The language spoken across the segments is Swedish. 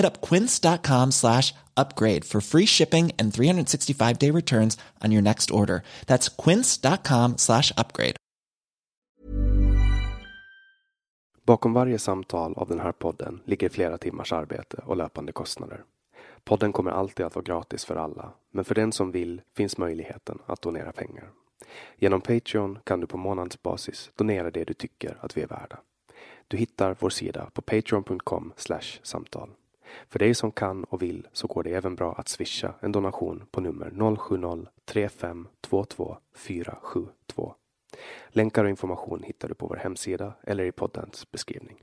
Hit up quince.com slash upgrade for free shipping and 365 day returns on your next order. That's quince.com slash upgrade. Bakom varje samtal av den här podden ligger flera timmars arbete och löpande kostnader. Podden kommer alltid att vara gratis för alla, men för den som vill finns möjligheten att donera pengar. Genom Patreon kan du på månadsbasis donera det du tycker att vi är värda. Du hittar vår sida på patreon.com samtal. För dig som kan och vill så går det även bra att swisha en donation på nummer 070-3522 472. Länkar och information hittar du på vår hemsida eller i poddens beskrivning.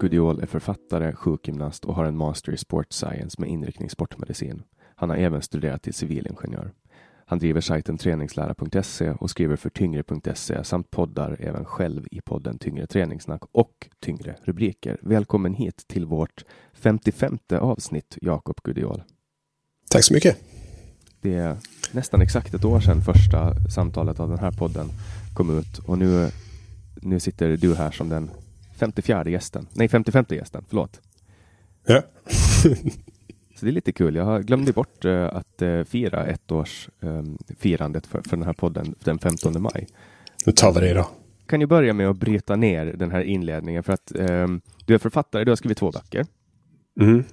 Gudiol är författare, sjukgymnast och har en master i sports science med inriktning sportmedicin. Han har även studerat till civilingenjör. Han driver sajten träningslära.se och skriver för tyngre.se samt poddar även själv i podden Tyngre träningssnack och Tyngre rubriker. Välkommen hit till vårt 55 avsnitt, Jakob Gudiol. Tack så mycket. Det är nästan exakt ett år sedan första samtalet av den här podden kom ut och nu, nu sitter du här som den 54 gästen. Nej, 55 gästen, förlåt. Ja. Så det är lite kul. Jag glömde bort uh, att uh, fira ett års um, för, för den här podden den 15 maj. Nu tar vi det då. Kan ju börja med att bryta ner den här inledningen för att um, du är författare. Du har skrivit två böcker. Mm.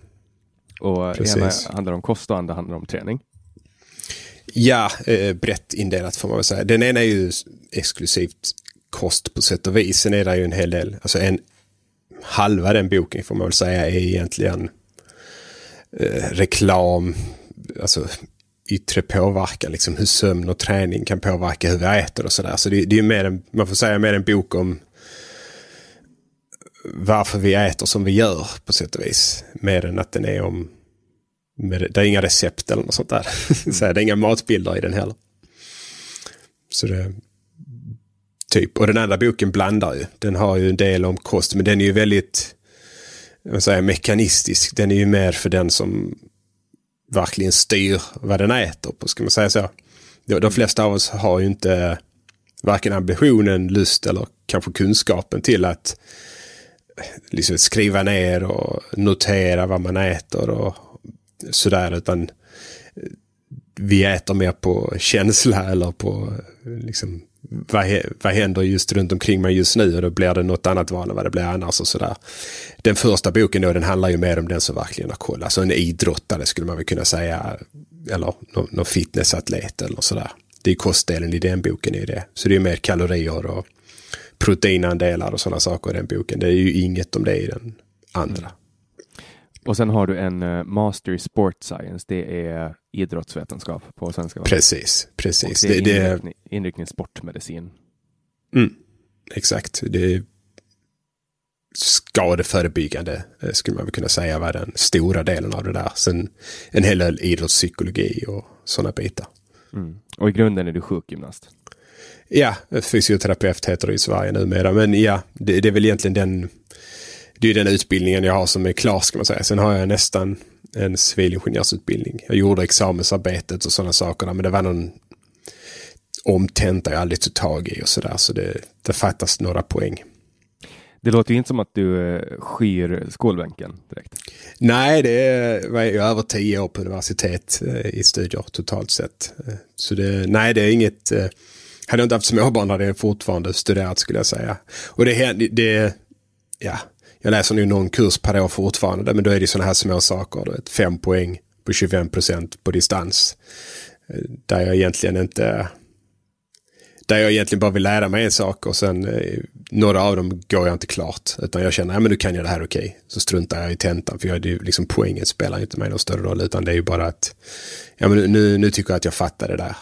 Och Precis. ena handlar om kost och andra handlar om träning. Ja, eh, brett indelat får man väl säga. Den ena är ju exklusivt kost på sätt och vis. Sen är det ju en hel del, alltså en halva den boken får man väl säga är egentligen eh, reklam, alltså yttre påverkan, liksom hur sömn och träning kan påverka hur vi äter och sådär. Så det, det är mer en, man får säga mer en bok om varför vi äter som vi gör på sätt och vis. Mer än att den är om, med, det är inga recept eller något sånt där. Mm. så det är inga matbilder i den heller. Så det, typ, och den andra boken blandar ju. Den har ju en del om kost, men den är ju väldigt vad säger, mekanistisk. Den är ju mer för den som verkligen styr vad den äter på, ska man säga så. De flesta av oss har ju inte varken ambitionen, lust eller kanske kunskapen till att liksom skriva ner och notera vad man äter och sådär. Utan vi äter mer på känsla eller på liksom, vad, vad händer just runt omkring mig just nu och då blir det något annat val än vad det blir annars och sådär. Den första boken då den handlar ju mer om den som verkligen har koll. Alltså en idrottare skulle man väl kunna säga. Eller någon, någon fitnessatlet eller sådär. Det är kostdelen i den boken är det. Så det är mer kalorier och proteinandelar och sådana saker i den boken. Det är ju inget om det i den andra. Mm. Och sen har du en uh, Master i Sport Science. Det är idrottsvetenskap på svenska. Precis, precis. Och det är det, inriktning, inriktning sportmedicin. Mm, exakt. Det är skadeförebyggande eh, skulle man väl kunna säga var den stora delen av det där. Sen en hel del idrottspsykologi och sådana bitar. Mm. Och i grunden är du sjukgymnast? Ja, fysioterapeut heter det i Sverige numera. Men ja, det, det är väl egentligen den, det är den utbildningen jag har som är klar ska man säga. Sen har jag nästan en civilingenjörsutbildning. Jag gjorde examensarbetet och sådana saker. Men det var någon omtenta jag aldrig tog tag i och sådär. Så det, det fattas några poäng. Det låter inte som att du eh, skyr skolbänken direkt. Nej, det var ju över tio år på universitet eh, i studier totalt sett. Eh, så det, nej, det är inget hade jag inte haft småbarn hade jag fortfarande studerat skulle jag säga. Och det, det ja, jag läser nu någon kurs per år fortfarande, men då är det sådana här små saker. Vet, fem poäng på 25 procent på distans. Eh, där jag egentligen inte... Där jag egentligen bara vill lära mig en sak och sen eh, några av dem går jag inte klart. Utan jag känner, ja men nu kan jag det här okej. Okay. Så struntar jag i tentan för jag, det, liksom, poängen spelar inte mig någon större roll. Utan det är ju bara att, ja men nu, nu tycker jag att jag fattar det där.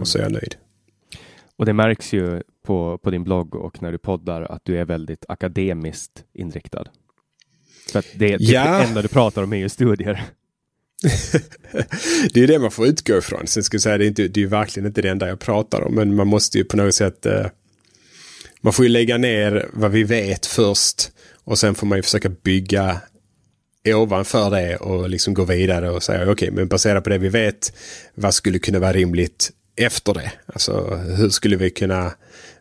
Och så är jag nöjd. Och det märks ju på, på din blogg och när du poddar att du är väldigt akademiskt inriktad. För att det, ja. det enda du pratar om är ju studier. det är det man får utgå ifrån. Sen ska jag säga, det är, inte, det är verkligen inte det enda jag pratar om. Men man måste ju på något sätt... Eh, man får ju lägga ner vad vi vet först. Och sen får man ju försöka bygga ovanför det och liksom gå vidare och säga okej, okay, men baserat på det vi vet, vad skulle kunna vara rimligt efter det. Alltså hur skulle vi kunna,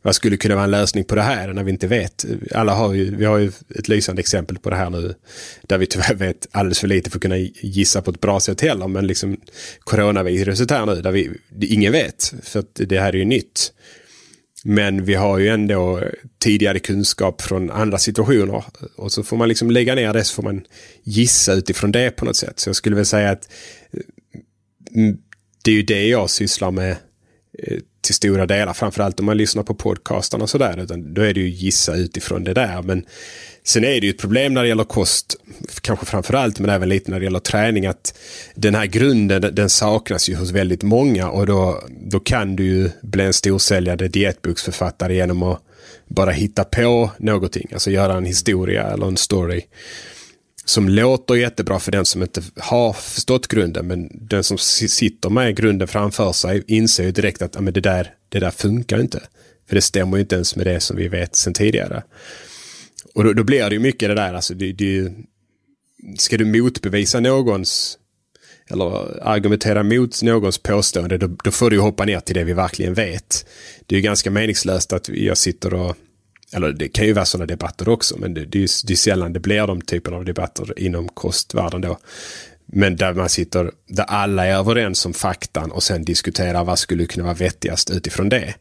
vad skulle kunna vara en lösning på det här när vi inte vet? Alla har ju, vi har ju ett lysande exempel på det här nu där vi tyvärr vet alldeles för lite för att kunna gissa på ett bra sätt heller. Men liksom coronaviruset här nu där vi, ingen vet för att det här är ju nytt. Men vi har ju ändå tidigare kunskap från andra situationer. Och så får man liksom lägga ner det så får man gissa utifrån det på något sätt. Så jag skulle väl säga att mm, det är ju det jag sysslar med Eh, till stora delar. Framförallt om man lyssnar på podcastarna och sådär. Då är det ju gissa utifrån det där. Men sen är det ju ett problem när det gäller kost. Kanske framförallt men även lite när det gäller träning. Att den här grunden den saknas ju hos väldigt många. Och då, då kan du ju bli en storsäljande dietboksförfattare genom att bara hitta på någonting. Alltså göra en historia eller en story som låter jättebra för den som inte har förstått grunden. Men den som sitter med grunden framför sig inser ju direkt att men det, där, det där funkar inte. För det stämmer ju inte ens med det som vi vet sedan tidigare. Och då, då blir det ju mycket det där, alltså det, det, ska du motbevisa någons eller argumentera mot någons påstående, då, då får du hoppa ner till det vi verkligen vet. Det är ju ganska meningslöst att jag sitter och eller det kan ju vara sådana debatter också, men det, det, är, det är sällan det blir de typerna av debatter inom kostvärlden då. Men där man sitter, där alla är överens om faktan och sen diskuterar vad skulle kunna vara vettigast utifrån det.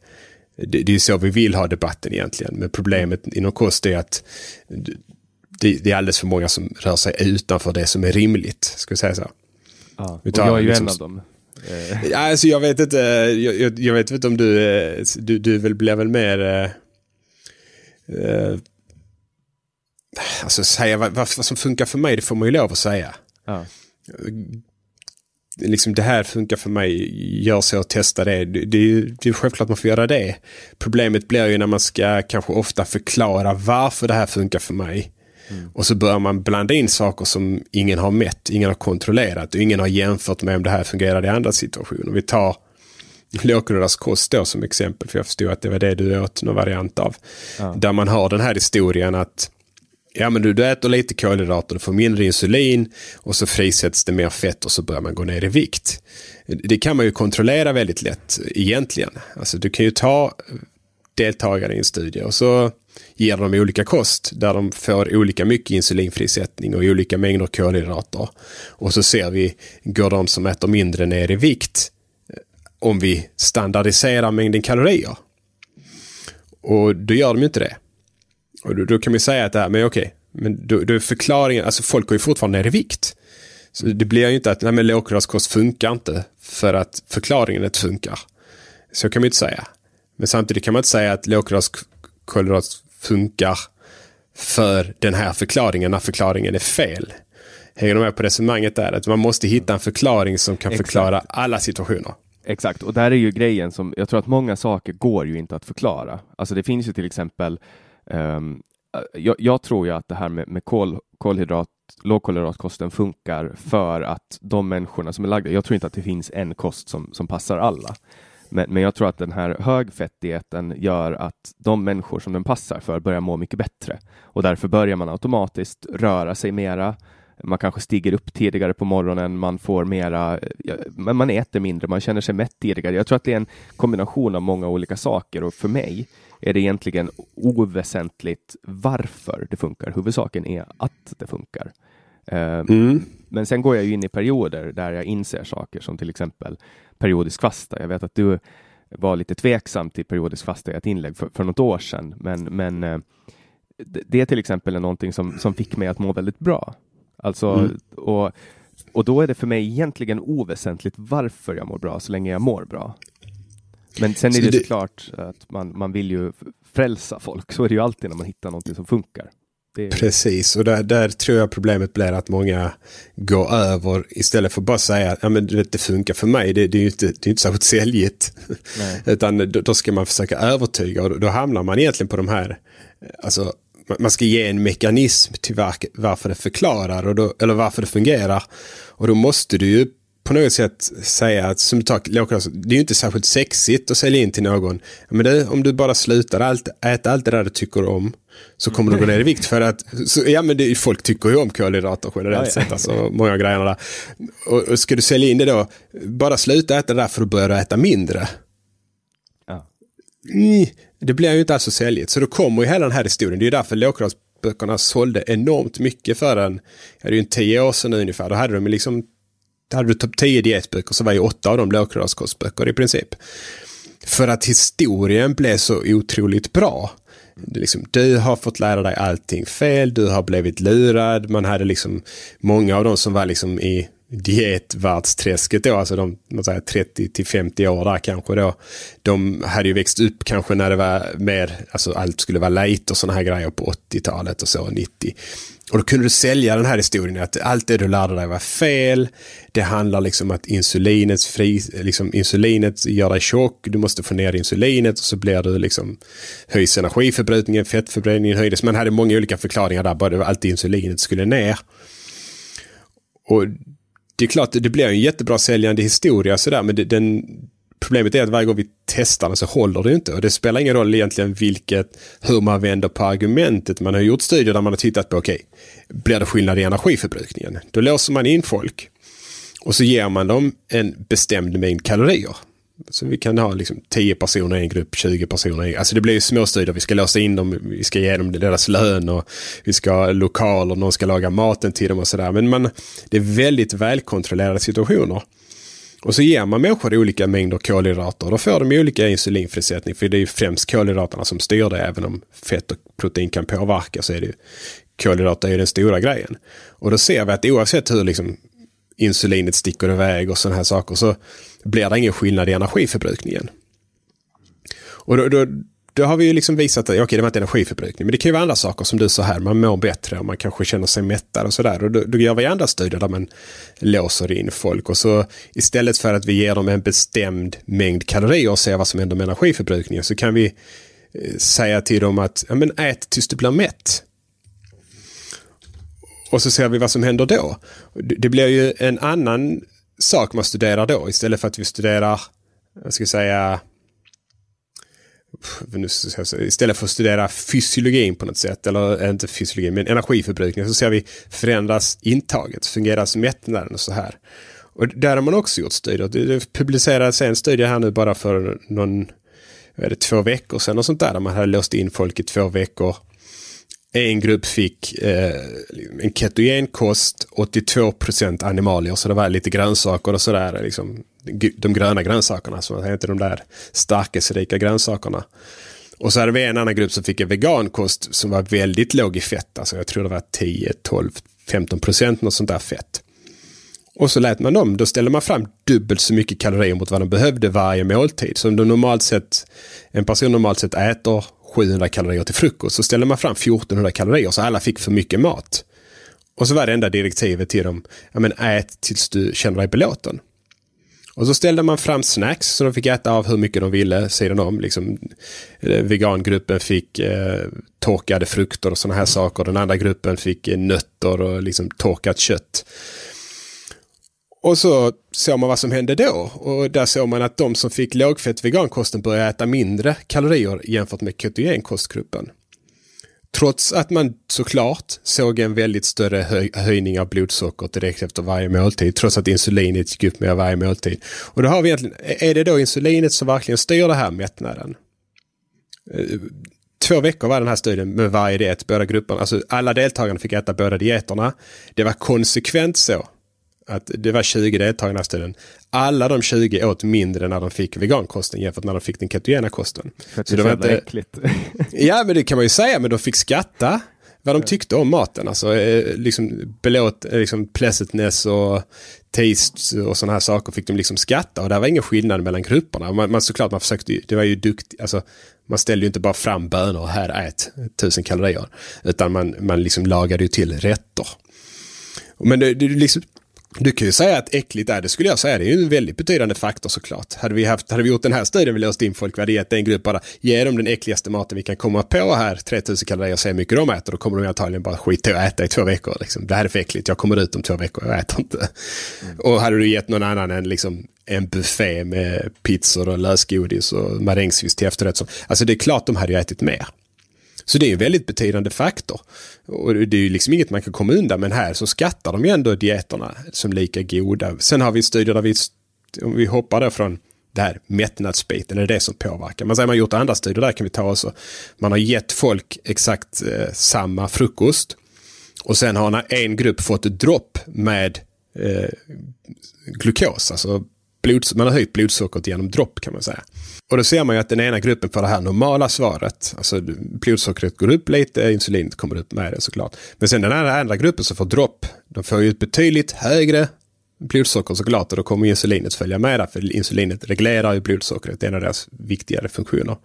Det, det är så vi vill ha debatten egentligen. Men problemet inom kost är att det, det, är alldeles för många som rör sig utanför det som är rimligt. Ska vi säga så. Ja, och jag är ju liksom, en av dem. Alltså jag vet inte, jag, jag, jag vet inte om du, eh, du, du väl blir väl mer eh, eh, alltså säga vad, vad, som funkar för mig, det får man ju lov att säga. Ja. liksom det här funkar för mig, gör så och testa det. Det, det, det är självklart man får göra det. Problemet blir ju när man ska kanske ofta förklara varför det här funkar för mig. Mm. Och så börjar man blanda in saker som ingen har mätt, ingen har kontrollerat och ingen har jämfört med om det här fungerar i andra situationer. Vi tar lågkolhydratkost då som exempel, för jag förstod att det var det du åt någon variant av. Ja. Där man har den här historien att ja, men du, du äter lite kolhydrater, du får mindre insulin och så frisätts det mer fett och så börjar man gå ner i vikt. Det kan man ju kontrollera väldigt lätt egentligen. Alltså du kan ju ta deltagare i en studie och så ger de olika kost där de får olika mycket insulinfrisättning och olika mängder kolhydrater. Och så ser vi, går de som äter mindre ner i vikt om vi standardiserar mängden kalorier? Och då gör de ju inte det. Och då, då kan man säga att det här, men okej, men då, då är förklaringen, alltså folk går ju fortfarande ner i vikt. Så det blir ju inte att nej, men lågkolhydratkost funkar inte för att förklaringen inte funkar. Så kan man inte säga. Men samtidigt kan man inte säga att lågkolhydrat funkar för den här förklaringen när förklaringen är fel. Hänger du med på resonemanget där? Att man måste hitta en förklaring som kan Exakt. förklara alla situationer. Exakt, och där är ju grejen som jag tror att många saker går ju inte att förklara. Alltså det finns ju till exempel um, jag, jag, tror ju att det här med, med kol, kolhydrat, lågkolhydratkosten funkar för att de människorna som är lagda, jag tror inte att det finns en kost som, som passar alla. Men, men jag tror att den här högfettdieten gör att de människor som den passar för börjar må mycket bättre och därför börjar man automatiskt röra sig mera. Man kanske stiger upp tidigare på morgonen, man får mera, men man äter mindre, man känner sig mätt tidigare. Jag tror att det är en kombination av många olika saker och för mig är det egentligen oväsentligt varför det funkar. Huvudsaken är att det funkar. Eh, mm. Men sen går jag in i perioder där jag inser saker som till exempel periodisk fasta. Jag vet att du var lite tveksam till periodisk fasta i ett inlägg för, för något år sedan, men, men eh, det till exempel är någonting som, som fick mig att må väldigt bra. Alltså, mm. och, och då är det för mig egentligen oväsentligt varför jag mår bra, så länge jag mår bra. Men sen är det, det såklart att man, man vill ju frälsa folk, så är det ju alltid när man hittar någonting som funkar. Det... Precis, och där, där, tror jag problemet blir att många går över istället för att bara säga att ja, det, det funkar för mig. Det, det är ju inte, det är inte särskilt säljigt. Utan då, då, ska man försöka övertyga och då, då hamnar man egentligen på de här, alltså man ska ge en mekanism till var, varför det förklarar och då, eller varför det fungerar. Och då måste du ju på något sätt säga att som tak, det är ju inte särskilt sexigt att sälja in till någon. Men det, om du bara slutar allt, äta allt det där du tycker om så kommer du gå ner i vikt för att, så, ja men det, folk tycker ju om kolhydrater generellt sett, alltså många grejerna där. Och, och, ska du sälja in det då, bara sluta äta det där för att börja äta mindre. Ja. Mm, det blir ju inte alls så säljigt, så då kommer ju hela den här historien, det är ju därför lågkolhydratböckerna sålde enormt mycket för en, ja det är ju en tio år sedan ungefär, då hade de liksom hade du topp 10 dietböcker så var ju åtta av dem lågkravskostböcker i princip. För att historien blev så otroligt bra. Liksom, du har fått lära dig allting fel, du har blivit lurad. Man hade liksom många av dem som var liksom i dietvärldsträsket då, alltså de 30 till 50 år där kanske då. De hade ju växt upp kanske när det var mer, alltså allt skulle vara light och sådana här grejer på 80-talet och så, 90. Och då kunde du sälja den här historien att allt det du lärde dig var fel. Det handlar liksom att insulinet, fri, liksom insulinet gör dig tjock. Du måste få ner insulinet och så blir du liksom höjs energiförbrukningen, fettförbränningen höjdes. Man hade många olika förklaringar där, bara det var alltid insulinet skulle ner. Och det är klart, det blir en jättebra säljande historia sådär, men det, den, Problemet är att varje gång vi testar den så håller det inte. Och det spelar ingen roll egentligen vilket, hur man vänder på argumentet. Man har gjort studier där man har tittat på, okej, okay, blir det skillnad i energiförbrukningen? Då låser man in folk. Och så ger man dem en bestämd mängd kalorier. Så vi kan ha liksom 10 personer i en grupp, 20 personer i en Alltså det blir ju småstudier. Vi ska låsa in dem, vi ska ge dem deras lön och vi ska ha lokaler, någon ska laga maten till dem och sådär. Men man, det är väldigt välkontrollerade situationer. Och så ger man människor olika mängder kolhydrater. Då får de olika insulinfrisättning. För det är ju främst kolhydraterna som styr det. Även om fett och protein kan påverka så är det ju kolhydrater är den stora grejen. Och då ser vi att oavsett hur liksom insulinet sticker iväg och sådana här saker så blir det ingen skillnad i energiförbrukningen. Och då, då, då har vi ju liksom visat att okay, det var inte energiförbrukning. Men det kan ju vara andra saker som du sa här. Man mår bättre och man kanske känner sig mättad och sådär. Och då, då gör vi andra studier där man låser in folk. Och så istället för att vi ger dem en bestämd mängd kalorier och ser vad som händer med energiförbrukningen så kan vi eh, säga till dem att ja, men ät tills du blir mätt. Och så ser vi vad som händer då. Det blir ju en annan sak man studerar då istället för att vi studerar, jag ska säga, istället för att studera fysiologin på något sätt, eller eh, inte fysiologin, men energiförbrukning, så ser vi förändras intaget, fungeras mättnaden och så här. Och där har man också gjort studier. Det publicerades en studie här nu bara för någon, är det, två veckor sedan och sånt där, där man hade låst in folk i två veckor en grupp fick eh, en ketogenkost, 82 animalier, så det var lite grönsaker och sådär. Liksom, de gröna grönsakerna, så inte de där starkelserika grönsakerna. Och så hade vi en annan grupp som fick en vegankost som var väldigt låg i fett. Alltså jag tror det var 10, 12, 15 procent något sånt där fett. Och så lät man dem, då ställde man fram dubbelt så mycket kalorier mot vad de behövde varje måltid. Så om de normalt sett, en person normalt sett äter 700 kalorier till frukost så ställde man fram 1400 kalorier så alla fick för mycket mat. Och så var det enda direktivet till dem, ja men ät tills du känner dig belåten. Och så ställde man fram snacks så de fick äta av hur mycket de ville sidan om. Liksom, eh, vegangruppen fick eh, torkade frukter och sådana här saker. Den andra gruppen fick eh, nötter och liksom torkat kött. Och så såg man vad som hände då. Och där såg man att de som fick lågfett vegankosten började äta mindre kalorier jämfört med ketogenkostgruppen. Trots att man såklart såg en väldigt större höj höjning av blodsocker direkt efter varje måltid. Trots att insulinet gick upp med varje måltid. Och då har vi egentligen, är det då insulinet som verkligen styr det här mättnaden? Eh, två veckor var den här studien med varje diet, båda grupperna. Alltså alla deltagarna fick äta båda dieterna. Det var konsekvent så att det var 20 deltagare i den här studien. Alla de 20 åt mindre när de fick vegankosten jämfört med när de fick den ketogena kosten. För att det, så det var inte äckligt. ja, men det kan man ju säga, men de fick skatta vad de tyckte om maten. Alltså eh, liksom belåt, eh, liksom pleasantness och taste och sådana här saker fick de liksom skatta och det var ingen skillnad mellan grupperna. Man, man såklart man försökte, det var ju duktigt, alltså man ställde ju inte bara fram bönor och här ät tusen kalorier. Utan man, man liksom lagade ju till rätter. Men det, det liksom, du kan ju säga att äckligt är det, skulle jag säga. Det är ju en väldigt betydande faktor såklart. Hade vi, haft, hade vi gjort den här studien, vi låst in folk, vi hade gett en grupp bara, ge dem den äckligaste maten vi kan komma på här, 3000 kalorier, och se hur mycket de äter, då kommer de antagligen bara skita och äta i två veckor. Liksom. Det här är för äckligt, jag kommer ut om två veckor, jag äter inte. Mm. Och hade du gett någon annan en, liksom, en buffé med pizzor och lösgodis och marängsviss till efterrätt, så, alltså det är klart de hade ju ätit mer. Så det är en väldigt betydande faktor. Och det är ju liksom inget man kan komma undan, men här så skattar de ju ändå dieterna som lika goda. Sen har vi studier där vi, om vi hoppar då från det här mättnadsbiten, är det det som påverkar. Man säger man har gjort andra studier där kan vi ta oss. Man har gett folk exakt eh, samma frukost. Och sen har en grupp fått ett dropp med eh, glukos, alltså blod, man har höjt blodsockret genom dropp kan man säga. Och då ser man ju att den ena gruppen får det här normala svaret. Alltså blodsockret går upp lite, insulinet kommer upp med det såklart. Men sen den här andra gruppen som får dropp, de får ju ett betydligt högre blodsocker såklart och då kommer insulinet följa med där, för insulinet reglerar ju blodsockret, det är en av deras viktigare funktioner.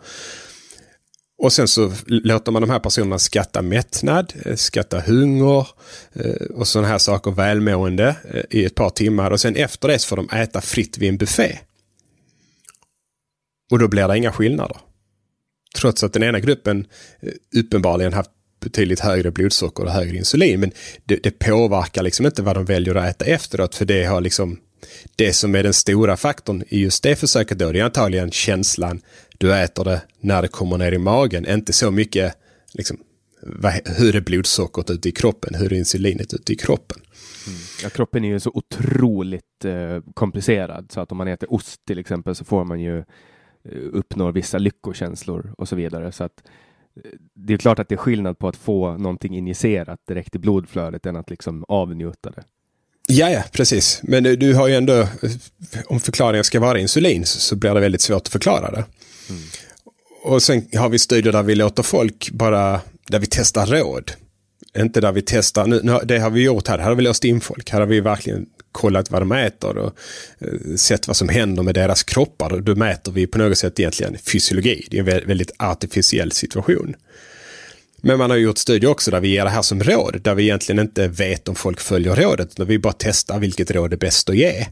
Och sen så låter man de här personerna skatta mättnad, eh, skatta hunger eh, och sådana här saker, välmående eh, i ett par timmar. Och sen efter det så får de äta fritt vid en buffé. Och då blir det inga skillnader. Trots att den ena gruppen eh, uppenbarligen haft betydligt högre blodsocker och högre insulin. Men det, det påverkar liksom inte vad de väljer att äta efteråt. För det har liksom det som är den stora faktorn i just det försöket då, det är antagligen känslan du äter det när det kommer ner i magen. Inte så mycket liksom, hur är blodsockret ute i kroppen, hur är insulinet ute i kroppen. Mm. Ja, kroppen är ju så otroligt eh, komplicerad så att om man äter ost till exempel så får man ju eh, uppnår vissa lyckokänslor och så vidare. Så att eh, det är klart att det är skillnad på att få någonting injicerat direkt i blodflödet än att liksom avnjuta det. Ja, ja, precis. Men du har ju ändå, om förklaringen ska vara insulin så blir det väldigt svårt att förklara det. Mm. Och sen har vi studier där vi låter folk bara, där vi testar råd. Inte där vi testar, nu, nu, det har vi gjort här, här har vi låst in folk. Här har vi verkligen kollat vad de äter och eh, sett vad som händer med deras kroppar. Då mäter vi på något sätt egentligen fysiologi. Det är en väldigt artificiell situation. Men man har gjort studier också där vi ger det här som råd, där vi egentligen inte vet om folk följer rådet, utan vi bara testar vilket råd är bäst att ge.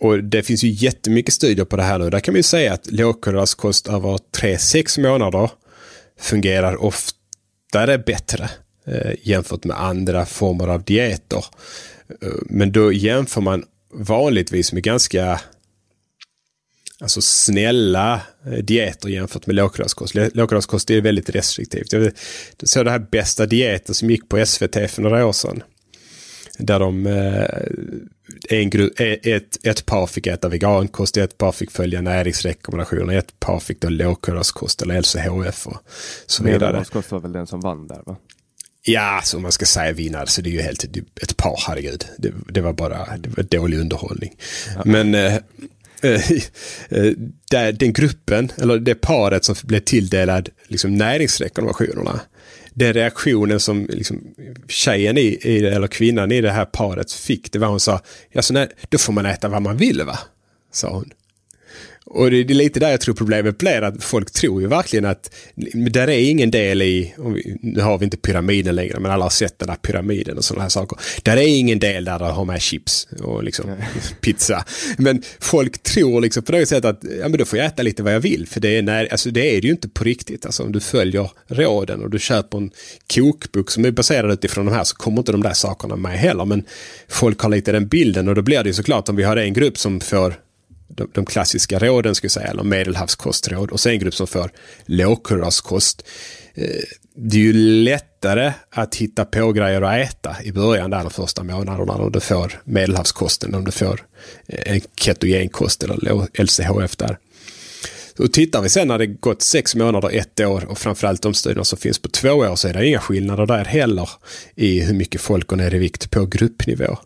Och det finns ju jättemycket studier på det här nu. Där kan man ju säga att lågkolhydratkost över 3-6 månader fungerar oftare bättre eh, jämfört med andra former av dieter. Eh, men då jämför man vanligtvis med ganska alltså snälla eh, dieter jämfört med lågkolhydratkost. Lågkolhydratkost är väldigt restriktivt. Jag såg det här bästa dieten som gick på SVT för några år sedan. Där de, eh, en grupp, ett, ett par fick äta vegankost, ett par fick följa näringsrekommendationer, ett par fick då lågkolhydratkost eller LCHF och så vidare. Medelhavskost var väl den som vann där va? Ja, så man ska säga vinnare så det är ju helt ett par, herregud. Det, det var bara det var dålig underhållning. Ja. Men eh, eh, eh, där, den gruppen, eller det paret som blev tilldelad liksom, näringsrekommendationerna, den reaktionen som liksom, tjejen i, i, eller kvinnan i det här paret fick, det var hon sa, ja, så nej, då får man äta vad man vill va? Sa hon. Och det är lite där jag tror problemet blir att folk tror ju verkligen att där är ingen del i, nu har vi inte pyramiden längre, men alla har sett den där pyramiden och sådana här saker. Där är ingen del där de har med chips och liksom pizza. Men folk tror liksom på något sätt att ja, men då får jag äta lite vad jag vill. För det är, när, alltså det är det ju inte på riktigt. Alltså om du följer råden och du köper en kokbok som är baserad utifrån de här så kommer inte de där sakerna med heller. Men folk har lite den bilden och då blir det ju såklart om vi har en grupp som får de, de klassiska råden, skulle säga, eller medelhavskostråd och sen en grupp som får lågkolhydratkost. Eh, det är ju lättare att hitta på grejer att äta i början där de första månaderna om du får medelhavskosten, om du får eh, en ketogenkost eller LCHF där. Och tittar vi sen när det gått sex månader, ett år och framförallt de studierna som finns på två år så är det inga skillnader där heller i hur mycket folk går ner i vikt på gruppnivå.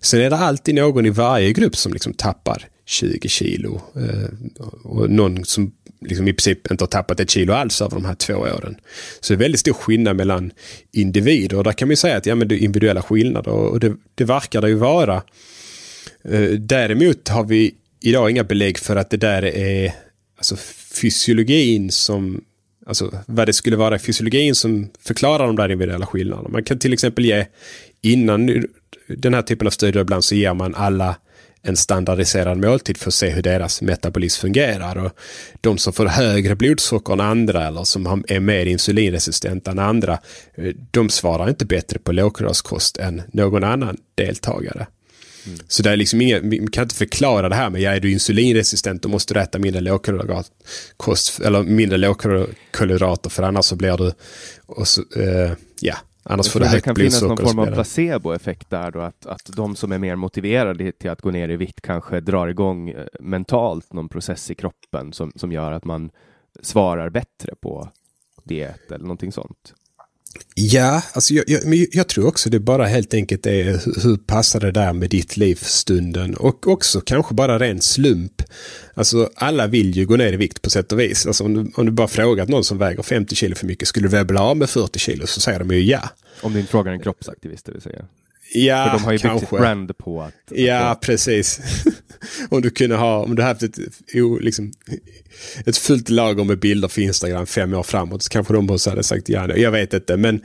Sen är det alltid någon i varje grupp som liksom tappar 20 kilo. Eh, och någon som liksom i princip inte har tappat ett kilo alls över de här två åren. Så det är väldigt stor skillnad mellan individer. Och där kan man säga att ja, men det är individuella skillnader och det, det verkar det ju vara. Eh, däremot har vi idag inga belägg för att det där är alltså fysiologin som Alltså vad det skulle vara i fysiologin som förklarar de där individuella skillnaderna. Man kan till exempel ge innan den här typen av studier ibland så ger man alla en standardiserad måltid för att se hur deras metabolism fungerar. Och de som får högre blodsocker än andra eller som är mer insulinresistenta än andra, eh, de svarar inte bättre på lågkolhydratkost än någon annan deltagare. Mm. Så det är liksom inget, vi kan inte förklara det här med, ja, är du insulinresistent då måste du äta mindre lågkolhydratkost eller mindre lågkolhydrater för annars så blir du, och så, eh, ja, Annars får blodsocker. Det kan finnas någon form av placeboeffekt där då, att, att de som är mer motiverade till att gå ner i vikt kanske drar igång eh, mentalt någon process i kroppen som, som gör att man svarar bättre på diet eller någonting sånt. Ja, alltså jag, jag, jag, tror också det bara helt enkelt är hur passar det där med ditt liv stunden och också kanske bara ren slump. Alltså alla vill ju gå ner i vikt på sätt och vis. Alltså om du, om du bara frågat någon som väger 50 kilo för mycket, skulle du vilja bli av med 40 kilo? Så säger de ju ja. Om du inte frågar en kroppsaktivist, det vill säga. Ja, För de har ju kanske. byggt ett brand på att... Ja, att... precis om du kunde ha, om du haft ett, liksom, ett fullt lager med bilder för Instagram fem år framåt så kanske de också hade sagt ja. Jag vet inte, men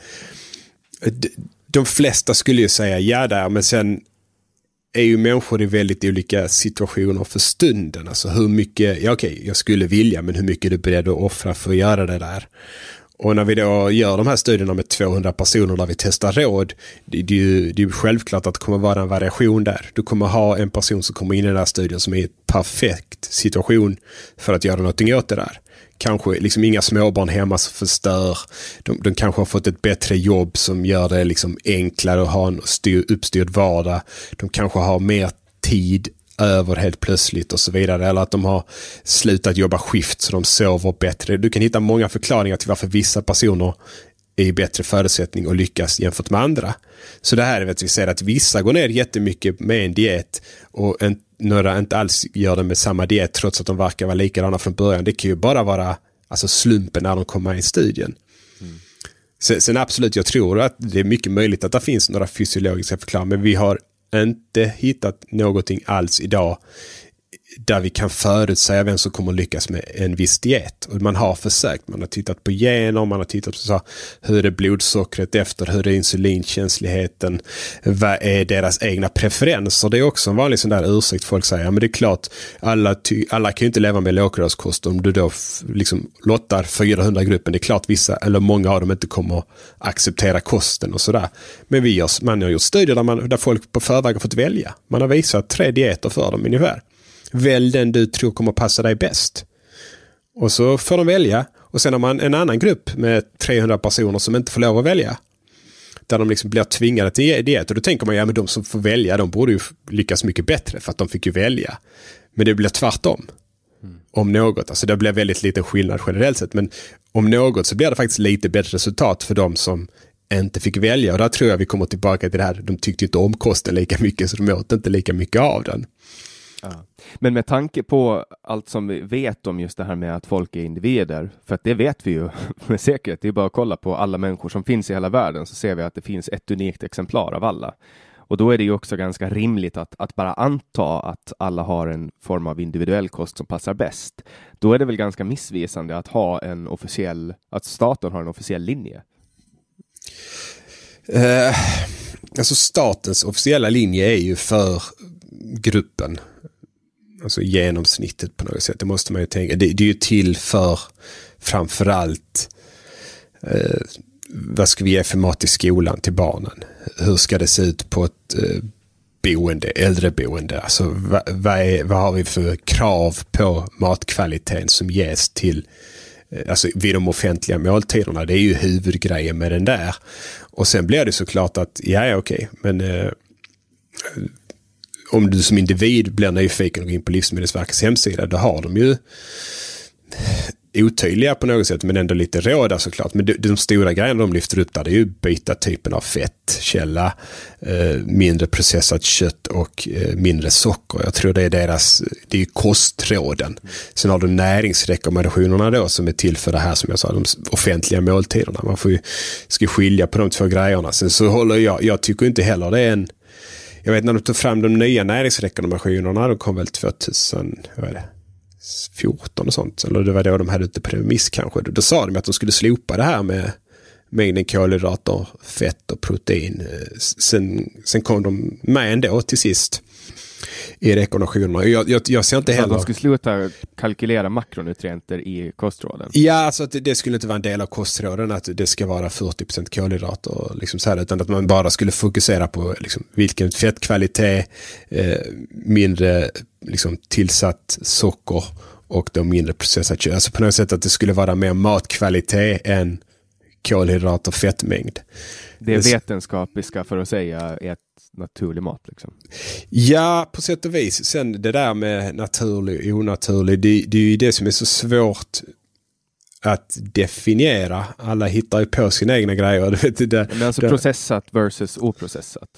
de flesta skulle ju säga ja där, men sen är ju människor i väldigt olika situationer för stunden. Alltså hur mycket, ja okej, jag skulle vilja, men hur mycket är du beredd att offra för att göra det där? Och när vi då gör de här studierna med 200 personer där vi testar råd, det, det, är ju, det är ju självklart att det kommer vara en variation där. Du kommer ha en person som kommer in i den här studien som är i ett perfekt situation för att göra någonting åt det där. Kanske liksom inga småbarn hemma som förstör. De, de kanske har fått ett bättre jobb som gör det liksom enklare att ha en styr, uppstyrd vardag. De kanske har mer tid över helt plötsligt och så vidare. Eller att de har slutat jobba skift så de sover bättre. Du kan hitta många förklaringar till varför vissa personer är i bättre förutsättning och lyckas jämfört med andra. Så det här är att vi ser att vissa går ner jättemycket med en diet och en, några inte alls gör det med samma diet trots att de verkar vara likadana från början. Det kan ju bara vara alltså slumpen när de kommer med i studien. Mm. Sen, sen, absolut, jag tror att det är mycket möjligt att det finns några fysiologiska förklaringar, men vi har inte hittat någonting alls idag där vi kan förutsäga vem som kommer lyckas med en viss diet. Och man har försökt, man har tittat på gener, man har tittat på så, hur är blodsockret efter, hur är insulinkänsligheten, vad är deras egna preferenser. Det är också en vanlig sån där ursäkt folk säger, ja men det är klart, alla, alla kan ju inte leva med lågkolhydratkost om du då liksom lottar 400-gruppen. Det är klart vissa, eller många av dem inte kommer acceptera kosten och sådär. Men vi har, man har gjort studier där, man, där folk på förväg har fått välja. Man har visat tre dieter för dem ungefär. Välj den du tror kommer passa dig bäst. Och så får de välja. Och sen har man en annan grupp med 300 personer som inte får lov att välja. Där de liksom blir tvingade till e- diet. Och då tänker man, ja men de som får välja, de borde ju lyckas mycket bättre för att de fick ju välja. Men det blir tvärtom. Mm. Om något, alltså det blir väldigt liten skillnad generellt sett. Men om något så blir det faktiskt lite bättre resultat för de som inte fick välja. Och där tror jag vi kommer tillbaka till det här, de tyckte inte om kosten lika mycket så de åt inte lika mycket av den. Ja. Men med tanke på allt som vi vet om just det här med att folk är individer, för att det vet vi ju med säkerhet. Det är bara att kolla på alla människor som finns i hela världen så ser vi att det finns ett unikt exemplar av alla. Och då är det ju också ganska rimligt att, att bara anta att alla har en form av individuell kost som passar bäst. Då är det väl ganska missvisande att ha en officiell, att staten har en officiell linje. Eh, alltså statens officiella linje är ju för gruppen alltså genomsnittet på något sätt. Det måste man ju tänka. Det, det är ju till för framförallt eh, vad ska vi ge för mat i skolan till barnen? Hur ska det se ut på ett eh, boende, äldreboende? Alltså vad, vad, är, vad har vi för krav på matkvaliteten som ges till eh, Alltså vid de offentliga måltiderna. Det är ju huvudgrejen med den där. Och sen blir det såklart att, ja okej, okay, men eh, om du som individ blir nyfiken och går in på Livsmedelsverkets hemsida, då har de ju otydliga på något sätt men ändå lite råda såklart. Men de, de stora grejerna de lyfter upp där det är ju byta typen av fettkälla, eh, mindre processat kött och eh, mindre socker. Jag tror det är deras, det är ju kostråden. Sen har du näringsrekommendationerna då som är till för det här som jag sa, de offentliga måltiderna. Man får ju, ska skilja på de två grejerna. Sen så håller jag, jag tycker inte heller det är en jag vet när de tog fram de nya näringsrekommendationerna, de kom väl 2014 och sånt. Eller det var då de hade ute på remiss kanske. Då sa de att de skulle slopa det här med mängden kolhydrater, fett och protein. Eh, sen, sen kom de med ändå till sist i rekommendationerna. Jag, jag, jag ser inte heller... Så de skulle sluta kalkylera makronutrienter i kostråden? Ja, alltså att det skulle inte vara en del av kostråden att det ska vara 40 kolhydrater. Liksom så här, utan att man bara skulle fokusera på liksom, vilken fettkvalitet, eh, mindre liksom, tillsatt socker och då mindre processat kött. Alltså på något sätt att det skulle vara mer matkvalitet än kolhydrat och fettmängd. Det är vetenskapliga för att säga ett naturlig mat. Liksom. Ja, på sätt och vis. Sen det där med naturlig och onaturlig, det, det är ju det som är så svårt att definiera. Alla hittar ju på sina egna grejer. Det, det, men alltså det, processat versus oprocessat?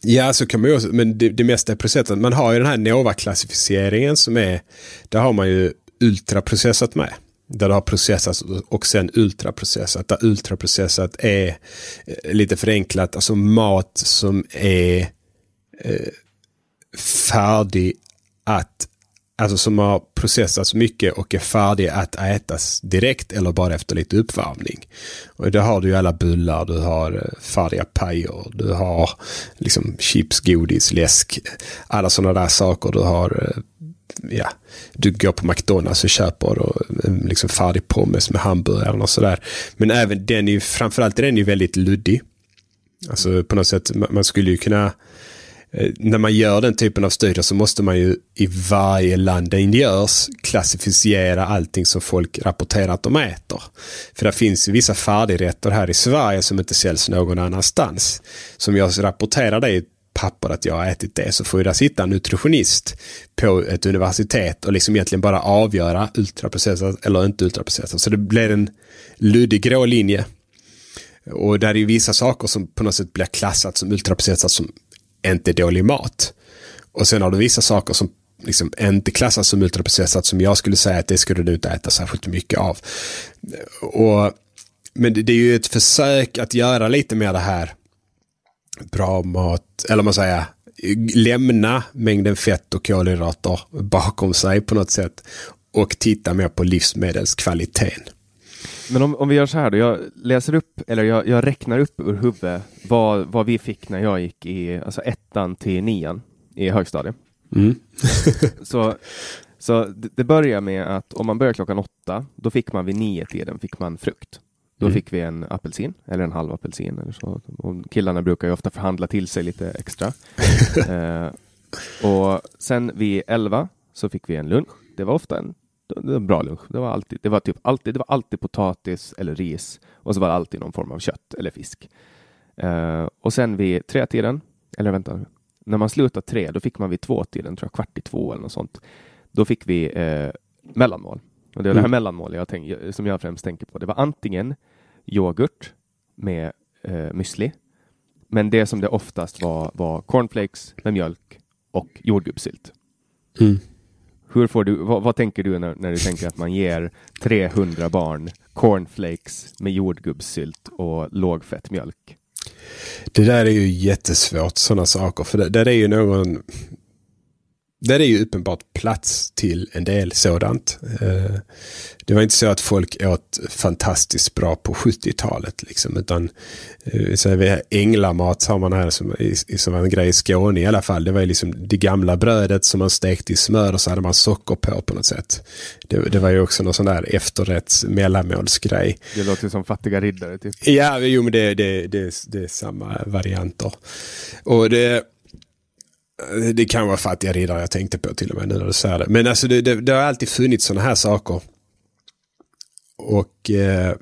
Ja, så kan man ju också, men det, det mesta är processat. Man har ju den här Nova-klassificeringen som är, där har man ju ultraprocessat med. Där det har processats och sen ultraprocessat. Där ultraprocessat är eh, lite förenklat, alltså mat som är eh, färdig att Alltså som har processats mycket och är färdig att ätas direkt eller bara efter lite uppvärmning. Och då har du ju alla bullar, du har eh, färdiga pajer, du har liksom chips, godis, läsk, alla sådana där saker. Du har eh, ja, du går på McDonalds och köper och, eh, liksom färdig pommes med hamburgare och sådär. Men även den är ju, framförallt den är ju väldigt luddig. Alltså på något sätt, man skulle ju kunna, eh, när man gör den typen av studier så måste man ju i varje land den görs klassificera allting som folk rapporterar att de äter. För det finns vissa färdigrätter här i Sverige som inte säljs någon annanstans. Som jag rapporterar det papper att jag har ätit det så får ju där sitta en nutritionist på ett universitet och liksom egentligen bara avgöra ultraprocessat eller inte ultraprocessat. Så det blir en luddig grå linje. Och där är ju vissa saker som på något sätt blir klassat som ultraprocessat som inte är dålig mat. Och sen har du vissa saker som liksom inte klassas som ultraprocessat som jag skulle säga att det skulle du inte äta särskilt mycket av. Och, men det är ju ett försök att göra lite mer det här bra mat, eller man säger lämna mängden fett och kolhydrater bakom sig på något sätt och titta mer på livsmedelskvaliteten. Men om, om vi gör så här då, jag läser upp, eller jag, jag räknar upp ur huvudet vad, vad vi fick när jag gick i alltså ettan till nian i högstadiet. Mm. så så det, det börjar med att om man börjar klockan åtta, då fick man vid nio tiden fick man frukt. Då Mm. fick vi en apelsin, eller en halv apelsin. Eller så. Och killarna brukar ju ofta förhandla till sig lite extra. eh, och sen vid elva så fick vi en lunch. Det var ofta en, det var en bra lunch. Det var, alltid, det, var typ alltid, det var alltid potatis eller ris och så var det alltid någon form av kött eller fisk. Eh, och sen vid tre tiden, eller vänta, när man slutade tre, då fick man vid två tiden, tror jag, kvart i två eller något sånt. Då fick vi eh, mellanmål. Och det är det här Mm. mellanmålet jag tänk, som jag främst tänker på. Det var antingen yoghurt med eh, müsli, men det som det oftast var var cornflakes med mjölk och jordgubbssylt. Mm. Hur får du, vad, vad tänker du när, när du tänker att man ger 300 barn cornflakes med jordgubbssylt och lågfett mjölk? Det där är ju jättesvårt sådana saker. För det, där är ju någon... Där är ju uppenbart plats till en del sådant. Eh, Det var inte så att folk åt fantastiskt bra på 70-talet. Liksom, utan eh, så vi har änglamat har man här som, som var en grej i Skåne i alla fall. Det var ju liksom det gamla brödet som man stekte i smör och så hade man socker på på något sätt. Det, det var ju också någon sån där efterrätts mellanmålsgrej. Det låter som fattiga riddare. Typ. Ja, jo men det, det, det, det är samma varianter. Och det, det kan vara fattiga riddare jag tänkte på till och med nu när du säger det. Men alltså det, det, det har alltid funnits sådana här saker. Och eh,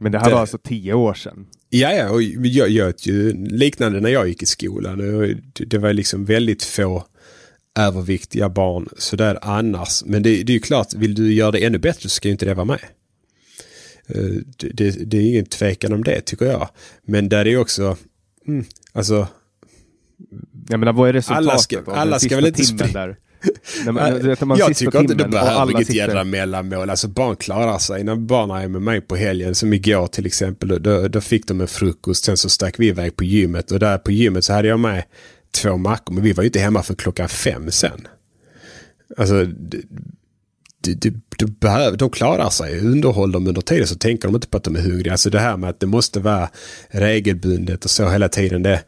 Men det här Det- var alltså tio år sedan. ja, ja, och jag åt ju liknande när jag gick i skolan. Det, det var liksom väldigt få överviktiga barn sådär annars. Men det, det är ju klart, vill du göra det ännu bättre så ska ju inte det vara med. Eh, Det, det, det är ingen tvekan om det tycker jag. Men där är ju också, mm, alltså Jag menar, vad är resultatet Alla ska- alla ska väl inte timmen spring- där? Nej, men, du vet, man jag tycker inte det behöver inget sitter- jädra mellanmål. Alltså barn klarar sig. När barnen är med mig på helgen, som igår till exempel, då- då, fick de en frukost. Sen så stack vi iväg på gymmet och där på gymmet så hade jag med två mackor. Men vi var ju inte hemma för klockan fem sen. Alltså, det, det, det behöver, de klarar sig. Underhåll dem under tiden så tänker de inte på att de är hungriga. Alltså det här med att det måste vara regelbundet och så hela tiden. Det,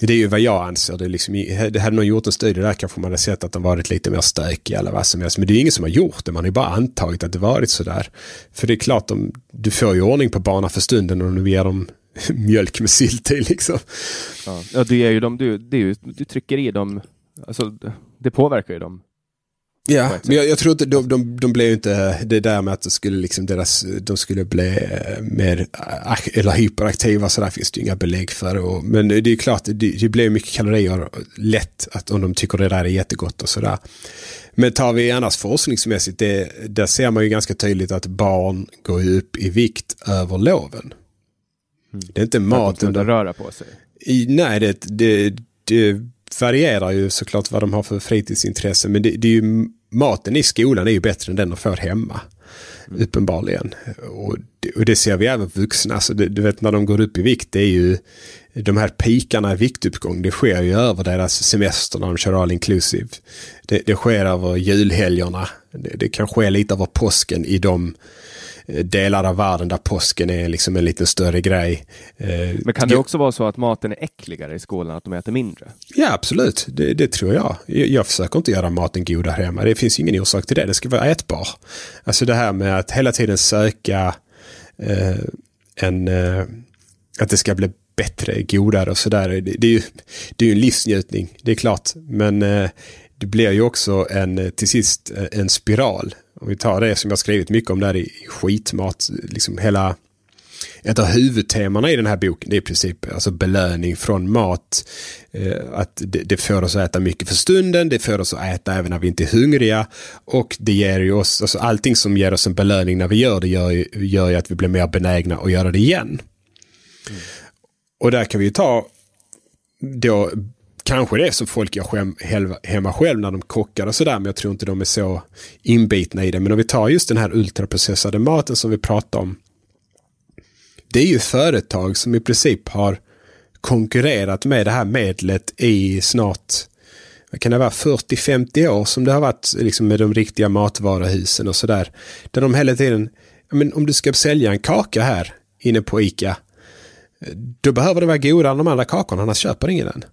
det är ju vad jag anser. Det, liksom, det hade någon gjort en studie där kanske man hade sett att de varit lite mer stökiga eller vad som helst. Men det är ju ingen som har gjort det. Man har ju bara antagit att det varit sådär. För det är klart, de, du får ju ordning på barnen för stunden om du ger dem mjölk med sylt i liksom. Ja, ja du, är ju dem, du, du, du trycker i dem, alltså, det påverkar ju dem. Ja, men jag, jag tror inte de, de, de blev inte det där med att det skulle liksom deras, de skulle bli eh, mer ak- eller hyperaktiva så där finns det ju inga belägg för. Och, men det är klart, det, det blir mycket kalorier lätt att om de tycker det där är jättegott och sådär. Men tar vi annars forskningsmässigt, det, där ser man ju ganska tydligt att barn går upp i vikt över loven. Det är inte att de maten ska de röra på sig. i, nej, det, det, det varierar ju såklart vad de har för fritidsintresse. Men det, det är ju, maten i skolan är ju bättre än den de får hemma. Uppenbarligen. Och det, och det ser vi även vuxna. Alltså det, du vet när de går upp i vikt, det är ju de här pikarna i viktuppgång. Det sker ju över deras semester när de kör all inclusive. Det, det sker över julhelgerna. Det, det kan ske lite över påsken i de delar av världen där påsken är liksom en lite större grej. Eh, Men kan det också vara så att maten är äckligare i skolan, att de äter mindre? Ja, absolut. Det, det tror jag. jag. Jag försöker inte göra maten god här hemma. Det finns ingen orsak till det. Det ska vara ätbar. Alltså det här med att hela tiden söka eh, en... Eh, att det ska bli bättre, godare och sådär. Det, det, är ju, det är ju en livsnjutning, det är klart. Men eh, det blir ju också en, eh, till sist eh, en spiral. Om vi tar det som jag skrivit mycket om där i skitmat, liksom hela ett av huvudtemana i den här boken det är i princip alltså belöning från mat. Eh, att det, det får oss att äta mycket för stunden, det får oss att äta även när vi inte är hungriga. Och det ger ju oss, alltså allting som ger oss en belöning när vi gör det gör ju, gör ju att vi blir mer benägna att göra det igen. Och där kan vi ju ta då kanske det är som folk gör hemma själv när de kockar och sådär. Men jag tror inte de är så inbitna i det. Men om vi tar just den här ultraprocessade maten som vi pratar om. Det är ju företag som i princip har konkurrerat med det här medlet i snart kan det vara, 40-50 år som det har varit liksom med de riktiga matvaruhusen och sådär. Där de hela tiden, men om du ska sälja en kaka här inne på ICA, då behöver det vara godare än de andra kakorna, annars köper ingen den.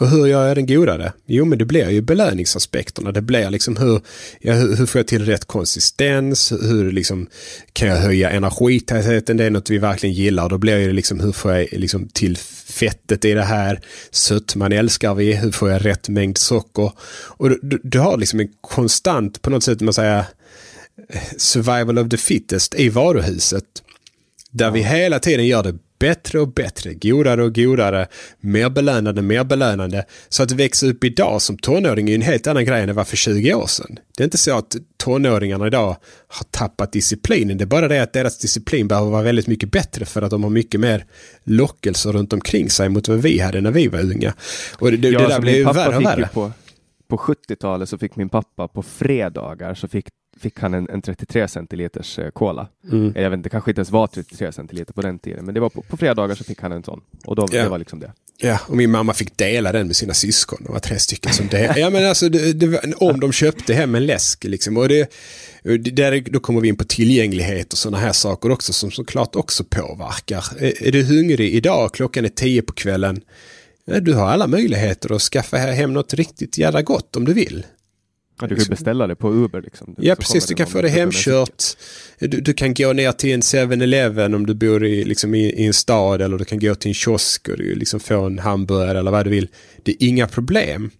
Och hur gör jag den godare? Jo, men det blir ju belöningsaspekterna. Det blir liksom hur, ja, hur, hur får jag till rätt konsistens? Hur liksom, kan jag höja energitätheten? Det är något vi verkligen gillar. Då blir det liksom hur får jag liksom till fettet i det här? Sötman älskar vi. Hur får jag rätt mängd socker? Och du, du har liksom en konstant, på något sätt, man säger, survival of the fittest i varuhuset. Där vi hela tiden gör det bättre och bättre, godare och godare, mer belönande, mer belönande. Så att växa upp idag som tonåring är en helt annan grej än det var för 20 år sedan. Det är inte så att tonåringarna idag har tappat disciplinen. Det är bara det att deras disciplin behöver vara väldigt mycket bättre för att de har mycket mer lockelser runt omkring sig mot vad vi hade när vi var unga. Och det, ja, det där blir ju värre och värre. På, på 70-talet så fick min pappa på fredagar så fick fick han en, en 33 centiliters eh, cola. Mm. Jag vet inte, det kanske inte ens var 33 centiliter på den tiden, men det var på, på fredagar så fick han en sån. Och då, ja. det var liksom det. Ja, och min mamma fick dela den med sina syskon. Det var tre stycken som delade. ja, men alltså, det, det, om de köpte hem en läsk liksom. Och det, där, då kommer vi in på tillgänglighet och sådana här saker också som såklart också påverkar. Är, är du hungrig idag, klockan är tio på kvällen, du har alla möjligheter att skaffa hem något riktigt jävla gott om du vill. Ja, du kan liksom. beställa det på Uber. Liksom. Ja, precis. Du kan få det hemkört. Du, du, kan gå ner till en 7-Eleven om du bor i, liksom, i, i, en stad eller du kan gå till en kiosk och du, liksom, få en hamburgare eller vad du vill. Det är inga problem.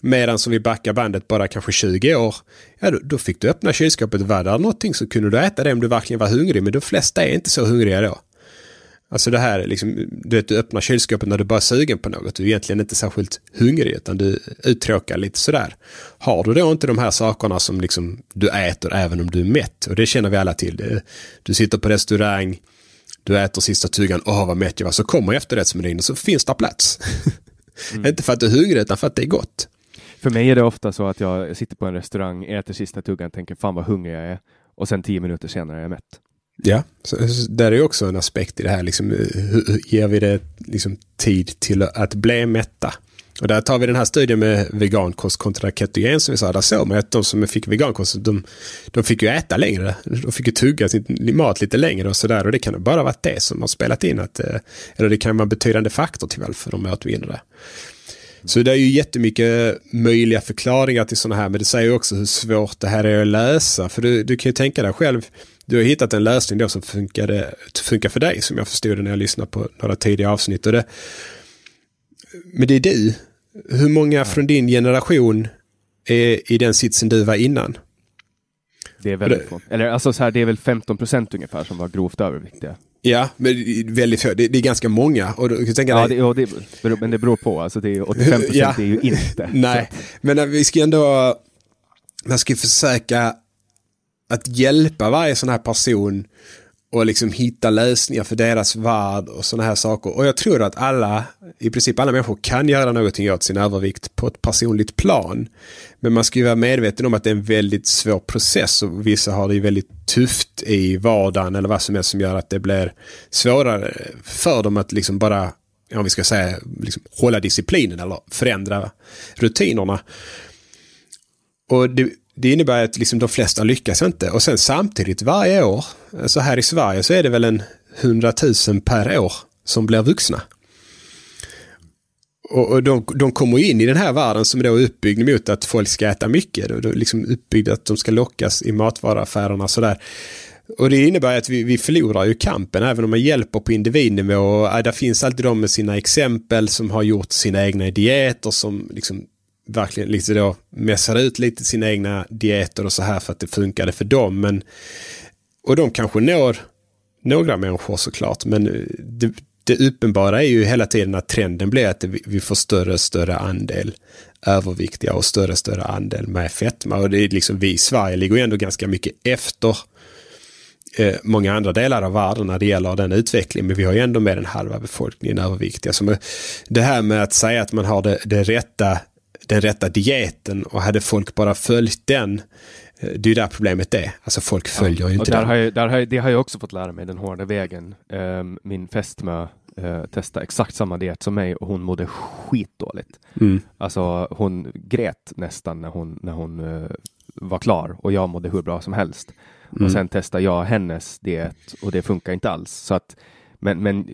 Medan som vi backar bandet bara kanske 20 år, ja då, då fick du öppna kylskåpet. Var det någonting så kunde du äta det om du verkligen var hungrig. Men de flesta är inte så hungriga då. Alltså det här liksom, du vet, du öppnar kylskåpet när du bara är sugen på något. Du är egentligen inte särskilt hungrig utan du uttråkar lite sådär. Har du då inte de här sakerna som liksom du äter även om du är mätt. Och det känner vi alla till. Du sitter på restaurang, du äter sista tuggan, åh vad mätt jag var. Så kommer efterrättsmenyn och så finns det plats. Mm. inte för att du är hungrig utan för att det är gott. För mig är det ofta så att jag sitter på en restaurang, äter sista tuggan, tänker fan vad hungrig jag är. Och sen tio minuter senare är jag mätt. Ja, så, så där är också en aspekt i det här. Liksom, eh, hur, hur ger vi det liksom, tid till att bli mätta? Och där tar vi den här studien med vegankost kontra ketogen som vi sa. Där såg man att de som fick vegankost, de, de fick ju äta längre. De fick ju tugga sin mat lite längre och sådär. Och det kan bara vara det som har spelat in. Att, eh, eller det kan vara en betydande faktor till varför de åt mindre. Så det är ju jättemycket möjliga förklaringar till sådana här. Men det säger också hur svårt det här är att lösa. För du, du kan ju tänka dig själv du har hittat en lösning då som funkade, funkar för dig som jag förstod det när jag lyssnade på några tidiga avsnitt. Och det, men det är du. Hur många från din generation är i den sitsen du var innan? Det är väldigt få. Eller alltså så här, det är väl 15 procent ungefär som var grovt överviktiga. Ja, men väldigt få. Det, det är ganska många. Och du kan tänka ja, det, och det, men det beror på. Alltså det är 85 procent ja. är ju inte. Nej, men vi ska ändå... Man ska försöka att hjälpa varje sån här person och liksom hitta lösningar för deras värld och sådana här saker. Och jag tror att alla, i princip alla människor kan göra någonting åt sin övervikt på ett personligt plan. Men man ska ju vara medveten om att det är en väldigt svår process och vissa har det ju väldigt tufft i vardagen eller vad som helst som gör att det blir svårare för dem att liksom bara, om vi ska säga, liksom hålla disciplinen eller förändra rutinerna. Och det, det innebär att liksom de flesta lyckas inte. Och sen samtidigt varje år, så här i Sverige så är det väl en 100 000 per år som blir vuxna. Och, de, de kommer in i den här världen som då är uppbyggd mot att folk ska äta mycket. Då, då liksom uppbyggd att de ska lockas i matvaruaffärerna sådär. Och det innebär att vi, vi förlorar ju kampen även om man hjälper på individnivå. Och, äh, där finns alltid de med sina exempel som har gjort sina egna dieter som liksom verkligen liksom då mässade ut lite sina egna dieter och så här för att det funkade för dem. Men, och de kanske når några människor såklart. Men det, det uppenbara är ju hela tiden att trenden blir att vi får större och större andel överviktiga och större och större andel med fetma. Och det är liksom vi i Sverige ligger ju ändå ganska mycket efter eh, många andra delar av världen när det gäller den utvecklingen. Men vi har ju ändå mer än halva befolkningen överviktiga. Så det här med att säga att man har det, det rätta den rätta dieten och hade folk bara följt den eh, det är ju där problemet är. Alltså folk följer ja, ju inte där den. Har jag, där har jag, det har jag också fått lära mig den hårda vägen. Um, min fästmö eh, testa exakt samma diet som mig och hon mådde skitdåligt. Mm. Alltså hon grät nästan när hon, när hon eh, var klar och jag mådde hur bra som helst. Mm. Och sen testade jag hennes diet och det funkar inte alls. Så att, men men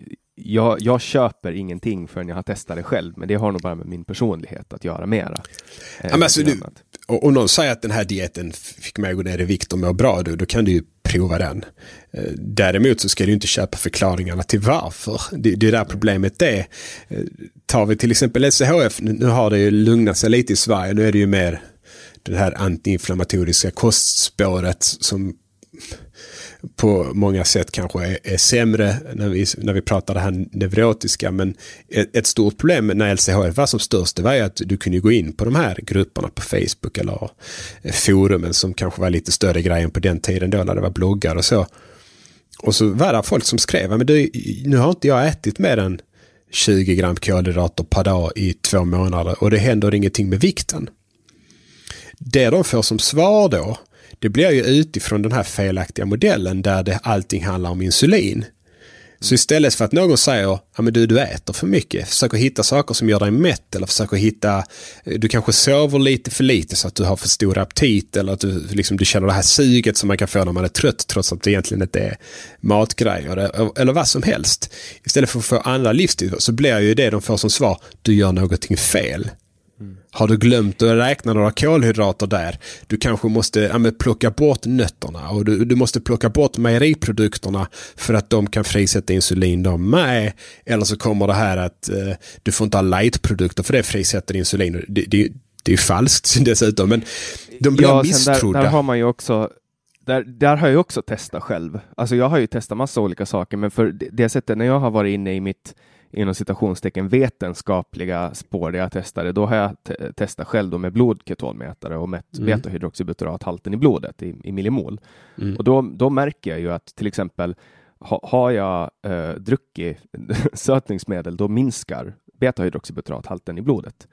jag, jag köper ingenting förrän jag har testat det själv, men det har nog bara med min personlighet att göra mera. Eh, Ja, men alltså, du, och någon säger att den här dieten fick mig att gå ner i vikt och må bra, då, då kan du ju prova den. Eh, Däremot så ska du inte köpa förklaringarna till varför. Det, det är där problemet är. Eh, Tar vi till exempel nu, nu har det ju lugnat sig lite i Sverige, nu är det ju mer det här antiinflammatoriska kostspåret som på många sätt kanske är, är sämre när vi, när vi pratar det här neurotiska. Men ett, ett stort problem när LCHF var som störst det var ju att du kunde gå in på de här grupperna på Facebook eller eh, forumen som kanske var lite större grejen på den tiden då när det var bloggar och så. Och så var det folk som skrev, men du, nu har inte jag ätit mer än 20 gram kolhydrater per dag i två månader och det händer ingenting med vikten. Det de får som svar då, det blir ju utifrån den här felaktiga modellen där det allting handlar om insulin. Så istället för att någon säger, ja men du, du äter för mycket, försök att hitta saker som gör dig mätt eller försök att hitta, eh, du kanske sover lite för lite så att du har för stor aptit eller att du, liksom, du känner det här suget som man kan få när man är trött trots att det egentligen inte är matgrejer eller, eller vad som helst. Istället för att få andra livsstil så blir ju det de får som svar, du gör någonting fel. Har du glömt att räkna några kolhydrater där? Du kanske måste ja, plocka bort nötterna och du, du måste plocka bort mejeriprodukterna för att de kan frisätta insulin de med. Eller så kommer det här att eh, du får inte ha lightprodukter för det frisätter insulin. Det, det, det är ju falskt dessutom men de blir Ja, misstrodda. Där, där har man ju också där, där har jag också testat själv. Alltså jag har ju testat massa olika saker, men för det, det sättet när jag har varit inne i mitt inom citationstecken vetenskapliga spår där jag testade, då har jag te- testat själv med blodketonmätare och mätt Mm. beta-hydroxybutyrathalten i blodet i, i millimol. Mm. Och då, då märker jag ju att till exempel ha, har jag eh, druckit sötningsmedel, då minskar beta-hydroxybutyrathalten i blodet.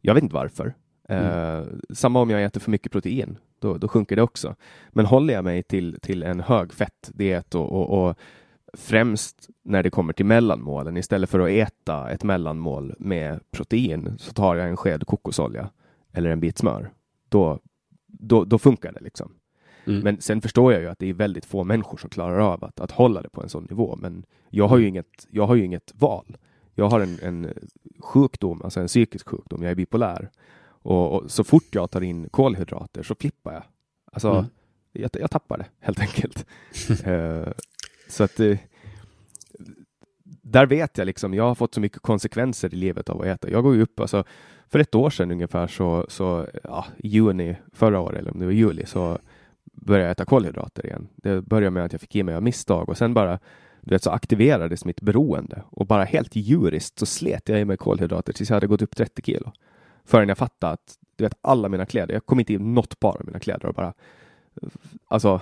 Jag vet inte varför. Eh, samma om jag äter för mycket protein, då, då sjunker det också. Men håller jag mig till, till en hög fettdiet och, och, och främst när det kommer till mellanmålen, istället för att äta ett mellanmål med protein så tar jag en sked kokosolja eller en bit smör. Då, då, då funkar det liksom. Mm. Men sen förstår jag ju att det är väldigt få människor som klarar av att, att hålla det på en sån nivå. Men jag har ju inget, jag har ju inget val. Jag har en, en sjukdom, alltså en psykisk sjukdom. Jag är bipolär. Och, och så fort jag tar in kolhydrater så flippar jag. Alltså, Mm. jag, jag tappar det helt enkelt. Eh, så att eh, där vet jag liksom, jag har fått så mycket konsekvenser i livet av att äta. Jag går ju upp, alltså för ett år sedan ungefär så, så ja, i juni förra året, eller om det var juli, så började jag äta kolhydrater igen. Det började med att jag fick i mig av misstag och sen bara du vet, så aktiverades mitt beroende och bara helt djuriskt så slet jag i mig kolhydrater tills jag hade gått upp 30 kilo. Förrän jag fattade att du vet, alla mina kläder, jag kom inte i något par av mina kläder och bara alltså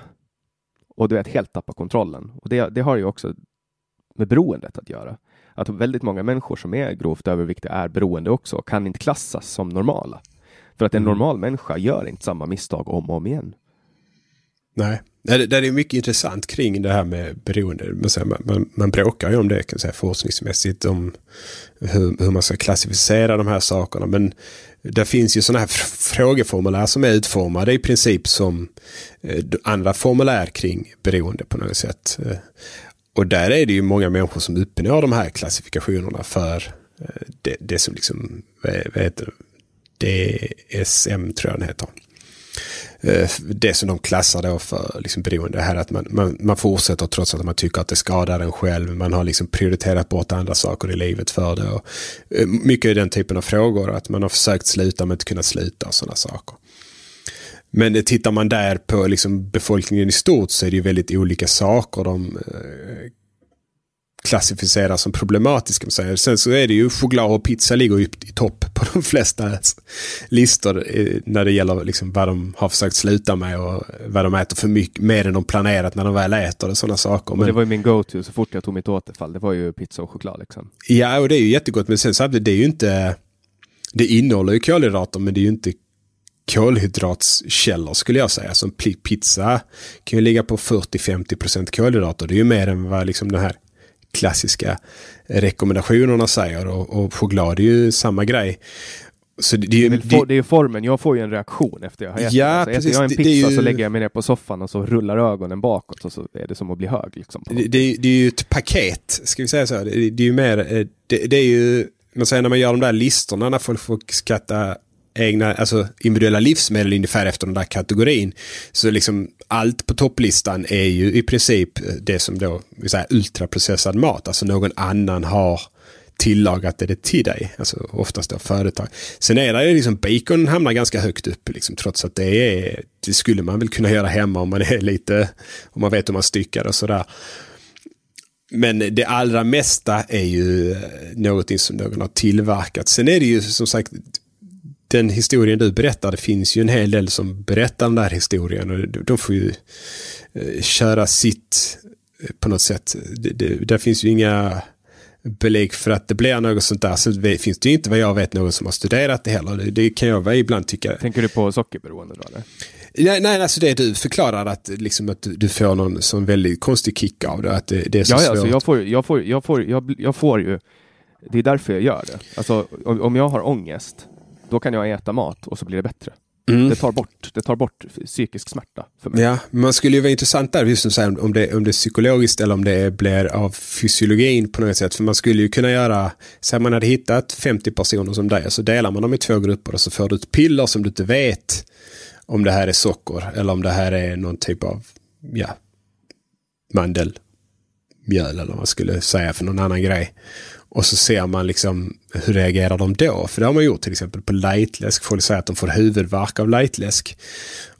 och du vet helt tappa kontrollen. Och det, det har ju också med beroendet att göra. Att väldigt många människor som är grovt överviktiga är beroende också och kan inte klassas som normala. För att en Mm. normal människa gör inte samma misstag om och om igen. Nej, det, det är mycket intressant kring det här med beroende. Man, man, man, bråkar ju om det kan säga, forskningsmässigt om hur, hur man ska klassificera de här sakerna. Men det finns ju sådana här frågeformulär som är utformade i princip som eh, andra formulär kring beroende på något sätt. Eh, och där är det ju många människor som uppnår de här klassifikationerna för eh, det, det som liksom, vad heter det? DSM tror jag den heter Eh, det som de klassar då för liksom beroende. Det här att man, man, man fortsätter trots att man tycker att det skadar en själv. Man har liksom prioriterat bort andra saker i livet för det. Och, eh, mycket i den typen av frågor. Att man har försökt sluta men inte kunnat sluta och sådana saker. Men eh, tittar man där på liksom befolkningen i stort så är det ju väldigt olika saker de klassificerar som problematiska. Sen så är det ju choklad och pizza ligger ju i topp på de flesta listor eh, när det gäller liksom vad de har försökt sluta med och vad de äter för mycket, mer än de planerat när de väl äter och sådana saker. Och Men, det var ju min go-to så fort jag tog mitt återfall. Det var ju pizza och choklad liksom. Ja, och det är ju jättegott men sen samtidigt, det är ju inte... Det innehåller ju kolhydrater men det är ju inte kolhydratskällor skulle jag säga. Som pi- pizza kan ju ligga på 40-50% kolhydrater. Det är ju mer än vad liksom den här klassiska rekommendationerna säger och, och choklad är ju samma grej. Så det, det, är, det, det är formen, jag får ju en reaktion efter jag har ätit. Ja, alltså, precis, äter jag en pizza ju... så lägger jag mig ner på soffan och så rullar ögonen bakåt och så är det som att bli hög. Liksom, det, det, är ju ett paket, ska vi säga så. Det, är ju mer, eh, det, är ju, man säger när man gör de där listorna när folk får skatta egna, alltså individuella livsmedel ungefär efter den där kategorin. Så liksom allt på topplistan är ju i princip det som då, vi säger ultraprocessad mat, alltså någon annan har tillagat det till dig. Alltså oftast då företag. Sen är det ju liksom bacon hamnar ganska högt upp liksom, trots att det är, det skulle man väl kunna göra hemma om man är lite, om man vet hur man styckar och sådär. Men det allra mesta är ju eh, någonting som någon har tillverkat. Sen är det ju som sagt den historien du berättar, det finns ju en hel del som berättar den där historien och de får ju eh, köra sitt eh, på något sätt. Det, det, där finns ju inga belägg för att det blir något sånt där. Så det finns det ju inte vad jag vet någon som har studerat det heller. Det, det kan jag ibland tycka. Tänker du på sockerberoende då eller? Nej, nej, alltså det du förklarar att, liksom att du får någon sån väldigt konstig kick av det. Att det, det är så ja, svårt. Ja, alltså jag, får, jag, får, jag, får, jag, jag får ju, det är därför jag gör det. Alltså om, om jag har ångest, då kan jag äta mat och så blir det bättre. Mm. Det, tar bort, det tar bort psykisk smärta för mig. Ja, man skulle ju vara intressant där just som om det, om det är psykologiskt eller om det blir av fysiologin på något sätt. För man skulle ju kunna göra, så man hade hittat 50 personer som dig, så delar man dem i två grupper och så får du ett piller som du inte vet om det här är socker eller om det här är någon typ av, ja, mandelmjöl eller vad man skulle säga för någon annan grej. Och så ser man liksom hur reagerar de då? För det har man gjort till exempel på lightläsk. Folk säger att de får huvudvärk av lightläsk.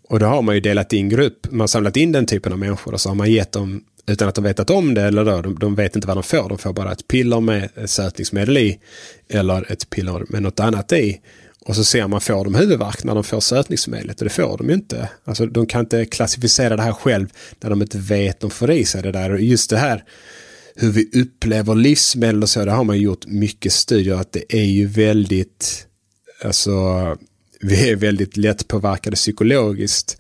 Och då har man ju delat in grupp. Man har samlat in den typen av människor och så har man gett dem utan att de vetat om det eller då, de, de vet inte vad de får. De får bara ett piller med sötningsmedel i eller ett piller med något annat i. Och så ser man, får de huvudvärk när de får sötningsmedlet? Och det får de ju inte. Alltså de kan inte klassificera det här själv när de inte vet de får i sig det där. Och just det här hur vi upplever livsmedel och så, det har man gjort mycket studier att det är ju väldigt, alltså, vi är väldigt lättpåverkade psykologiskt.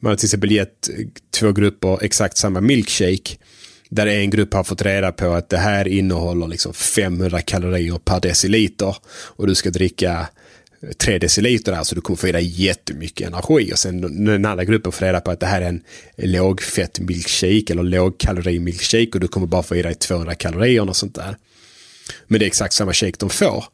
Man har till exempel gett två grupper exakt samma milkshake. Där en grupp har fått reda på att det här innehåller liksom 500 kalorier per deciliter. Och du ska dricka 3 deciliter där så du kommer få i dig jättemycket energi. Och sen den andra gruppen får reda på att det här är en lågfett milkshake eller lågkalori milkshake och du kommer bara få i dig 200 kalorier och sånt där. Men det är exakt samma shake de får.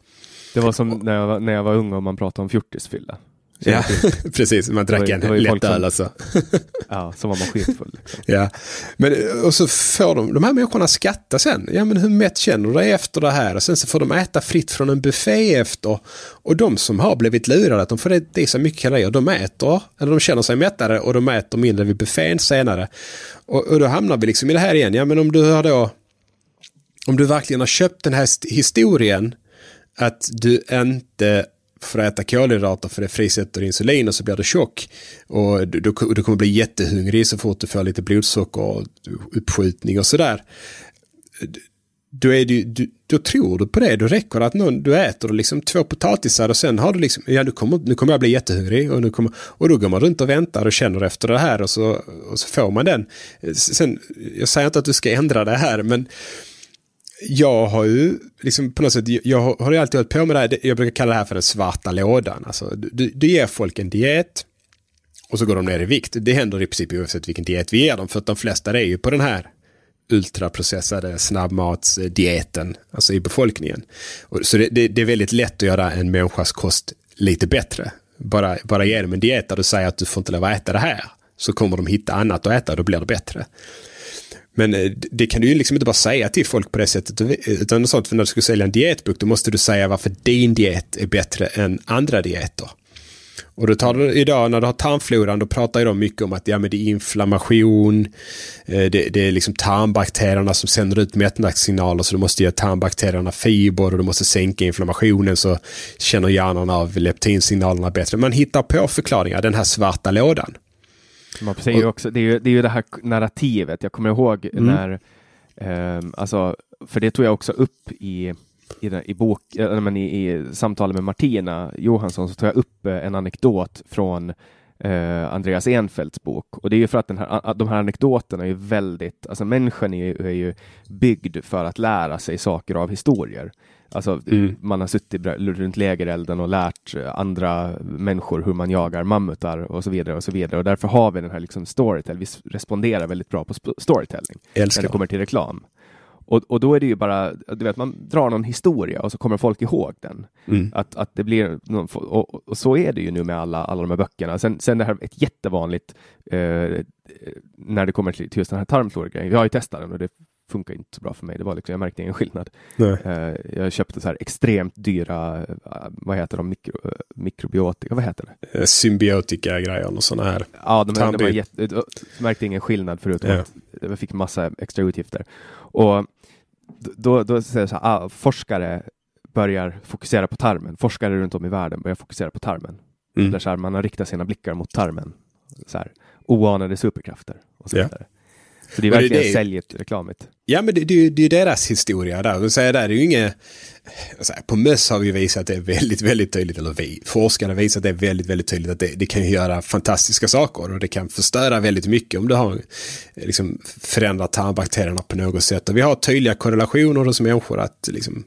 Det var som när jag var, när jag var ung och man pratade om fjortisfylla. Ja, precis. Man drack en lätt öl alltså. ja, som var man skitfull. Liksom. Ja, men och så får de, de här människorna skatta sen. Ja, men hur mätt känner du dig efter det här? Och sen så får de äta fritt från en buffé efter. Och de som har blivit lurade att de får det, det så mycket kalorier, de äter, eller de känner sig mättade och de äter mindre vid buffén senare. Och, och då hamnar vi liksom i det här igen. Ja, men om du har då, om du verkligen har köpt den här historien att du inte för att äta kolhydrater för det frisätter insulin och så blir du tjock. Och du, du, du kommer bli jättehungrig så fort du får lite blodsocker och uppskjutning och sådär. Då, är du, du, då tror du på det. Då räcker det att någon, du äter liksom två potatisar och sen har du liksom, ja nu kommer, nu kommer jag bli jättehungrig och, nu kommer, och då går man runt och väntar och känner efter det här och så, och så får man den. Sen, jag säger inte att du ska ändra det här men jag har ju liksom på något sätt, jag har ju alltid hållit på med det här, jag brukar kalla det här för den svarta lådan. Alltså, du, du ger folk en diet och så går de ner i vikt. Det händer i princip oavsett vilken diet vi ger dem, för att de flesta är ju på den här ultraprocessade snabbmatsdieten, alltså i befolkningen. Så det, det, det, är väldigt lätt att göra en människas kost lite bättre. Bara, bara ge dem en diet där du säger att du får inte lov att äta det här, så kommer de hitta annat att äta och då blir det bättre. Men eh, det kan du ju liksom inte bara säga till folk på det sättet. Utan sånt, för när du ska sälja en dietbok då måste du säga varför din diet är bättre än andra dieter. Och då tar du idag när du har tarmfloran då pratar ju de mycket om att ja, men det är inflammation. Eh, det, det är liksom tarmbakterierna som sänder ut mättnadssignaler så du måste ge tarmbakterierna fiber och du måste sänka inflammationen så känner hjärnan av leptinsignalerna bättre. Man hittar på förklaringar, den här svarta lådan. Man säger också, det, är ju, det är ju det här narrativet. Jag kommer ihåg mm. när, eh, alltså, för det tog jag också upp i, i, den, i, bok, äh, men i, i samtalet med Martina Johansson, så tog jag upp eh, en anekdot från eh, Andreas Enfeldts bok. Och det är ju för att den här, de här anekdoterna är ju väldigt, alltså människan är ju, är ju byggd för att lära sig saker av historier. Alltså, mm. Man har suttit runt lägerelden och lärt andra människor hur man jagar mammutar och så vidare och så vidare. Och därför har vi den här liksom storytelling. Vi responderar väldigt bra på storytelling Älskar. när det kommer till reklam. Och, och då är det ju bara, du vet, man drar någon historia och så kommer folk ihåg den. Mm. Att, att det blir någon, och, och, så är det ju nu med alla, alla de här böckerna. Sen, sen det här ett jättevanligt eh, när det kommer till, just den här tarmflora-grejen. Jag har ju testat den och det funkar inte så bra för mig. Det var liksom, jag märkte ingen skillnad. Uh, jag köpte så här extremt dyra, uh, vad heter de, Mikro, uh, mikrobiotika, vad heter det? Symbiotika grejer och sådana här. Ja, de, de, de jätte, märkte ingen skillnad förutom ja. att jag fick massa extra utgifter. Och då, då säger så här, ah, forskare börjar fokusera på tarmen. Forskare runt om i världen börjar fokusera på tarmen. Mm. Där så här, man har riktat sina blickar mot tarmen. Så här, oanade superkrafter och så vidare. Ja. Så det är verkligen det, säljet reklamigt. Ja, men det, det, det är deras historia där. Och säger där, det är ju inget... På möss har vi visat det väldigt, väldigt tydligt, eller vi, forskarna har visat det väldigt, väldigt tydligt att det, det, kan göra fantastiska saker och det kan förstöra väldigt mycket om du har liksom, förändrat tarmbakterierna på något sätt. Och vi har tydliga korrelationer hos människor att liksom,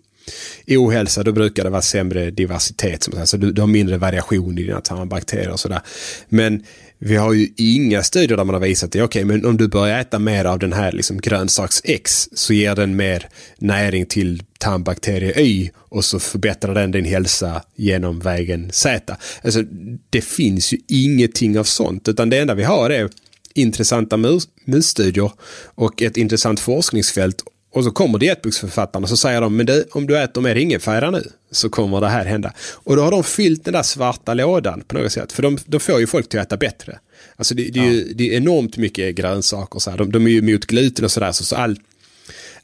i ohälsa då brukar det vara sämre diversitet. Som alltså, du, du har mindre variation i dina tarmbakterier och sådär. Men vi har ju inga studier där man har visat det. Okej, okay, men om du börjar äta mer av den här liksom grönsaks X så ger den mer näring till tarmbakterie Y och så förbättrar den din hälsa genom vägen Z. Alltså, det finns ju ingenting av sånt, utan det enda vi har är intressanta musstudier och ett intressant forskningsfält och så kommer dietboksförfattarna och så säger de, men du, om du äter mer ingefära nu så kommer det här hända. Och då har de fyllt den där svarta lådan på något sätt. För de, de får ju folk till att äta bättre. Alltså det, det är, ju, det är enormt mycket grönsaker. Så här. De, de är ju mot gluten och sådär. Så, så all,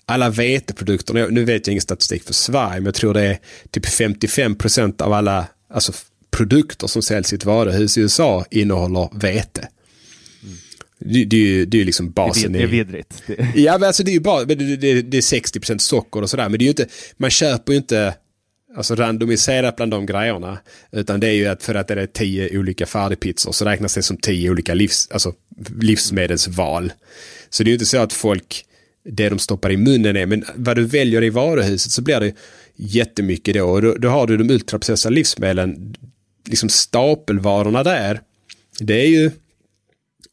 alla veteprodukter, nu vet jag ingen statistik för Sverige, men jag tror det är typ 55 procent av alla alltså, produkter som säljs i ett varuhus i USA innehåller vete. Det, det, det är ju liksom basen. Det är vidrigt. Ja, men alltså det är ju bara, det, det, det är 60% socker och sådär. Men det är ju inte, man köper ju inte alltså randomiserat bland de grejerna. Utan det är ju att för att det är tio olika färdigpizzor så räknas det som tio olika livs, alltså livsmedelsval. Så det är ju inte så att folk, det de stoppar i munnen är, men vad du väljer i varuhuset så blir det jättemycket då. Och då, då har du de ultraprocessade livsmedlen, liksom stapelvarorna där. Det är ju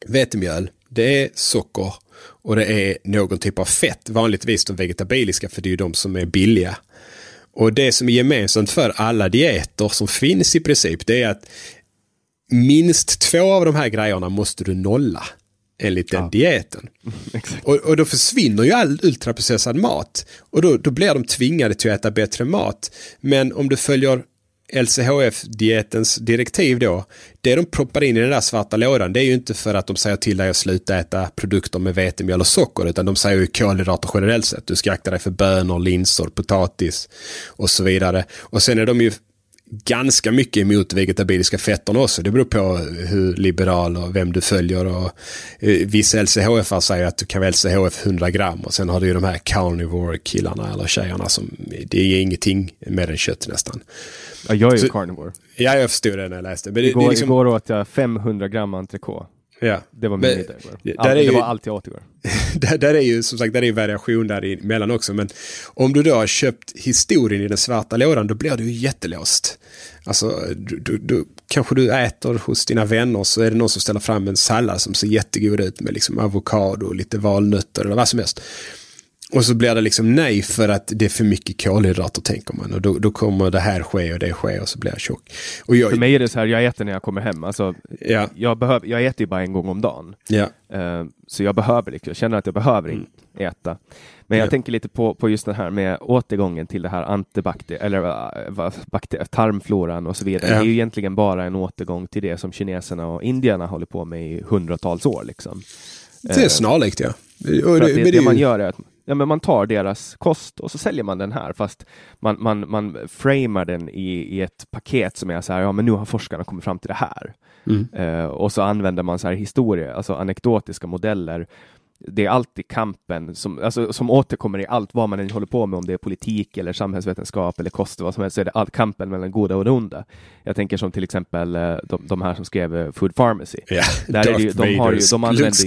vetemjöl, det är socker och det är någon typ av fett, vanligtvis de vegetabiliska för det är ju de som är billiga. Och det som är gemensamt för alla dieter som finns i princip det är att minst två av de här grejerna måste du nolla enligt den ja. dieten. och, och, då försvinner ju all ultraprocessad mat. Och då, då blir de tvingade till att äta bättre mat. Men om du följer LCHF-dietens direktiv då, det de proppar in i den där svarta lådan, det är ju inte för att de säger till dig att sluta äta produkter med vetemjöl och socker, utan de säger ju kolhydrater generellt sett. Du ska akta dig för bönor, linser, potatis och så vidare. Och sen är de ju ganska mycket emot vegetabiliska fetterna också. Det beror på hur liberal och vem du följer. Och, eh, vissa LCHF säger att du kan välja LCHF 100 gram och sen har du ju de här carnivore killarna eller tjejerna som det är ingenting mer än kött nästan. Ja, jag är ju carnivore. Ja, jag förstod det när jag läste. Men det, igår, det liksom... igår åt jag 500 gram entrecote. Ja. Det var min middag igår. Allt, det var allt jag åt igår. där, där är ju som sagt där är variation däremellan också. Men om du då har köpt historien i den svarta lådan då blir du ju jättelåst. Alltså, du, du, du, kanske du äter hos dina vänner så är det någon som ställer fram en sallad som ser jättegod ut med liksom avokado och lite valnötter eller vad som helst. Och så blir det liksom nej för att det är för mycket kolhydrater tänker man. Och då, då kommer det här ske och det ske och så blir jag tjock. Och jag, för mig är det så här, jag äter när jag kommer hem. Alltså, ja. jag, behöver, jag äter ju bara en gång om dagen. Ja. Uh, så jag behöver, liksom, jag känner att jag behöver mm. äta. Men jag ja. tänker lite på, på just det här med återgången till det här antibakter eller uh, bakter, tarmfloran och så vidare. Ja. Det är ju egentligen bara en återgång till det som kineserna och indierna håller på med i hundratals år. Liksom. Det är uh, snarlikt ja. Det, det, det, det man gör är att ja, men man tar deras kost och så säljer man den här fast man, man, man framar den i, i ett paket som är så här, ja men nu har forskarna kommit fram till det här. Mm. Uh, och så använder man så här historia, alltså anekdotiska modeller det är alltid kampen som, alltså, som återkommer i allt vad man än håller på med, om det är politik eller samhällsvetenskap eller kost, vad som helst, så är det all, kampen mellan goda och det onda. Jag tänker som till exempel eh, de, de här som skrev eh, Food Pharmacy. Ja, Där är det ju, de har ju, de använder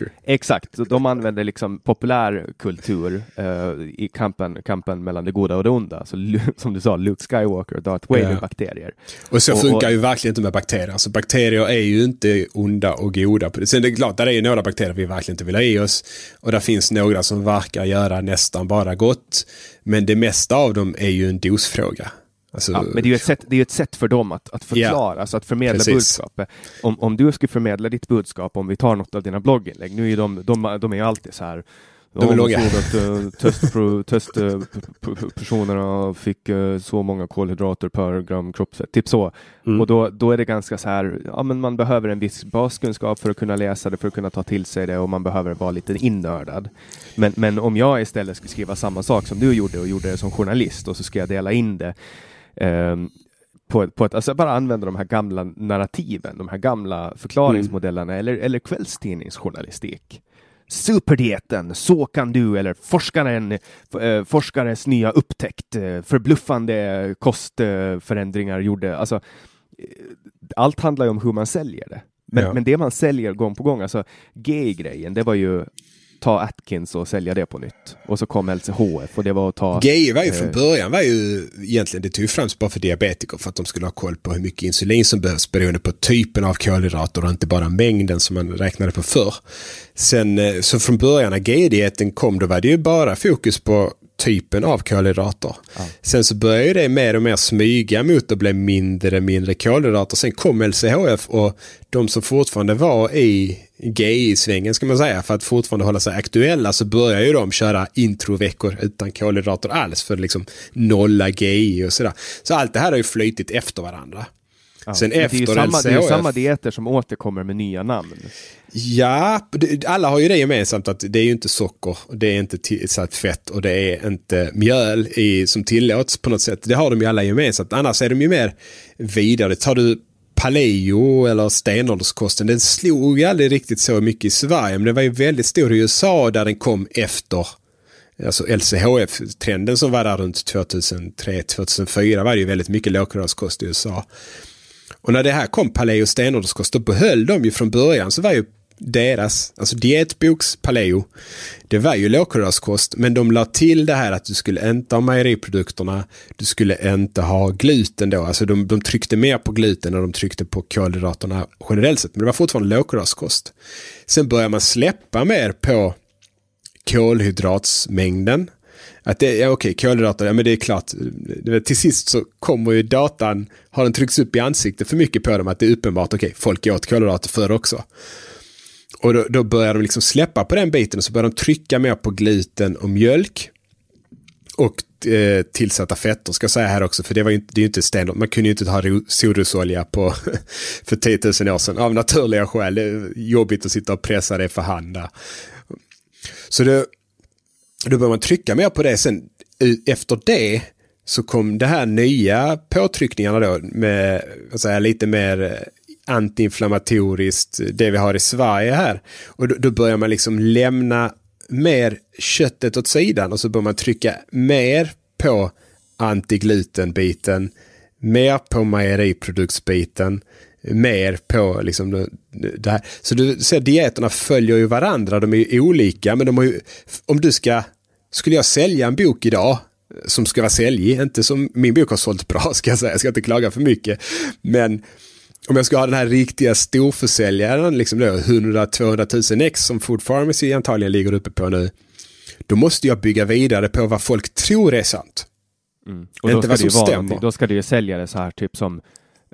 ju. Exakt, de använder liksom populärkultur uh, i kampen, kampen mellan det goda och det onda. Så, som du sa, Luke Skywalker och Darth Vader Ja. bakterier. Och så Och- funkar och- ju verkligen inte med bakterier. Alltså bakterier är ju inte onda och goda. Sen det är klart, där är ju några bakterier vi verkligen inte vill ha i oss. Och där finns några som verkar göra nästan bara gott. Men det mesta av dem är ju en dosfråga. Alltså, Ja, men det är ju ett sätt, det är ett sätt för dem att, att förklara, alltså att förmedla Precis. budskapet. Om, om du skulle förmedla ditt budskap, om vi tar något av dina blogginlägg, nu är de, de, de är alltid så här De är långa. såg att uh, testpro- testpersonerna fick eh, så många kolhydrater per gram kroppsfett, typ så. Mm. Och då, då är det ganska så här, ja men man behöver en viss baskunskap för att kunna läsa det, för att kunna ta till sig det och man behöver vara lite innördad. Men, men om jag istället skulle skriva samma sak som du gjorde och gjorde det som journalist och så ska jag dela in det ehm, på, på ett, alltså bara använda de här gamla narrativen, de här gamla förklaringsmodellerna eller, eller kvällstidningsjournalistik. Superdieten, så kan du, eller forskaren, eh, forskares nya upptäckt, eh, förbluffande kostförändringar gjorde, alltså eh, allt handlar ju om hur man säljer det. Men, Ja. men det man säljer gång på gång, alltså gay-grejen, det var ju ta Atkins och sälja det på nytt. Och så kom LCHF och det var att ta... GI var ju från eh, början var ju egentligen, det tog främst bara för diabetiker för att de skulle ha koll på hur mycket insulin som behövs beroende på typen av kolhydrater och inte bara mängden som man räknade på förr. Sen, eh, så från början när GI-dieten kom då var det ju bara fokus på typen av kolhydrater. Sen så började det mer och mer smyga mot att bli mindre mindre kolhydrater. Sen kom LCHF och de som fortfarande var i GI-svängen ska man säga för att fortfarande hålla sig aktuella så börjar ju de köra introveckor utan kolhydrater alls för att liksom nolla GI och sådär. Så allt det här har ju flytit efter varandra. ja. Sen Men det är efter samma, det är ju LCHF samma dieter som återkommer med nya namn. Ja, alla har ju det gemensamt att det är ju inte socker, och det är inte tillsatt fett och det är inte mjöl i, som tillåts på något sätt. Det har de ju alla gemensamt. Annars är de ju mer vidare. Tar du paleo eller stenålderskosten, den slog ju aldrig riktigt så mycket i Sverige, men den var ju väldigt stor i USA där den kom efter Alltså LCHF-trenden som var där runt 2003-2004 var det ju väldigt mycket lågkolhydratkost i USA. Och när det här kom, paleo och stenålderskost, då behöll de ju från början så var ju deras, alltså dietboks paleo, det var ju lågkolhydratskost, men de la till det här att du skulle inte ha mejeriprodukterna, du skulle inte ha gluten då, alltså de, de tryckte mer på gluten och de tryckte på kolhydraterna generellt sett, men det var fortfarande lågkolhydratskost. Sen börjar man släppa mer på kolhydratsmängden. Att det, ja okej, kolhydrater, ja men det är klart. Till sist så kommer ju datan, har den tryckts upp i ansiktet för mycket på dem att det är uppenbart, okej, folk åt kolhydrater förr också. Och då, då börjar de liksom släppa på den biten och så börjar de trycka mer på gluten och mjölk. Och eh, tillsatta fetter ska jag säga här också, för det, var ju, det är ju inte stenhårt. Man kunde ju inte ha solrosolja på för 10 000 år sedan av naturliga skäl. Det är jobbigt att sitta och pressa det för hand där. Så det, då börjar man trycka mer på det. Sen efter det så kom det här nya påtryckningarna då med säga, lite mer eh, antiinflammatoriskt, eh, det vi har i Sverige här. Och då, då börjar man liksom lämna mer köttet åt sidan och så börjar man trycka mer på antiglutenbiten, mer på mejeriproduktsbiten, mer på liksom det, det här. Så du ser dieterna följer ju varandra, de är ju olika, men de har ju, om du ska, skulle jag sälja en bok idag eh, som ska vara säljig, inte som min bok har sålt bra ska jag säga, jag ska inte klaga för mycket, men om jag ska ha den här riktiga storförsäljaren, liksom då 100-200 000 ex som Food Pharmacy antagligen ligger uppe på nu, då måste jag bygga vidare på vad folk tror är sant. Och då Inte ska, vad som stämmer. då ska det ju sälja det så här typ som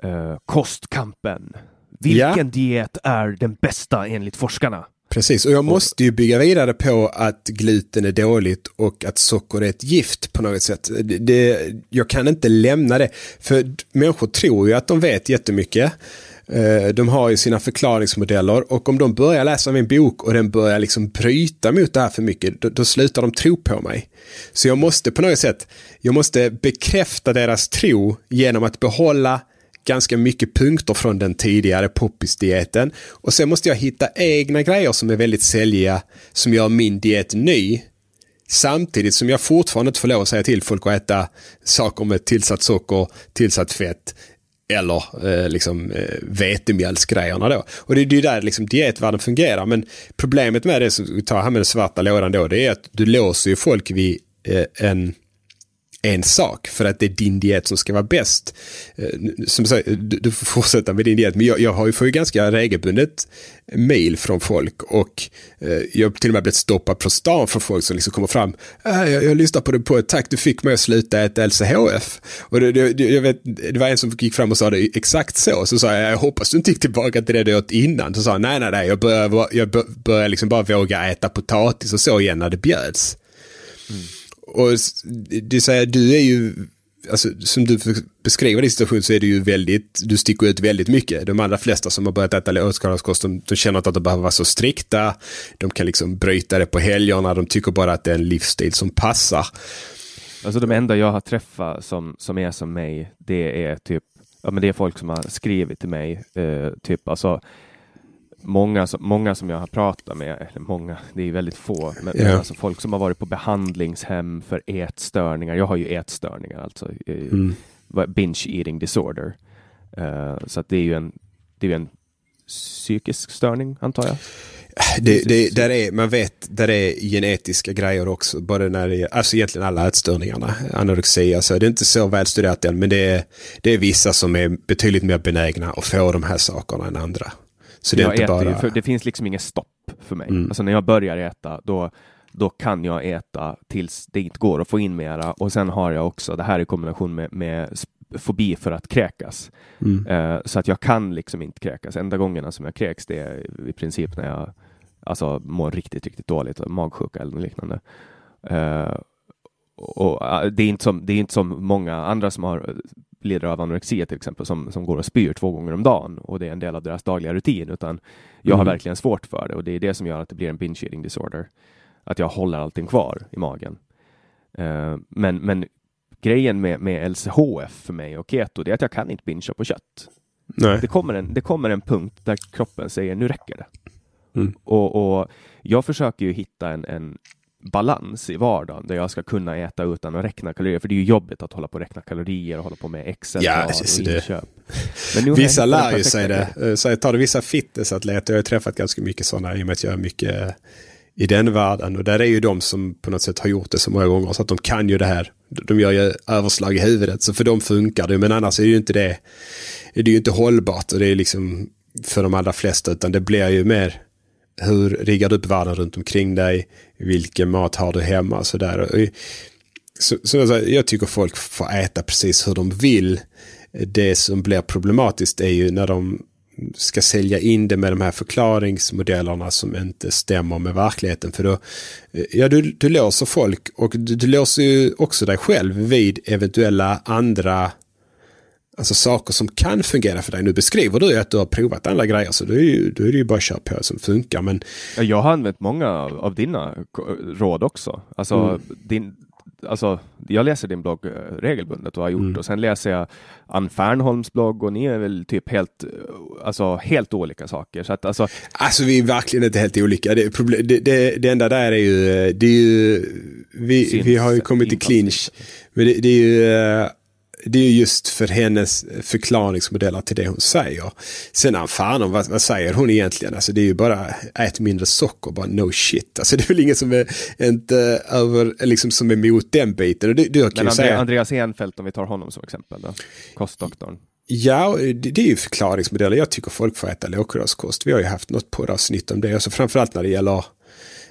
eh, kostkampen. Vilken Ja. diet är den bästa enligt forskarna? Precis, och jag måste ju bygga vidare på att gluten är dåligt och att socker är ett gift på något sätt. Det, det, jag kan inte lämna det, för människor tror ju att de vet jättemycket. Eh, De har ju sina förklaringsmodeller och om de börjar läsa min bok och den börjar liksom bryta mot det här för mycket, då, då slutar de tro på mig. Så jag måste på något sätt, jag måste bekräfta deras tro genom att behålla ganska mycket punkter från den tidigare poppis-dieten. Och sen måste jag hitta egna grejer som är väldigt säljiga som gör min diet ny. Samtidigt som jag fortfarande inte får lov att säga till folk att äta saker med tillsatt socker, tillsatt fett eller eh, liksom eh, vetemjölsgrejerna då. Och det är ju där liksom dietvärlden fungerar. Men problemet med det, som vi tar här med den svarta lådan då, det är att du låser ju folk vid eh, en en sak för att det är din diet som ska vara bäst. Eh, som sagt, du, får fortsätta med din diet, men jag, jag har ju, får ju ganska regelbundet mail från folk och eh, jag har till och med blivit stoppad på stan från folk som liksom kommer fram. Äh, jag, jag lyssnar på det på ett tack, du fick mig att sluta äta LCHF. Och det, det, jag vet, det var en som gick fram och sa det exakt så, så sa jag, jag hoppas du inte gick tillbaka till det du åt innan. Så sa han, nej, nej, nej, jag börjar, jag börjar liksom bara våga äta potatis och så igen när det bjöds. Mm och det säger, du är ju, alltså, som du beskriver din situation så är det ju väldigt, du sticker ut väldigt mycket. De allra flesta som har börjat äta åtstramningskost, de, de känner att de behöver vara så strikta. De kan liksom bryta det på helgerna, de tycker bara att det är en livsstil som passar. Alltså de enda jag har träffat som, som är som mig, det är typ, ja men det är folk som har skrivit till mig, eh, typ alltså många, många som jag har pratat med, eller många, det är väldigt få, men, yeah. alltså folk som har varit på behandlingshem för ätstörningar. Jag har ju ätstörningar, alltså mm. binge eating disorder. Uh, så det är ju en, det är en psykisk störning, antar jag. Det, det, där är, man vet, där är genetiska grejer också. Både när det alltså egentligen alla ätstörningarna. Anorexia, så det är inte så välstuderat än. Men det är, det är vissa som är betydligt mer benägna att få de här sakerna än andra. Så det, är inte bara... Ju, det finns liksom inget stopp för mig. Mm. Alltså när jag börjar äta, då, då kan jag äta tills det inte går att få in mera. Och sen har jag också, det här i kombination med, med fobi för att kräkas. Mm. Uh, så att jag kan liksom inte kräkas. Enda gångerna som jag kräks det är i princip när jag alltså, mår riktigt, riktigt dåligt, magsjuka eller liknande. Uh, och, uh, det, är inte som, det är inte som många andra som har lider av anorexia till exempel som, som går och spyr två gånger om dagen och det är en del av deras dagliga rutin utan jag mm. har verkligen svårt för det och det är det som gör att det blir en binge eating disorder. Att jag håller allting kvar i magen. Uh, men, men grejen med, med LCHF för mig och keto det är att jag kan inte bingea på kött. Nej. Det, kommer en, det kommer en punkt där kroppen säger nu räcker det. Mm. Och, och, jag försöker ju hitta en, en, balans i vardagen där jag ska kunna äta utan att räkna kalorier. För det är ju jobbigt att hålla på och räkna kalorier och hålla på med Excel ja, och inköp. vissa lär ju sig det. Eh, så jag tar det vissa fitnessatleter, jag har träffat ganska mycket sådana i och med att jag är mycket eh, i den världen. Och där är ju de som på något sätt har gjort det så många gånger så att de kan ju det här. De gör ju överslag i huvudet så för dem funkar det. Men annars är det ju inte det. Det är ju inte hållbart och det är liksom för de allra flesta utan det blir ju mer hur riggar du upp världen runt omkring dig? Vilken mat har du hemma? Så där. Eh, så, så alltså, jag tycker folk får äta precis hur de vill. Det som blir problematiskt är ju när de ska sälja in det med de här förklaringsmodellerna som inte stämmer med verkligheten. För då, eh, ja du, du låser folk och du, du låser ju också dig själv vid eventuella andra Alltså saker som kan fungera för dig. Nu beskriver du att du har provat alla grejer så då är, ju, då är det ju bara att köra på som funkar. Men... Jag har använt många av dina råd också. Alltså, mm. din, alltså, jag läser din blogg eh, regelbundet och har gjort mm. och sen läser jag Ann Fernholms blogg och ni är väl typ helt, eh, alltså, helt olika saker. Så att, alltså... alltså vi är verkligen inte helt olika. Det, problem, det, det, det enda där är ju, eh, det är ju vi, vi har ju kommit i clinch. Men det, det är ju det är just för hennes förklaringsmodeller till det hon säger. Sen han fan vad, vad säger hon egentligen? Alltså det är ju bara ät mindre socker, bara no shit. Alltså det är väl ingen som är inte över, liksom som är emot den biten. Och det, det Men Andre, säga... Andreas Enfeldt om vi tar honom som exempel då, kostdoktorn. Ja, det, är ju förklaringsmodeller. Jag tycker folk får äta lågkolhydratkost. Vi har ju haft något poddavsnitt om det. Alltså framförallt när det gäller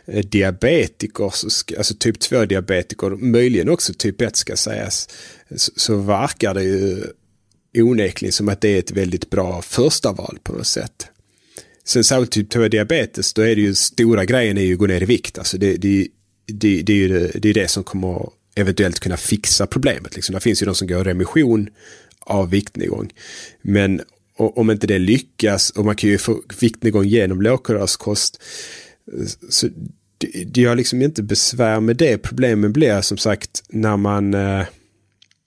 Eh, diabetiker, alltså typ 2 diabetiker, möjligen också typ 1 ska sägas så, verkar det ju onekligen som att det är ett väldigt bra första val på något sätt. Sen särskilt typ 2 diabetes, då är det ju stora grejen är ju att gå ner i vikt. Alltså det, det, det, det är ju det, det, är det som kommer eventuellt kunna fixa problemet. Liksom. Det finns ju de som går i remission av viktnedgång. Men om inte det lyckas, och man kan ju få viktnedgång genom lågkolhydratkost, så det, det har liksom inte besvär med det. Problemen blir som sagt när man eh,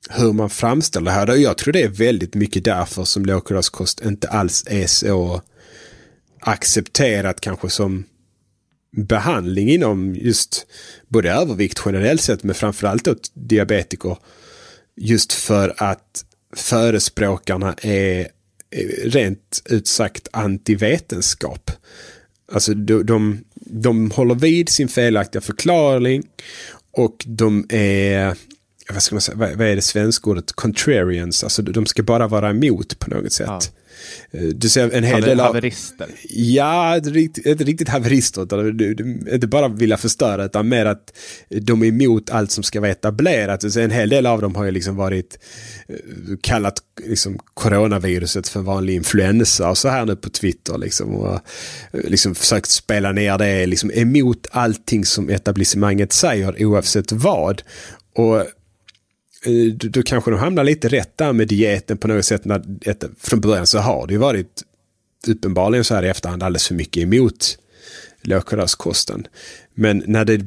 hur man framställer det här. Jag tror det är väldigt mycket därför som lågkolhydratkost inte alls är så accepterat kanske som behandling inom just både övervikt generellt sett men framförallt åt diabetiker. Just för att förespråkarna är rent ut sagt antivetenskap. Alltså de, de, de håller vid sin felaktiga förklaring och de är, vad ska man säga, vad, är det svenska ordet? Contrarians, alltså de ska bara vara emot på något sätt. Ja. Eh, du ser en hel del av... Haverister? Ja, ett riktigt, haverister. Du, du, inte bara vilja förstöra utan mer att de är emot allt som ska vara etablerat. Så en hel del av dem har ju liksom varit eh, kallat liksom, coronaviruset för vanlig influensa och så här nu på Twitter. Liksom, och eh, liksom försökt spela ner det liksom emot allting som etablissemanget säger oavsett vad. Och Eh, då, då kanske hamnar lite rätt där med dieten på något sätt. När, ett, från början så har det ju varit uppenbarligen så här i efterhand alldeles för mycket emot lågkolhydratkosten. Men när det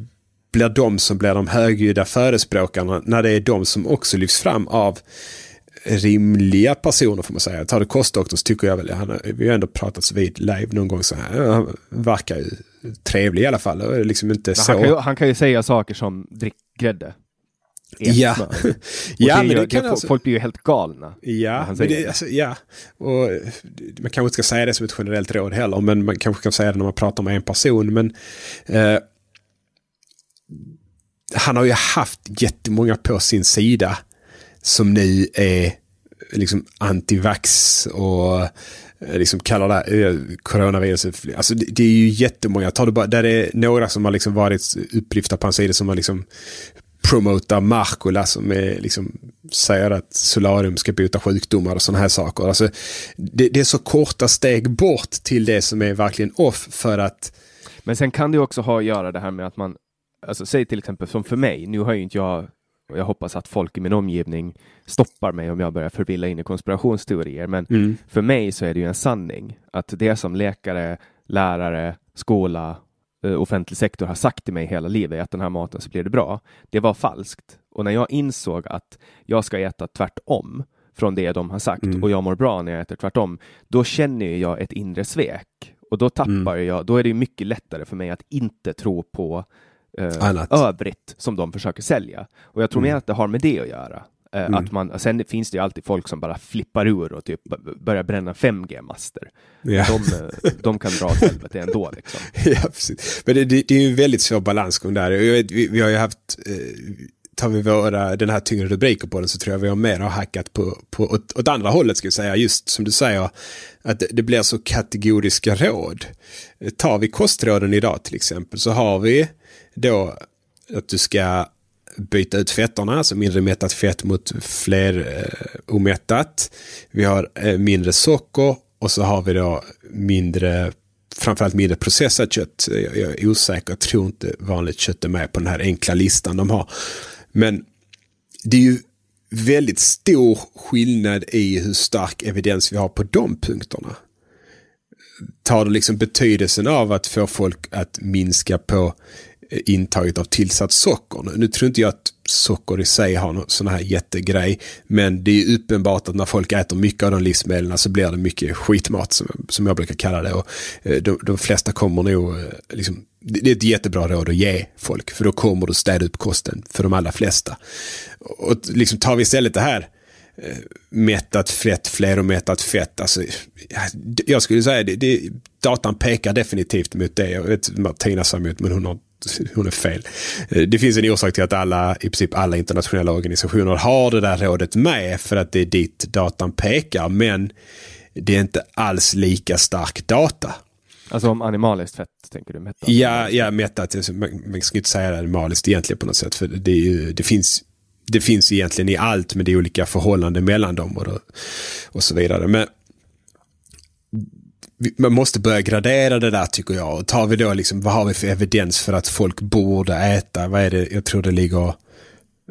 blir de som blir de högljudda förespråkarna, när det är de som också lyfts fram av rimliga personer får man säga. Tar det kostdoktorn så tycker jag väl, han, vi har ändå pratats vid live någon gång så här, han verkar ju trevlig i alla fall. Liksom inte så. Han, kan ju, han kan ju säga saker som drick grädde. Ja, ja men det kan alltså... Folk blir ju helt galna. Ja, men det, alltså, ja. Och man kanske inte ska säga det som ett generellt råd heller, men man kanske kan säga det när man pratar med en person. Men eh, han har ju haft jättemånga på sin sida som nu är liksom antivax och eh, liksom kallar det eh, coronaviruset. Alltså det, det, är ju jättemånga. Tar du bara, där det är några som har liksom varit upplyfta på en sida som har liksom promotar Markola som är, liksom, säger att solarium ska bota sjukdomar och sådana här saker. Alltså, det, det, är så korta steg bort till det som är verkligen off för att... Men sen kan det också ha att göra det här med att man, alltså säg till exempel som för mig, nu har ju inte jag och jag hoppas att folk i min omgivning stoppar mig om jag börjar förvilla in i konspirationsteorier. Men mm. för mig så är det ju en sanning att det som läkare, lärare, skola offentlig sektor har sagt till mig hela livet att den här maten så blir det bra. Det var falskt. Och när jag insåg att jag ska äta tvärtom från det de har sagt mm. och jag mår bra när jag äter tvärtom, då känner jag ett inre svek. Och då tappar mm. jag, då är det mycket lättare för mig att inte tro på eh, övrigt som de försöker sälja. Och jag tror mm. mer att det har med det att göra. Eh, mm. Att man, sen finns det ju alltid folk som bara flippar ur och typ börjar bränna 5G-master. Ja. De, eh, de, kan dra åt helvete ändå. Liksom. Ja, precis. Men det, det, är ju en väldigt svår balansgång där. Vet, vi, vi, har ju haft, eh, tar vi våra, den här tyngre rubriker på den så tror jag vi har mer har hackat på, på åt, åt andra hållet ska vi säga. Just som du säger, att det, det blir så kategoriska råd. Tar vi kostråden idag till exempel så har vi då att du ska byta ut fetterna, alltså mindre mättat fett mot fler eh, omättat. Vi har eh, mindre socker och så har vi då mindre framförallt mindre processat kött. Jag är osäker, jag tror inte vanligt kött är med på den här enkla listan de har. Men det är ju väldigt stor skillnad i hur stark evidens vi har på de punkterna. Tar det liksom betydelsen av att få folk att minska på intaget av tillsatt socker. Nu tror inte jag att socker i sig har någon sån här jättegrej. Men det är uppenbart att när folk äter mycket av de livsmedlen så blir det mycket skitmat som, som jag brukar kalla det. Och eh, de, de flesta kommer nog, eh, liksom, det är ett jättebra råd att ge folk. För då kommer du städa upp kosten för de allra flesta. Och liksom tar vi istället det här eh, mättat fett, fleromättat fett. Alltså, jag skulle säga det, det, datan pekar definitivt mot det. Jag vet Martina sa emot men hon har hon är fel. Eh, det finns en orsak till att alla, i princip alla internationella organisationer har det där rådet med för att det är dit datan pekar. Men det är inte alls lika stark data. Alltså om animaliskt fett tänker du? Mättat? Ja, ja mättat. Alltså, man, man ska inte säga animaliskt egentligen på något sätt. För det, ju, det, finns, det finns egentligen i allt men det är olika förhållanden mellan dem och, då, och så vidare. Men man måste börja gradera det där tycker jag. Och tar vi då liksom, vad har vi för evidens för att folk borde äta? Vad är det, jag tror det ligger,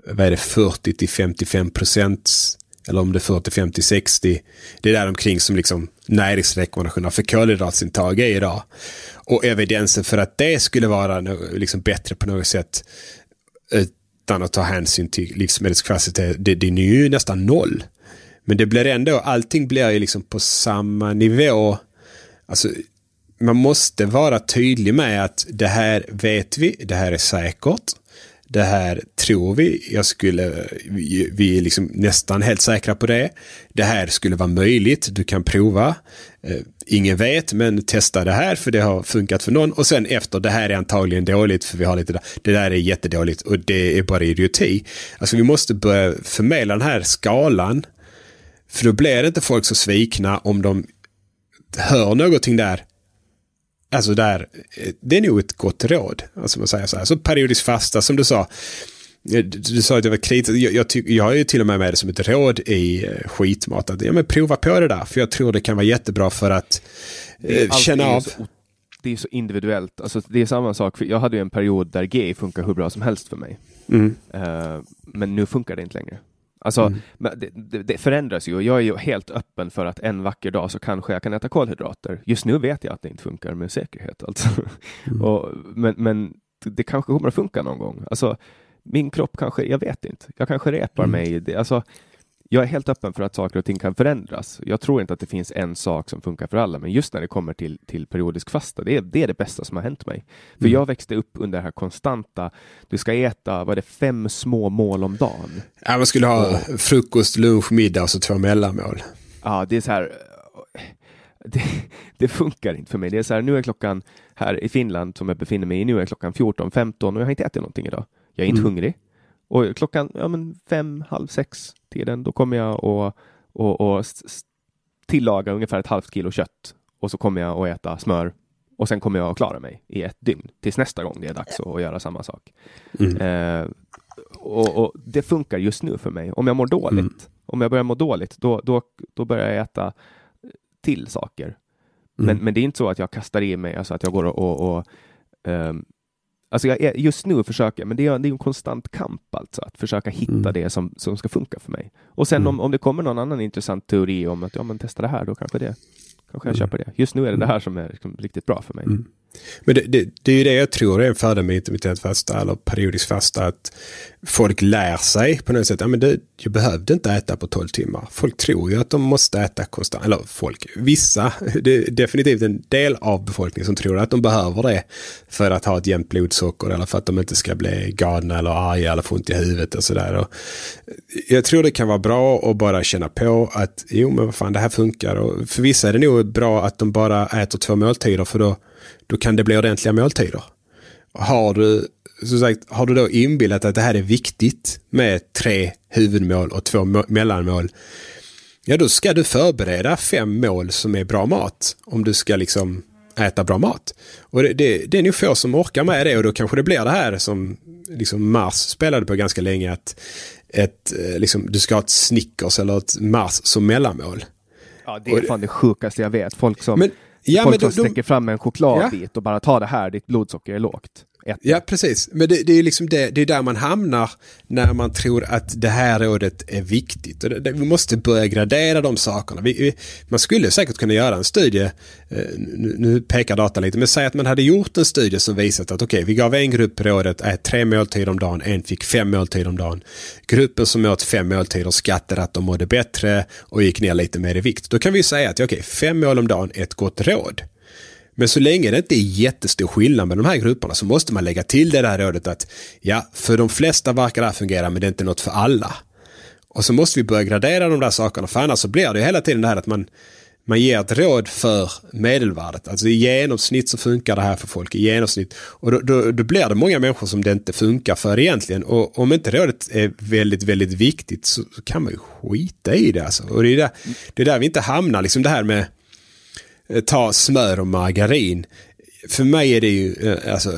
vad är det, 40 till 55 procent? Eller om det är 40, 50, 60. Det är där omkring som liksom näringsrekommendationerna för kolhydratsintag är idag. Och evidensen för att det skulle vara liksom bättre på något sätt. Utan att ta hänsyn till livsmedelskvalitet, det, det är ju nästan noll. Men det blir ändå, allting blir ju liksom på samma nivå. Alltså, man måste vara tydlig med att det här vet vi, det här är säkert. Det här tror vi, jag skulle, vi, vi är liksom nästan helt säkra på det. Det här skulle vara möjligt, du kan prova. Eh, ingen vet, men testa det här för det har funkat för någon. Och sen efter, det här är antagligen dåligt för vi har lite. Det där är jättedåligt och det är bara idioti. Alltså vi måste börja förmedla den här skalan. För då blir det inte folk så svikna om de hör någonting där Alltså där, det är nog ett gott råd. Alltså man säger så här. Så periodiskt fasta som du sa. Du, du sa att jag var kritisk. Jag, jag, jag har ju till och med med det som ett råd i eh, skitmat. Att, ja, men prova på det där. För jag tror det kan vara jättebra för att eh, känna av. Det är så individuellt. Alltså, det är samma sak. För jag hade ju en period där G funkar hur bra som helst för mig. Mm. Uh, men nu funkar det inte längre. Alltså, mm. det, det, förändras ju och jag är ju helt öppen för att en vacker dag så kanske jag kan äta kolhydrater. Just nu vet jag att det inte funkar med säkerhet. Alltså. Mm. och, men, men det kanske kommer att funka någon gång. Alltså, min kropp kanske, jag vet inte, jag kanske repar mm. mig. Det, alltså, jag är helt öppen för att saker och ting kan förändras. Jag tror inte att det finns en sak som funkar för alla, men just när det kommer till, till periodisk fasta, det är, det är det bästa som har hänt mig. För mm. jag växte upp under det här konstanta, du ska äta, vad det, fem små mål om dagen? Ja, man skulle ha och, frukost, lunch, middag och så två mellanmål. Ja, det är så här, det, det, funkar inte för mig. Det är så här, nu är klockan här i Finland som jag befinner mig i, nu är klockan 14.15 och jag har inte ätit någonting idag. Jag är inte mm. hungrig. Och klockan ja, men fem, halv sex tiden, då kommer jag och, och, och tillaga ungefär ett halvt kilo kött och så kommer jag att äta smör och sen kommer jag att klara mig i ett dygn tills nästa gång det är dags att göra samma sak. Mm. Eh, och, och, Det funkar just nu för mig. Om jag mår dåligt, mm. om jag börjar må dåligt, då, då, då börjar jag äta till saker. Men, mm. men det är inte så att jag kastar i mig, alltså att jag går och, och, och um, Alltså jag, just nu försöker men det är, det är en konstant kamp alltså, att försöka hitta mm. det som, som ska funka för mig. Och sen mm. om, om det kommer någon annan intressant teori om att ja, men testa det här, då kanske det kanske jag mm. köper det. Just nu är det det här som är liksom riktigt bra för mig. Men det, det, det, är ju det jag tror är en fördel med intermittent fasta eller periodisk fasta. Att folk lär sig på något sätt. Ja, men det, jag behövde inte äta på 12 timmar. Folk tror ju att de måste äta konstant. Eller folk, vissa. Det är definitivt en del av befolkningen som tror att de behöver det. För att ha ett jämnt blodsocker eller för att de inte ska bli galna eller arga eller få ont i huvudet och sådär. Jag tror det kan vara bra att bara känna på att jo men vad fan det här funkar. Och för vissa är det nog bra att de bara äter två måltider för då då kan det bli ordentliga måltider. Har du, som sagt, har du då inbillat att det här är viktigt med tre huvudmål och två mellanmål, ja då ska du förbereda fem mål som är bra mat. Om du ska liksom äta bra mat. Och det, det, det är nog få som orkar med det och då kanske det blir det här som liksom Mars spelade på ganska länge. Att ett, eh, liksom, du ska ha ett Snickers eller ett Mars som mellanmål. Ja, det är fan det sjukaste jag vet. Folk som men, Ja, Folk som sträcker fram en chokladbit ja. och bara tar det här, ditt blodsocker är lågt. Ett. Ja, precis. Men det, det är liksom det, det är där man hamnar när man tror att det här rådet är viktigt. Och det, det, vi måste börja gradera de sakerna. Vi, vi, man skulle säkert kunna göra en studie, eh, nu, nu, pekar data lite, men säg att man hade gjort en studie som visat att okej, okay, vi gav en grupp rådet ät tre måltider om dagen, en fick fem måltider om dagen. Gruppen som åt fem måltider skattade att de mådde bättre och gick ner lite mer i vikt. Då kan vi säga att okej, okay, fem mål om dagen är ett gott råd. Men så länge det inte är jättestor skillnad med de här grupperna så måste man lägga till det där rådet att ja, för de flesta verkar det här fungera men det är inte något för alla. Och så måste vi börja gradera de där sakerna för annars så blir det hela tiden det här att man, man ger ett råd för medelvärdet. Alltså i genomsnitt så funkar det här för folk i genomsnitt. Och då, då, då blir det många människor som det inte funkar för egentligen. Och om inte rådet är väldigt, väldigt viktigt så, så kan man ju skita i det. Alltså. Och det är, där, det är där vi inte hamnar, liksom det här med ta smör och margarin. För mig är det ju, eh, alltså,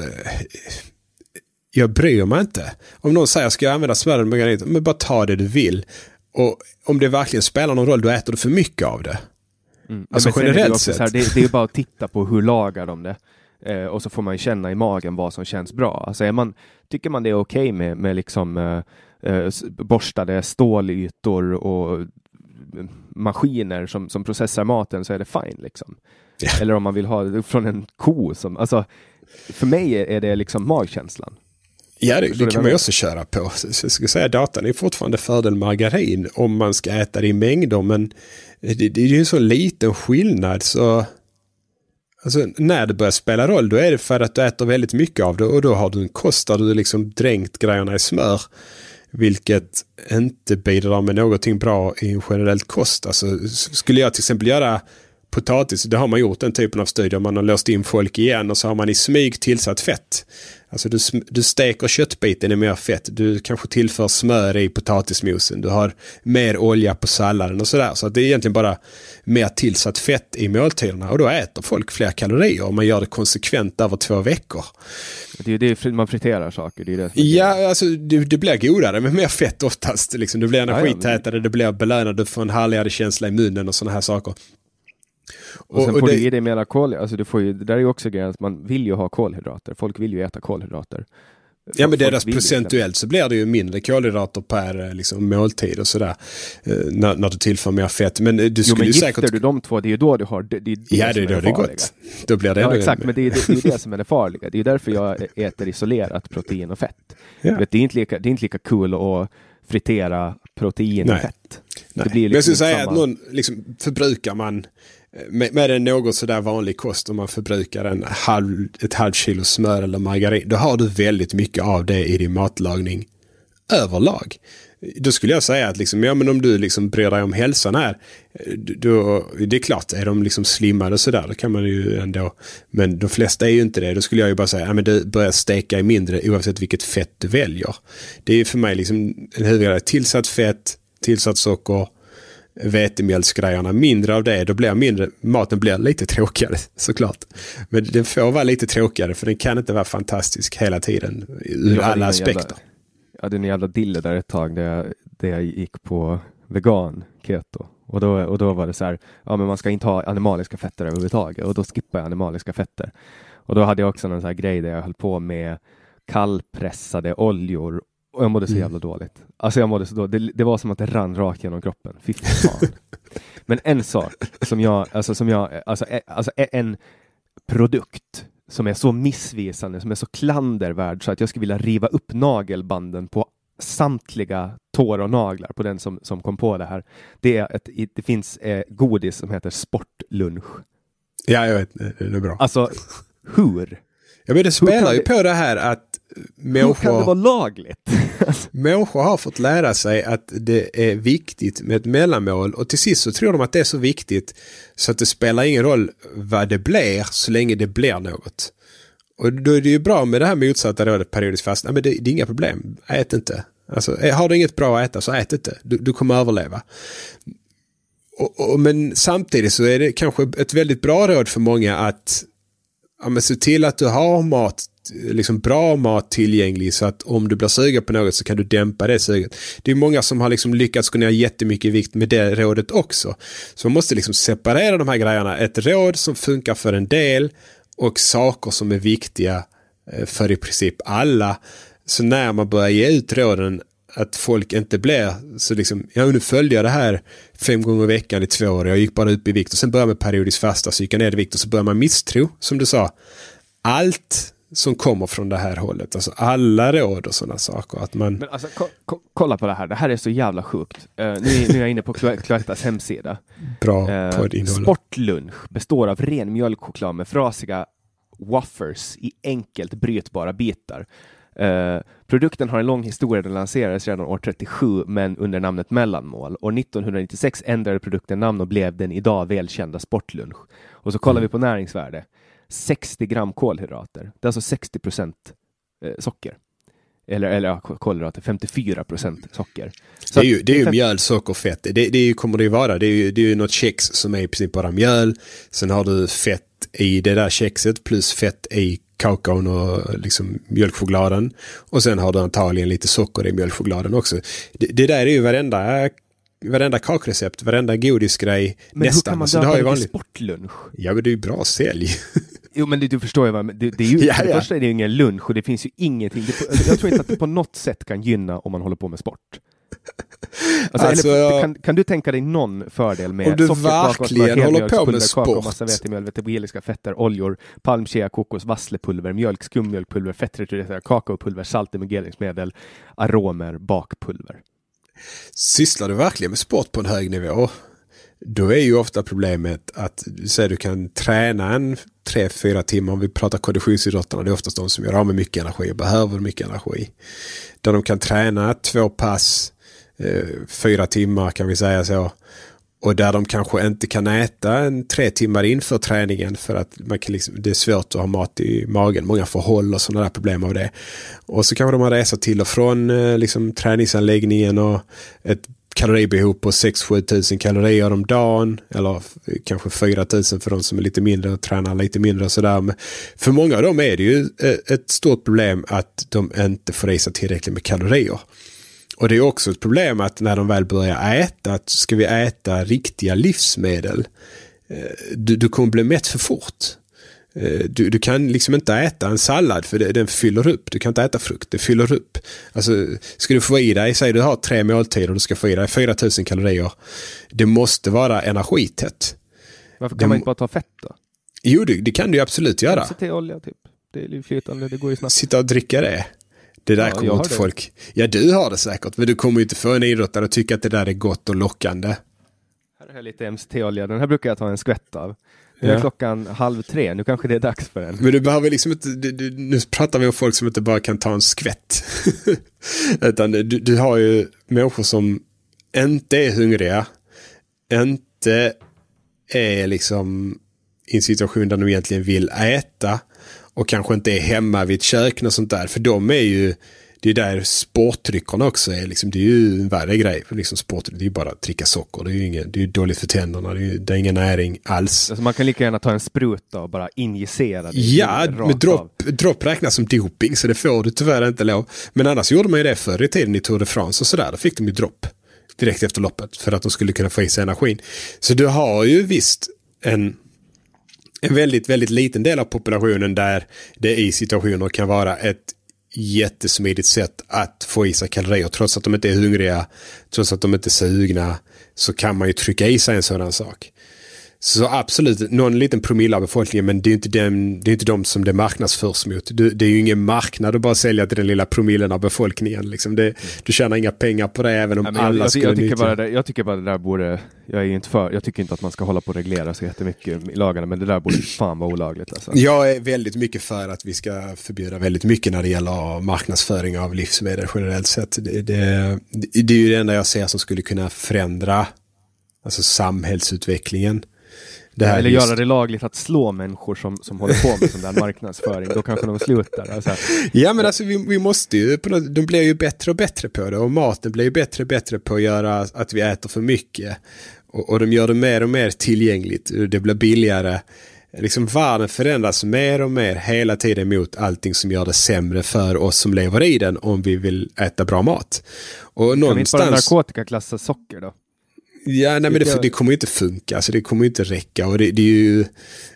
jag bryr mig inte. Om någon säger ska jag använda smör och margarin, men bara ta det du vill. Och om det verkligen spelar någon roll, då äter du för mycket av det. Mm. Alltså generellt sett. Det, är bara att titta på hur lagar de det. Eh, och så får man känna i magen vad som känns bra. Alltså är man, tycker man det är okej okay med, med liksom eh, eh borstade stålytor och maskiner som, som processar maten så är det fine. Liksom. Yeah. Eller om man vill ha det från en ko. Som, alltså, för mig är det liksom magkänslan. Ja, det, det kan man ju också köra på. Så jag skulle säga datan är fortfarande fördel margarin om man ska äta det i mängder. Men det, det är ju en så liten skillnad så... Alltså när det börjar spela roll då är det för att du äter väldigt mycket av det och då har du en kost där du liksom dränkt grejerna i smör. Vilket inte bidrar med någonting bra i en generell kost. Alltså skulle jag till exempel göra potatis, det har man gjort den typen av studier. Man har låst in folk igen och så har man i smyg tillsatt fett. Alltså du, du steker köttbiten i mer fett. Du kanske tillför smör i potatismosen. Du har mer olja på salladen och sådär. Så att det är egentligen bara mer tillsatt fett i måltiderna. Och då äter folk fler kalorier om man gör det konsekvent över två veckor. Det är det man friterar saker. Det är det ja, alltså det, det, blir godare med mer fett oftast. Liksom. Du blir energitätare, det blir belönad, du får en härligare känsla i munnen och sådana här saker. Och sen och får det... du i dig mera kol, alltså du får ju, det där är ju också grejen, att man vill ju ha kolhydrater. Folk vill ju äta kolhydrater. Ja men deras procentuellt så blir det ju mindre kolhydrater per eh, liksom, måltid och sådär. Eh, när, när, du tillför mer fett. Men eh, du skulle jo, men ju säkert... du de två, det är ju då du har... Det, det, det ja det är då det är gott. Då blir det Ja exakt, men det är, det är det som är det farliga. Det är därför jag äter isolerat protein och fett. Ja. Vet, det, är inte lika, det är inte lika kul att fritera protein Nej. och fett. Nej. Det blir liksom men jag skulle säga samma... att någon, liksom, förbrukar man Eh, med, med en något sådär vanlig kost om man förbrukar en halv, ett halvt kilo smör eller margarin. Då har du väldigt mycket av det i din matlagning överlag. Då skulle jag säga att liksom, ja, men om du liksom bryr dig om hälsan här. Eh, då, det är klart, är de liksom slimmade sådär då kan man ju ändå. Men de flesta är ju inte det. Då skulle jag ju bara säga, ja men du börjar steka i mindre oavsett vilket fett du väljer. Det är för mig liksom en huvudgrej. Tillsatt fett, tillsatt socker, vetemjölsgrejerna, mindre av det, då blir mindre, maten blir lite tråkigare såklart. Men den får vara lite tråkigare för den kan inte vara fantastisk hela tiden ur alla aspekter. Jävla, jag hade en jävla dille där ett tag där jag, där jag gick på vegan keto. Och då, och då var det så här, ja men man ska inte ha animaliska fetter överhuvudtaget och då skippar jag animaliska fetter. Och då hade jag också någon sån här grej där jag höll på med kallpressade oljor och jag mådde så mm. jävla dåligt. Alltså jag mådde så dåligt. Det, det, var som att det rann rakt genom kroppen. Fy fan. Men en sak som jag, alltså som jag, alltså, alltså en produkt som är så missvisande, som är så klandervärd så att jag skulle vilja riva upp nagelbanden på samtliga tår och naglar på den som, som kom på det här. Det, är ett, det finns eh, godis som heter sportlunch. Ja, jag vet. Det är bra. Alltså, hur? Ja, men det spelar ju på det här att människor... Hur kan det vara lagligt? människor har fått lära sig att det är viktigt med ett mellanmål och till sist så tror de att det är så viktigt så att det spelar ingen roll vad det blir så länge det blir något. Och då är det ju bra med det här motsatta rådet periodiskt fast. Nej, men det, det är inga problem. Ät inte. Alltså, har du inget bra att äta så ät inte. Du, du kommer överleva. Och, och, men samtidigt så är det kanske ett väldigt bra råd för många att ja, men se till att du har mat, liksom bra mat tillgänglig så att om du blir sugen på något så kan du dämpa det suget. Det är många som har liksom lyckats gå ner jättemycket i vikt med det rådet också. Så man måste liksom separera de här grejerna. Ett råd som funkar för en del och saker som är viktiga eh, för i princip alla. Så när man börjar ge ut råden att folk inte blir så liksom, ja nu följde jag det här fem gånger i veckan i två år, jag gick bara upp i vikt och sen började med periodiskt fasta, så gick jag ner i vikt och så börjar man misstro, som du sa, allt som kommer från det här hållet, alltså alla råd och sådana saker. Att man... Men alltså, ko ko kolla på det här, det här är så jävla sjukt. Uh, nu, nu är jag inne på Cloettas hemsida. Bra uh, poddinnehåll. Sportlunch består av ren mjölkchoklad med frasiga waffers i enkelt brytbara bitar. Uh, produkten har en lång historia, den lanserades redan år 37 men under namnet mellanmål. År 1996 ändrade produkten namn och blev den idag välkända Sportlunch. Och så kollar mm. vi på näringsvärde. 60 gram kolhydrater. Det är alltså 60 procent uh, socker. Eller, eller ja, kolhydrater, 54 procent socker. Så det är ju, det är ju mjöl, socker, fett. Det, det ju, kommer det ju vara. Det är ju, det är ju något kex som är i princip bara mjöl. Sen har du fett i det där kexet plus fett i kakaon och liksom mjölkchokladen. Och sen har du antagligen lite socker i mjölkchokladen också. Det, det där är ju varenda varenda kakrecept, varenda godisgrej men nästan. Men hur kan man alltså, döpa det vanligt... sportlunch? Ja men det är ju bra sälj. jo men du, du förstår ju vad det, det är ju, ja, ja. första är det ju ingen lunch och det finns ju ingenting. Det, jag tror inte att det på något sätt kan gynna om man håller på med sport. Alltså, Alltså, eller, kan, kan du tänka dig någon fördel med Om du kakao, verkligen håller på med kakao, sport. massa vetemjöl, vegetabiliska fetter, oljor, palm, chia, kokos, vasslepulver, mjölk, skummjölkpulver, fettreducerat kakaopulver, salt, emulgeringsmedel, aromer, bakpulver. Sysslar du verkligen med sport på en hög nivå? Då är ju ofta problemet att säg du kan träna en 3-4 timmar. Om vi pratar konditionsidrottarna. Det är oftast de som gör av med mycket energi och behöver mycket energi. Där de kan träna två pass, Eh, fyra timmar kan vi säga så. Och där de kanske inte kan äta en tre timmar inför träningen för att man kan liksom, det är svårt att ha mat i magen. Många får håll och sådana där problem av det. Och så kanske de har resa till och från eh, liksom, träningsanläggningen och ett kaloribehov på 6-7 tusen kalorier om dagen. Eller kanske 4 tusen för de som är lite mindre och tränar lite mindre och sådär. Men för många av dem är det ju eh, ett stort problem att de inte får i sig tillräckligt med kalorier. Och det är också ett problem att när de väl börjar äta, att ska vi äta riktiga livsmedel, eh, du, du kommer bli mätt för fort. Eh, Du, du kan liksom inte äta en sallad för det, den fyller upp. Du kan inte äta frukt, det fyller upp. Alltså, ska du få i dig, säg du har tre måltider och du ska få i dig 4000 kalorier. Det måste vara energitätt. Varför Det kan man må- inte bara ta fett då? Jo, det, det kan du absolut göra. MCT-olja typ. Det är flytande, det går ju snabbt. Sitta och dricka det. Det där Ja, kommer inte det. folk... Ja, du har det säkert. Men du kommer ju inte få en idrottare att tycka att det där är gott och lockande. Här har jag lite MCT-olja, den här brukar jag ta en skvätt av. Nu är Ja. klockan halv tre, nu kanske det är dags för en. Men du behöver liksom inte, du, du, nu pratar vi om folk som inte bara kan ta en skvätt. Utan du, du har ju människor som inte är hungriga, inte är liksom i en situation där de egentligen vill äta och kanske inte är hemma vid ett kök och sånt där. För de är ju, det är där sportdryckerna också är. Liksom, det är ju en värre grej. För liksom sport, det är ju bara att dricka socker. Det är ju ingen, det är dåligt för tänderna. Det är, det är ingen näring alls. Alltså man kan lika gärna ta en spruta och bara injicera det Ja, men dropp, dropp räknas som doping så det får du tyvärr inte lov. Men annars gjorde man ju det förr i tiden i Tour de France och sådär. Då fick de ju dropp direkt efter loppet för att de skulle kunna få i sig energin. Så du har ju visst en, en väldigt, väldigt liten del av populationen där det i situationer kan vara ett jättesmidigt sätt att få i sig kalorier. Trots att de inte är hungriga, trots att de inte är sugna, så kan man ju trycka i sig en sådan sak. Så absolut, någon liten promille av befolkningen, men det är inte, den, det är inte de som det marknadsförs mot. Du, det är ju ingen marknad att bara sälja till den lilla promillen av befolkningen. Liksom det, du tjänar inga pengar på det, även om jag, alla jag, skulle jag, tycker bara det, jag tycker bara det där borde, jag är inte för, jag tycker inte att man ska hålla på och reglera så jättemycket i lagarna, men det där borde fan vara olagligt alltså. Jag är väldigt mycket för att vi ska förbjuda väldigt mycket när det gäller marknadsföring av livsmedel generellt sett. Det, det, det är ju det enda jag ser som skulle kunna förändra alltså samhällsutvecklingen. Det här Eller just- göra det lagligt att slå människor som, som håller på med sån där marknadsföring, då kanske de slutar. Alltså, Ja men alltså vi, vi måste ju, de blir ju bättre och bättre på det och maten blir ju bättre och bättre på att göra att vi äter för mycket. Och, och de gör det mer och mer tillgängligt, det blir billigare. Liksom världen förändras mer och mer hela tiden mot allting som gör det sämre för oss som lever i den om vi vill äta bra mat. Och kan vi inte bara någonstans... narkotikaklassa socker då? Ja, nej, men det, det kommer inte funka. Alltså, det kommer ju inte räcka. Och det, det, är ju,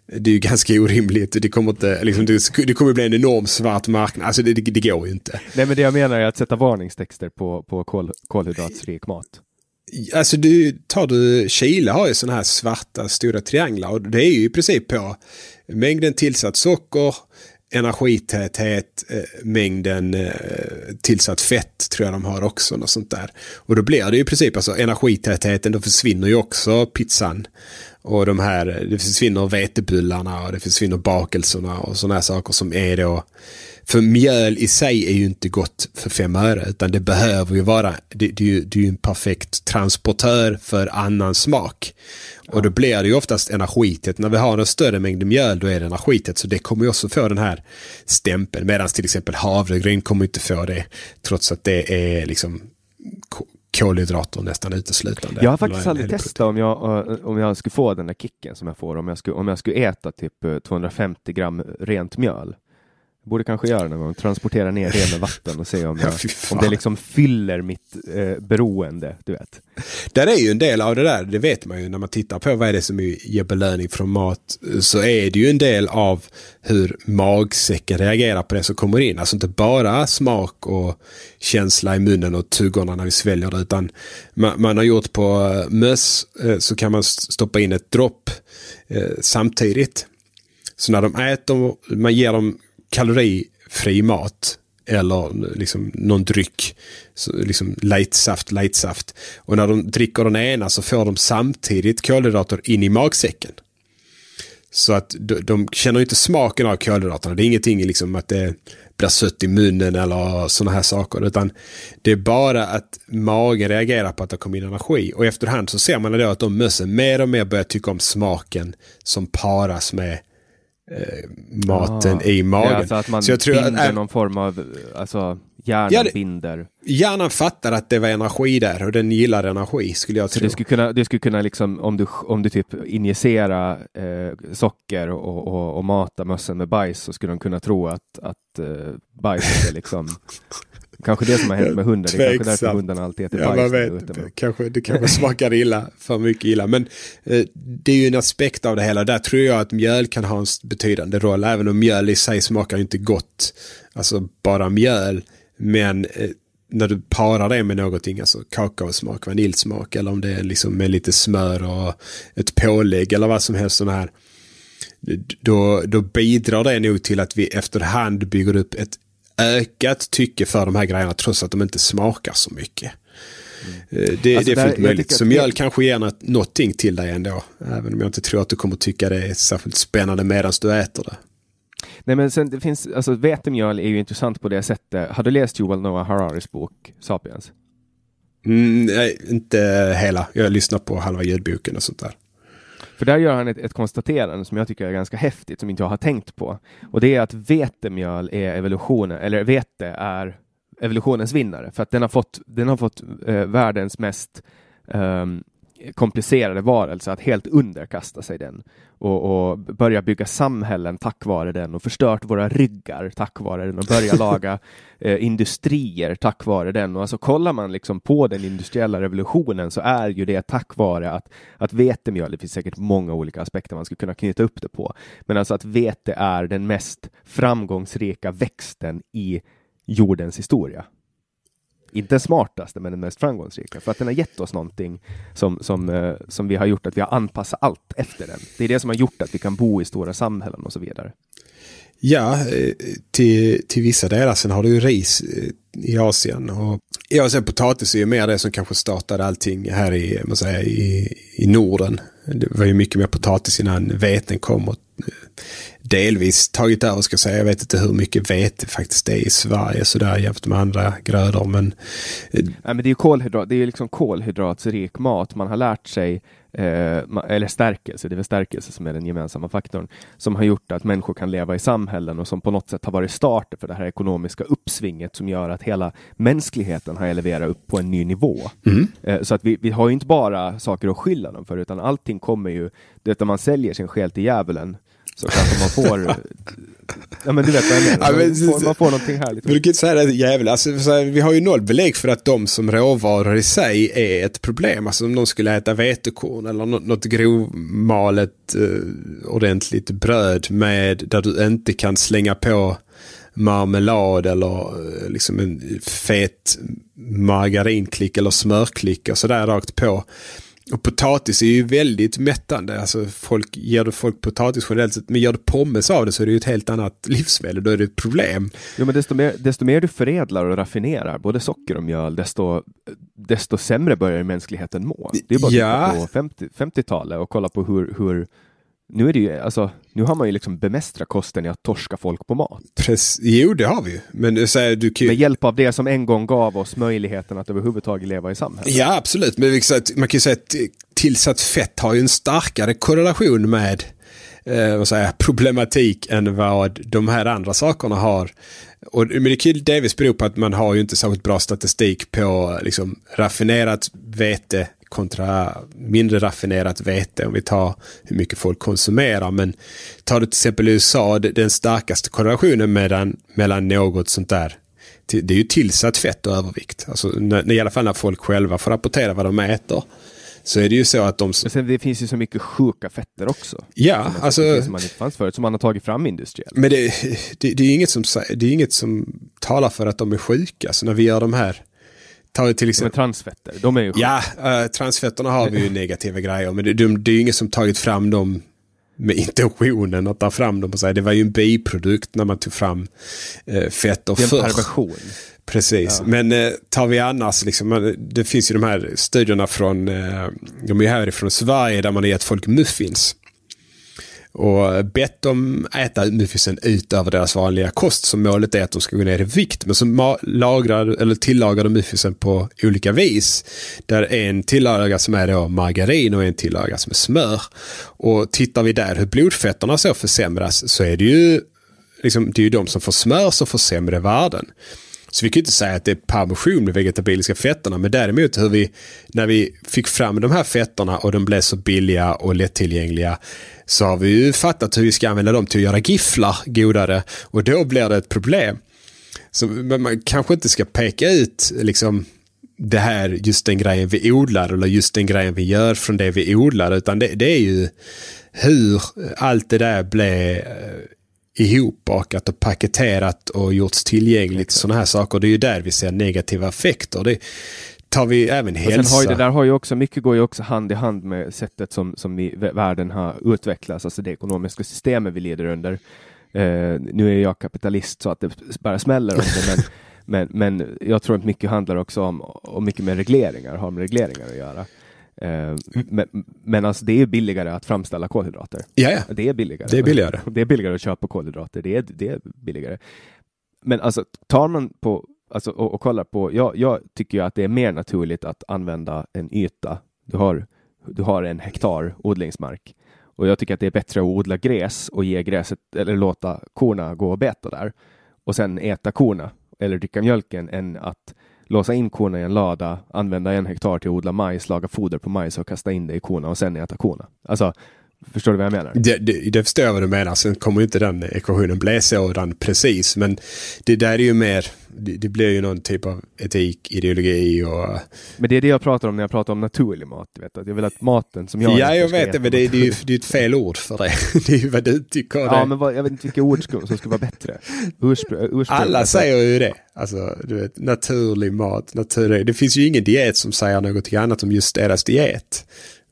det är ju ganska orimligt. Det kommer, inte, liksom, det, det kommer bli en enorm svart marknad. Alltså det, det, det går ju inte. Nej men det jag menar är att sätta varningstexter på, på kol, kolhydratsrik mat. Alltså du, tar du, Chile har ju sådana här svarta stora trianglar och det är ju i princip på mängden tillsatt socker, energitäthet, eh, mängden eh, tillsatt fett tror jag de har också. Något sånt där. Och då blir det ju i princip alltså energitätheten, då försvinner ju också pizzan. Och de här, det försvinner vetebullarna och det försvinner bakelserna och sådana här saker som är då för mjöl i sig är ju inte gott för fem öre utan det behöver ju vara, det, det, är, ju, det är ju en perfekt transportör för annan smak. Och då blir det ju oftast energitätt. När vi har en större mängd mjöl då är det energitätt så det kommer ju också få den här stämpeln. Medan till exempel havregryn kommer inte få det trots att det är liksom ko- kolhydrater nästan uteslutande. Jag har faktiskt aldrig testat om jag, eh, om jag skulle få den där kicken som jag får om jag skulle, om jag skulle äta typ eh, 250 gram rent mjöl. Borde kanske göra någon gång, transportera ner det med vatten och se om, jag, om det liksom fyller mitt eh, beroende, du vet. Där är ju en del av det där, det vet man ju när man tittar på vad är det som ger belöning från mat. Så är det ju en del av hur magsäcken reagerar på det som kommer in. Alltså inte bara smak och känsla i munnen och tuggorna när vi sväljer det. Utan man, man har gjort på eh, möss eh, så kan man stoppa in ett dropp eh, samtidigt. Så när de äter, man ger dem kalorifri mat eller liksom någon dryck, så liksom lightsaft, lightsaft. Och när de dricker den ena så får de samtidigt kolhydrater in i magsäcken. Så att de, de känner inte smaken av kolhydraterna. Det är ingenting liksom att det blir sött i munnen eller sådana här saker. Utan det är bara att magen reagerar på att det kommer in energi. Och efterhand så ser man då att de mössen mer och mer börjar tycka om smaken som paras med eh, maten Ah. i magen. Ja, alltså att man så jag tror binder att, äh, någon form av, eh, alltså hjärnan Ja, det- binder. hjärnan fattar att det var energi där och den gillar energi skulle jag Så tro. du skulle kunna, du skulle kunna liksom, om du, om du typ injicera eh, socker och, och, och mata mössen med bajs så skulle de kunna tro att, att eh, bajset är liksom Kanske det som har hänt med hunden. Det är kanske därför hundarna alltid äter Ja, bajs. man när vet inte. Kanske, det kanske smakar illa, för mycket illa. Men eh, det är ju en aspekt av det hela. Där tror jag att mjöl kan ha en betydande roll. Även om mjöl i sig smakar inte gott. Alltså bara mjöl. Men eh, när du parar det med någonting, alltså kakaosmak, vaniljsmak eller om det är liksom med lite smör och ett pålägg eller vad som helst sån här. Då, då bidrar det nog till att vi efterhand bygger upp ett ökat tycke för de här grejerna trots att de inte smakar så mycket. Eh, Det, Alltså det är fullt möjligt. Så mjöl det- kanske ger någonting till dig ändå. Även om jag inte tror att du kommer tycka det är särskilt spännande medan du äter det. Nej men sen det finns, alltså vetemjöl är ju intressant på det sättet. Har du läst Yuval Noah Hararis bok Sapiens? Mm, nej, inte hela. Jag lyssnar på halva ljudboken och sånt där. För där gör han ett, ett konstaterande som jag tycker är ganska häftigt, som inte jag har tänkt på. Och det är att vetemjöl är evolutionen, eller vete är evolutionens vinnare. För att den har fått, den har fått eh, världens mest eh, komplicerade varelse att helt underkasta sig den och, och börja bygga samhällen tack vare den och förstört våra ryggar tack vare den och börja laga eh, industrier tack vare den. Och alltså kollar man liksom på den industriella revolutionen så är ju det tack vare att, att vetemjöl, det finns säkert många olika aspekter man skulle kunna knyta upp det på, men alltså att vete är den mest framgångsrika växten i jordens historia. Inte den smartaste, men den mest framgångsrika. För att den har gett oss någonting som, som, eh, som vi har gjort att vi har anpassat allt efter den. Det är det som har gjort att vi kan bo i stora samhällen och så vidare. Ja, eh, till, till vissa delar. Sen har du ju ris eh, i Asien. Och ja, sen potatis är ju mer det som kanske startade allting här i, man säger, i, i Norden. Det var ju mycket mer potatis innan veten kom. Och eh, delvis tagit över ska jag säga. Jag vet inte hur mycket vete faktiskt det är i Sverige sådär jämfört med andra grödor. Men Nej, men det är ju kolhydrat, det är liksom kolhydratsrik mat. Man har lärt sig, eh, eller stärkelse, det är väl stärkelse som är den gemensamma faktorn, som har gjort att människor kan leva i samhällen och som på något sätt har varit starten för det här ekonomiska uppsvinget som gör att hela mänskligheten har eleverat upp på en ny nivå. Eh, så att vi, vi har ju inte bara saker att skylla dem för, utan allting kommer ju, när man säljer sin själ till djävulen, så kanske man får, ja men du vet vad jag menar, Ja, men- man, får, man får någonting härligt. Men du kan inte säga det jävla. Alltså, så här, vi har ju noll belägg för att de som råvaror i sig är ett problem. Alltså om de skulle äta vetekorn eller något, något grovmalet eh, ordentligt bröd med där du inte kan slänga på marmelad eller eh, liksom en fet margarinklick eller smörklick och sådär rakt på. Och potatis är ju väldigt mättande. Alltså folk, ger du folk potatis generellt sett, men gör du pommes av det så är det ju ett helt annat livsmedel. Då är det ett problem. Jo, men desto mer, desto mer du förädlar och raffinerar både socker och mjöl, desto, desto sämre börjar mänskligheten må. Det är bara att Ja. titta på 50, 50-talet och kolla på hur, hur nu är det ju, alltså, nu har man ju liksom bemästrat kosten i att torska folk på mat. Press, jo, det har vi ju. Men du säger, du kan ju... Med hjälp av det som en gång gav oss möjligheten att överhuvudtaget leva i samhället. Ja, absolut. Men man kan ju säga att tillsatt fett har ju en starkare korrelation med eh, vad säger, problematik än vad de här andra sakerna har. Och, men det kan ju delvis bero på att man har ju inte särskilt bra statistik på liksom, raffinerat vete kontra mindre raffinerat vete om vi tar hur mycket folk konsumerar. Men tar du till exempel USA, den starkaste korrelationen mellan, mellan något sånt där det är ju tillsatt fett och övervikt. Alltså, när, I alla fall när folk själva får rapportera vad de äter. Så är det ju så att de... Men sen, det finns ju så mycket sjuka fetter också. Ja, som alltså... Som man inte fanns förut, som man har tagit fram industriellt. Men det, det, det, är inget som, det är inget som talar för att de är sjuka. Så när vi gör de här... Tar till exempel... De transfetter, de är ju sjuka. Ja, uh, transfetterna har vi ju negativa grejer. Men det, det, det är ju inget som tagit fram dem med intentionen att ta fram dem och säga det var ju en biprodukt när man tog fram eh, fetter förr. Det är en perversion. Precis, ja. men eh, tar vi annars, liksom, det finns ju de här studierna från, eh, de är härifrån Sverige där man har gett folk muffins. Och bett dem äta muffinsen utöver deras vanliga kost Så målet är att de ska gå ner i vikt. Men så lagrar, eller tillagar de muffinsen på olika vis. Där en tillaga som är då margarin och en tillaga som är smör. Och tittar vi där hur blodfetterna så försämras så är det ju liksom, det är ju de som får smör som får sämre värden. Så vi kan inte säga att det är permission med vegetabiliska fetterna, men däremot hur vi, när vi fick fram de här fetterna och de blev så billiga och lättillgängliga, så har vi ju fattat hur vi ska använda dem till att göra gifflar godare och då blir det ett problem. Så man kanske inte ska peka ut liksom det här, just den grejen vi odlar eller just den grejen vi gör från det vi odlar, utan det, det är ju hur allt det där blev eh, ihopbakat och paketerat och gjorts tillgängligt. Sådana här saker. Det är ju där vi ser negativa effekter. Det tar vi även hälsa. Sen har ju, det där har ju också, mycket går ju också hand i hand med sättet som, som vi, världen har utvecklats, alltså det ekonomiska systemet vi lider under. Uh, nu är jag kapitalist så att det bara smäller om det, men, men, men jag tror att mycket handlar också om, om mycket med regleringar, har med regleringar att göra. Uh, men, men alltså det är billigare att framställa kolhydrater. Ja, ja. Det är billigare. Det är billigare. Det är billigare att köpa kolhydrater. Det är, det är billigare. Men alltså tar man på alltså, och, och kollar på, jag, jag tycker att det är mer naturligt att använda en yta. Du har, du har en hektar odlingsmark och jag tycker att det är bättre att odla gräs och ge gräset eller låta korna gå och beta där och sen äta korna eller dricka mjölken än att låsa in korna i en lada, använda en hektar till att odla majs, laga foder på majs och kasta in det i korna och sen äta korna. Alltså, Förstår du vad jag menar? Det, det, det förstår jag vad du menar. Sen kommer inte den ekvationen bli sådan precis. Men det där är ju mer, det, det, blir ju någon typ av etik, ideologi och... Men det är det jag pratar om när jag pratar om naturlig mat. Vet, att jag vill att maten som jag Ja, jag vet det, men det, det, är ju det är ett fel ord för det. det är ju vad du tycker. Ja, det. men vad, jag vet inte vilka ord som ska vara bättre. Urspr ursprung, Alla alltså. säger ju det. Alltså, du vet, naturlig mat, naturlig. Det finns ju ingen diet som säger något annat om just deras diet.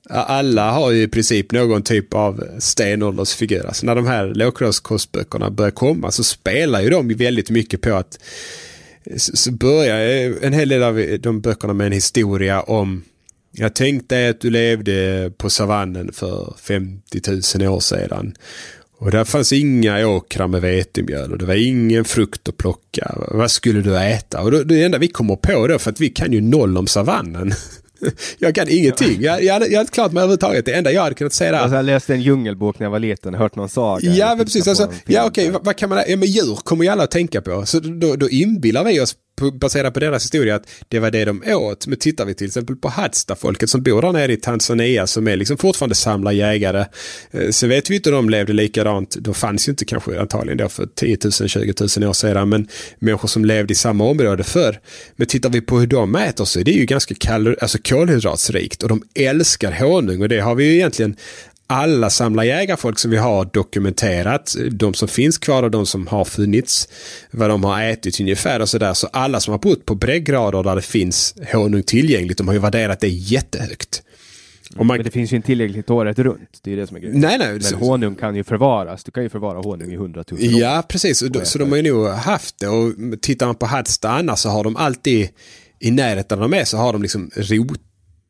Alla har ju i princip någon typ av stenåldersfigur. Alltså när de här lågkostböckerna börjar komma så spelar ju de väldigt mycket på att så börjar en hel del av de böckerna med en historia om jag tänkte att du levde på savannen för 50 000 år sedan. Och där fanns inga åkrar med vetemjöl och det var ingen frukt att plocka. Vad skulle du äta? Och då, det enda vi kommer på då, för att vi kan ju noll om savannen jag kan ingenting. Jag, jag, jag har inte klart mig överhuvudtaget. Det enda jag hade kunnat säga där. Alltså, jag läste en djungelbok när jag var liten, hört någon saga. Ja, men precis. Alltså, ja, okej, vad, vad, kan man... Ja, men djur kommer ju alla att tänka på. Så då, då inbillar vi oss baserat på deras historia att det var det de åt. Men tittar vi till exempel på Hadsta-folket som bor där nere i Tanzania som är liksom fortfarande samlarjägare. jägare. Eh, så vet vi inte om de levde likadant. De fanns ju inte kanske antagligen då för 10 000, 20 000 år sedan. Men människor som levde i samma område förr. Men tittar vi på hur de äter så är det ju ganska kalor, alltså kolhydratsrikt. Och de älskar honung och det har vi ju egentligen alla samlarjägarfolk som vi har dokumenterat, de som finns kvar och de som har funnits, vad de har ätit ungefär och sådär. Så alla som har bott på breddgrader där det finns honung tillgängligt, de har ju värderat det jättehögt. Man... Men det finns ju inte tillgängligt året runt. Det är det som är grejen. Nej, nej. Men honung kan ju förvaras. Du kan ju förvara honung i hundratusen år. Ja, precis. Så, så de har ju nog haft det. Och tittar man på Hadsta annars så har de alltid i närheten där de är så har de liksom rot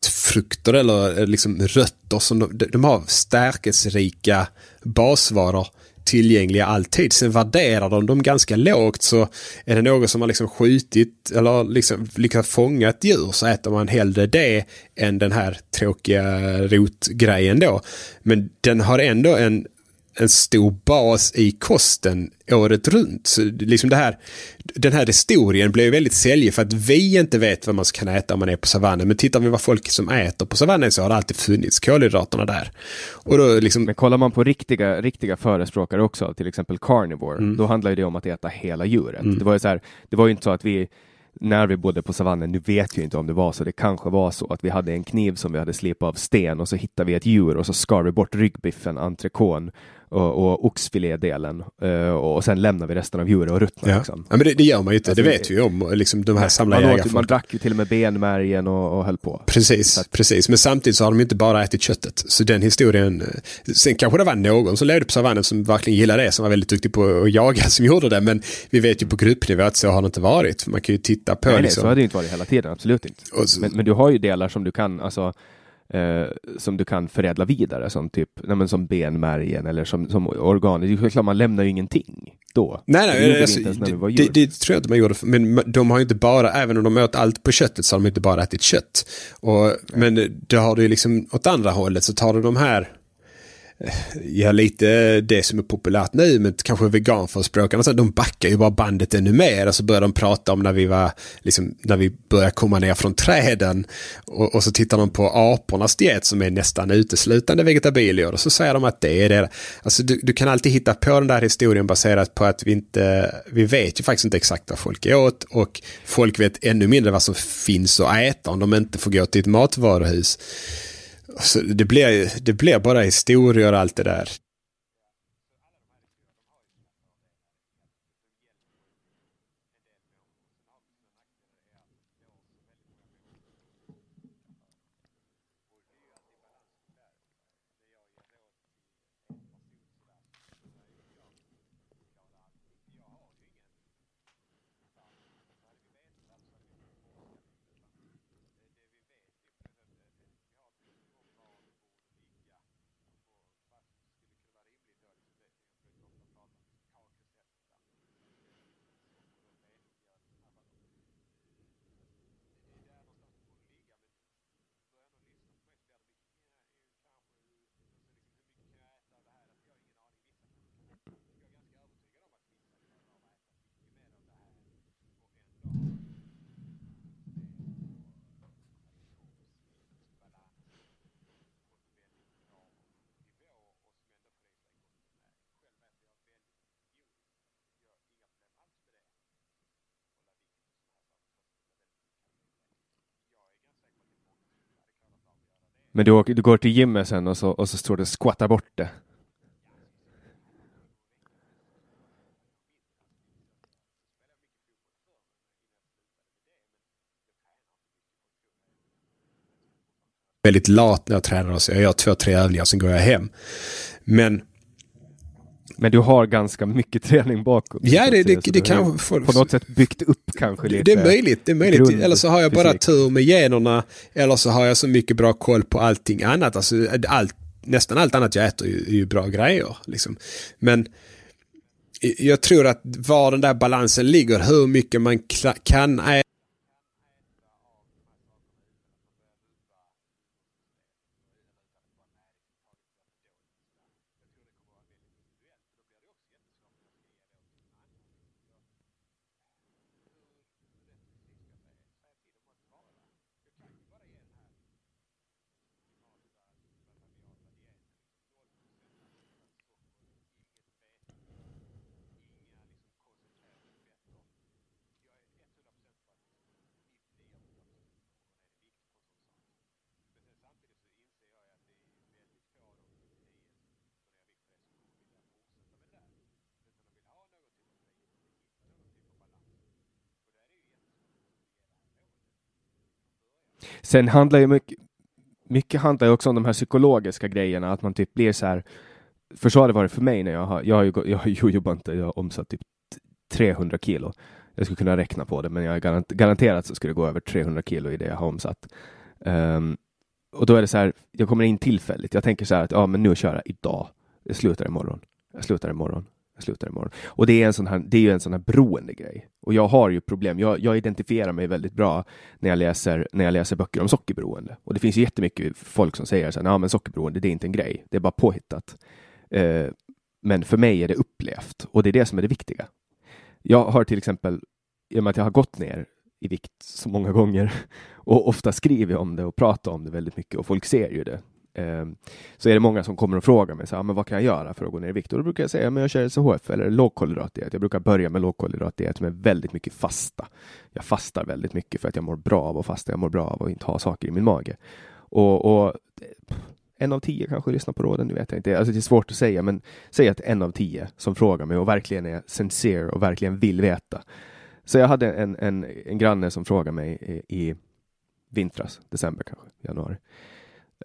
frukter eller eh, liksom rötter som de, de har stärkelserika basvaror tillgängliga alltid. Sen värderar de dem ganska lågt så är det någon som har liksom skjutit eller liksom lyckats fånga ett djur så äter man hellre det än den här tråkiga rotgrejen då. Men den har ändå en en stor bas i kosten året runt. Så liksom det här, den här historien blev väldigt säljig för att vi inte vet vad man kan äta om man är på savannen. Men tittar vi vad folk som äter på savannen så har det alltid funnits kolhydraterna där. Och då liksom... Men kollar man på riktiga, riktiga förespråkare också, till exempel carnivore, mm. då handlar det om att äta hela djuret. Mm. Det var ju så här, det var ju inte så att vi när vi bodde på savannen, nu vet jag inte om det var så, det kanske var så att vi hade en kniv som vi hade slipat av sten och så hittade vi ett djur och så skar vi bort ryggbiffen, entrecôten och, och oxfilédelen uh, och sen lämnar vi resten av djuret och ruttnar. Ja. Liksom. ja men det, det, gör man ju inte, alltså, det vet vi ju om, liksom de här samlarjägarna. Man, man drack ju till och med benmärgen och, och höll på. Precis, att, precis, men samtidigt så har de inte bara ätit köttet. Så den historien, eh, sen kanske det var någon som levde på savannen som verkligen gillade det, som var väldigt duktig på att jaga som gjorde det, men vi vet ju på gruppnivå att så har det inte varit. Man kan ju titta på... Nej, liksom. nej så har det inte varit hela tiden, absolut inte. Så, men, men, du har ju delar som du kan, alltså eh, som du kan förädla vidare som typ nej, men som benmärgen eller som, som organ. Det är klart man lämnar ju ingenting då. Nej, nej, det, alltså, det, det, tror jag inte man gjorde. Men de har ju inte bara, även om de åt allt på köttet så har de inte bara ätit kött. Och, men det har du ju liksom åt andra hållet så tar du de här Eh, ja, lite det som är populärt nu, men kanske veganförespråkarna, de backar ju bara bandet ännu mer och så börjar de prata om när vi var, liksom, när vi började komma ner från träden och, och så tittar de på apornas diet som är nästan uteslutande vegetabilier och så säger de att det är det. Alltså du, du kan alltid hitta på den där historien baserat på att vi inte, vi vet ju faktiskt inte exakt vad folk är åt och folk vet ännu mindre vad som finns att äta om de inte får gå till ett matvaruhus. Så det, blir, det blir bara historier och allt det där. Men du, åker, du går till gymmet sen och så, och så står det skvatta bort det. Väldigt lat när jag tränar så jag gör två, tre övningar sen går jag hem. Men men du har ganska mycket träning bakom. Ja, det, det, det kan På något sätt byggt upp kanske lite. Det är möjligt. Det är möjligt. Eller så har jag bara tur med generna. Eller så har jag så mycket bra koll på allting annat. Alltså, allt, nästan allt annat jag äter är ju, är ju bra grejer. Liksom. Men jag tror att var den där balansen ligger, hur mycket man kan äta Sen handlar ju mycket, mycket handlar ju också om de här psykologiska grejerna, att man typ blir så här. För så har det varit för mig när jag har, jag har ju, jag har ju jobbat inte, jag har omsatt typ 300 kilo. Jag skulle kunna räkna på det, men jag är garanterat så skulle det gå över 300 kilo i det jag har omsatt. Um, och då är det så här, jag kommer in tillfälligt. Jag tänker så här att ja, men nu kör jag idag. Jag slutar imorgon. Jag slutar imorgon jag slutar imorgon. Och det är, en sån här, det är ju en sån här beroende grej. Och jag har ju problem. Jag, jag identifierar mig väldigt bra när jag, läser, när jag läser böcker om sockerberoende. Och det finns ju jättemycket folk som säger så här, men sockerberoende, det är inte en grej. Det är bara påhittat. Eh, Men för mig är det upplevt och det är det som är det viktiga. Jag har till exempel, i och med att jag har gått ner i vikt så många gånger och ofta skriver om det och pratar om det väldigt mycket och folk ser ju det. Ehm, så är det många som kommer och frågar mig så här, ah, men vad kan jag göra för att gå ner i vikt? Och då brukar jag säga, men jag kör SHF eller lågkolhydratdiet. Jag brukar börja med lågkolhydratdiet med väldigt mycket fasta. Jag fastar väldigt mycket för att jag mår bra av att fasta. Jag mår bra av att inte ha saker i min mage. Och, och en av tio kanske lyssnar på råden, det vet jag inte. Alltså det är svårt att säga, men säg att en av tio som frågar mig och verkligen är sincere och verkligen vill veta. Så jag hade en, en, en granne som frågade mig i, i vintras, december kanske, januari.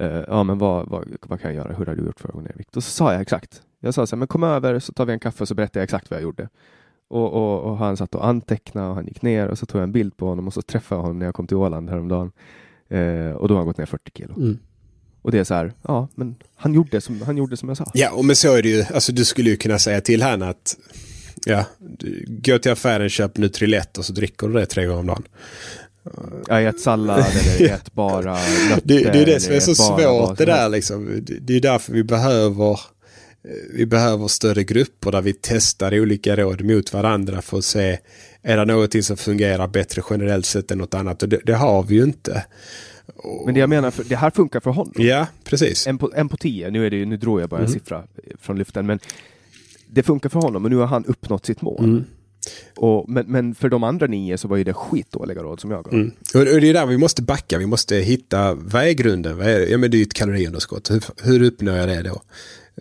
Uh, ja, men vad, vad, vad, kan jag göra? Hur har du gjort för att gå ner i vikt? Och så sa jag exakt. Jag sa så här, men kom över så tar vi en kaffe och så berättar jag exakt vad jag gjorde. Och, och, och han satt och antecknade och han gick ner och så tog jag en bild på honom och så träffade jag honom när jag kom till Åland häromdagen. Uh, och då har han gått ner 40 kilo. Mm. Och det är så här, ja, men han gjorde som, han gjorde som jag sa. Ja, och men så är det ju. Alltså du skulle ju kunna säga till henne att ja, gå till affären, köp Nutrilett och så dricker du det tre gånger om dagen. Jag ät sallad eller ät bara nötter. Det, det är det som är så svårt det där liksom. Det, är därför vi behöver vi behöver större grupper där vi testar olika råd mot varandra för att se är det någonting som fungerar bättre generellt sett än något annat. Och det, det har vi ju inte. Men det jag menar, för, det här funkar för honom. Ja, precis. En på, en på tio, nu, är det, nu drog jag bara en mm. siffra från luften, men det funkar för honom och nu har han uppnått sitt mål. Mm. Och, men, men, för de andra nio så var ju det skitdåliga råd som jag gav. Mm. Och, det är där vi måste backa, vi måste hitta, vad är grunden? Vad är, ja men det är ju ett kaloriunderskott, hur, hur uppnår jag det då?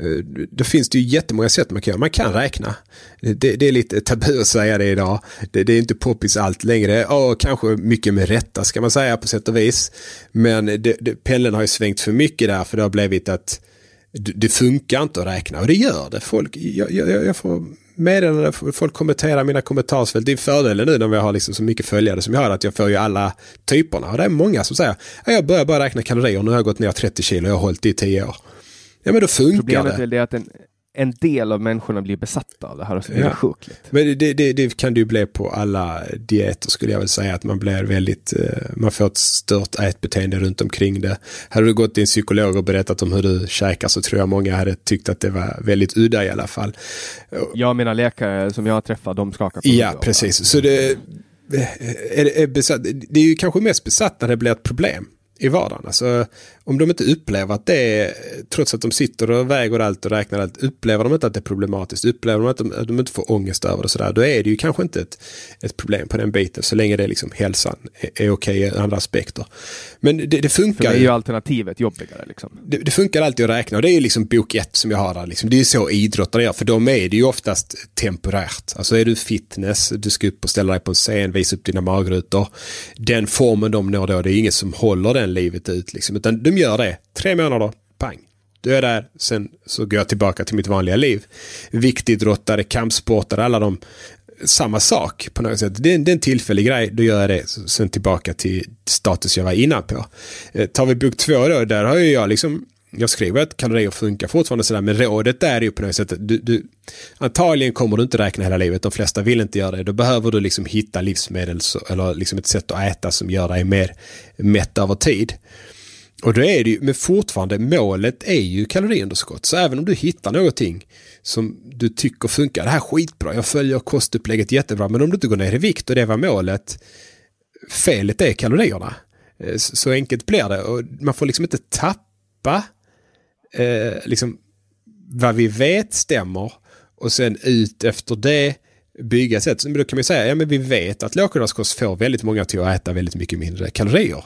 Eh, då finns det ju jättemånga sätt man kan göra. Man kan räkna. Det, det är lite tabu att säga det idag. Det, det är inte poppis allt längre. Och kanske mycket med rätta ska man säga på sätt och vis. Men det, pendeln har ju svängt för mycket där för det har blivit att det funkar inte att räkna och det gör det. Folk, jag, jag, jag får meddelanden, folk kommenterar mina kommentarsfält. Det är fördelen nu när vi har liksom så mycket följare som jag har att jag får ju alla typerna. Och det är många som säger jag börjar bara räkna kalorier, nu har jag gått ner 30 kilo och jag har hållit det i 10 år. Ja men då funkar Problemet det. är det att en, en del av människorna blir besatta av det här och så blir ja. det sjukligt. Men det, det, det, kan det ju bli på alla dieter skulle jag väl säga att man blir väldigt, eh, man får ett stört ätbeteende runt omkring det. Hade du gått till en psykolog och berättat om hur du käkar så tror jag många hade tyckt att det var väldigt udda i alla fall. Jag mina läkare som jag har träffat, de skakar på Ja, precis. Så det, är, är besatt, det är ju kanske mest besatt när det blir ett problem i vardagen. Alltså, om de inte upplever att det är, trots att de sitter och väger allt och räknar allt, upplever de inte att det är problematiskt, upplever de att de, att de inte får ångest över det sådär, då är det ju kanske inte ett, ett problem på den biten, så länge det är liksom hälsan är, är okej i andra aspekter. Men det, det funkar. För mig är ju alternativet jobbigare. Liksom. Det, det, funkar alltid att räkna och det är ju liksom bok ett som jag har där. Liksom. Det är ju så idrottare gör, för de är det ju oftast temporärt. Alltså är du fitness, du ska upp och ställa dig på en scen, visa upp dina magrutor. Den formen de når då, det är ingen som håller den livet ut. Liksom. Utan de gör det, tre månader, pang. Du är där, sen så går jag tillbaka till mitt vanliga liv. Viktidrottare, kampsportare, alla de samma sak på något sätt. Det är, det är en tillfällig grej, då gör jag det. Sen tillbaka till status jag var innan på. Eh, tar vi bok två då, där har ju jag liksom jag skriver att kalorier funkar fortfarande sådär, men rådet är ju på något sätt att du, du, antagligen kommer du inte räkna hela livet, de flesta vill inte göra det. Då behöver du liksom hitta livsmedel eller liksom ett sätt att äta som gör dig mer mätt över tid. Och då är det ju, men fortfarande målet är ju kaloriunderskott. Så även om du hittar någonting som du tycker funkar, det här är skitbra, jag följer kostupplägget jättebra, men om du inte går ner i vikt och det var målet, felet är kalorierna. Eh, så enkelt blir det och man får liksom inte tappa eh, liksom vad vi vet stämmer och sen ut efter det bygga sätt. Men då kan man säga, ja men vi vet att lågkolhydratkost får väldigt många till att äta väldigt mycket mindre kalorier.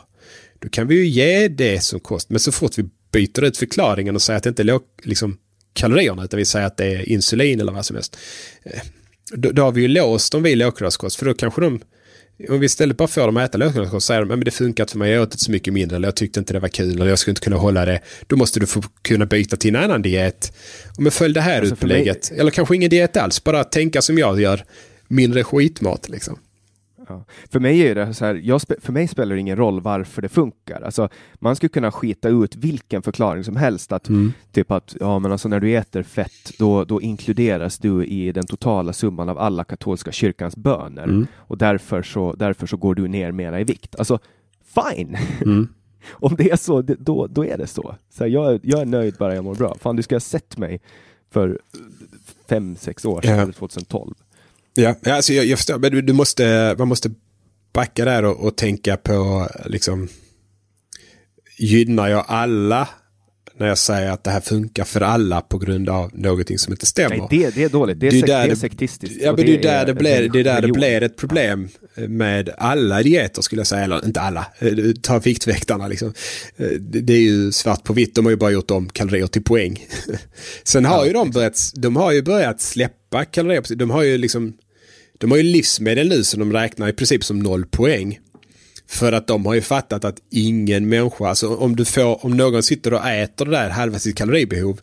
Då kan vi ju ge det som kost. Men så fort vi byter ut förklaringen och säger att det inte är liksom, kalorierna utan vi säger att det är insulin eller vad som helst. Eh, då, då har vi ju låst dem vid lågkolhydratkost för då kanske de om vi istället bara får dem att äta lågkolhydratkost säger de att det funkar inte för mig, jag åt så mycket mindre eller jag tyckte inte det var kul eller jag skulle inte kunna hålla det. Då måste du få kunna byta till en annan diet. Men följ det här alltså upplägget. Mig... Eller kanske ingen diet alls, bara tänka som jag gör. Mindre skitmat liksom. Ja. För mig är det så här, för mig spelar det ingen roll varför det funkar. Alltså, man skulle kunna skita ut vilken förklaring som helst. Att, mm. Typ att ja, men alltså, när du äter fett, då, då inkluderas du i den totala summan av alla katolska kyrkans böner. Mm. Och därför så, därför så går du ner mera i vikt. Alltså, fine! Mm. Om det är så, då, då är det så. så här, jag, jag är nöjd bara jag mår bra. Fan, du ska ha sett mig för fem, sex år sedan, ja. 2012. Ja, alltså jag, jag förstår, men du, du, måste, man måste backa där och, och tänka på liksom gynnar jag alla när jag säger att det här funkar för alla på grund av någonting som inte stämmer. Nej, det, det är dåligt. Det är, det är, där det är sektistiskt. Ja, men det är där det, blir, det, är där det blir ett problem med alla dieter skulle jag säga. Eller inte alla. Ta Viktväktarna liksom. Det är ju svart på vitt. De har ju bara gjort om kalorier till poäng. Sen har ja, ju de börjat, de har ju börjat släppa kalorier. De har ju liksom, de har ju livsmedel nu som de räknar i princip som noll poäng. För att de har ju fattat att ingen människa, alltså om, du får, om någon sitter och äter det där halva sitt kaloribehov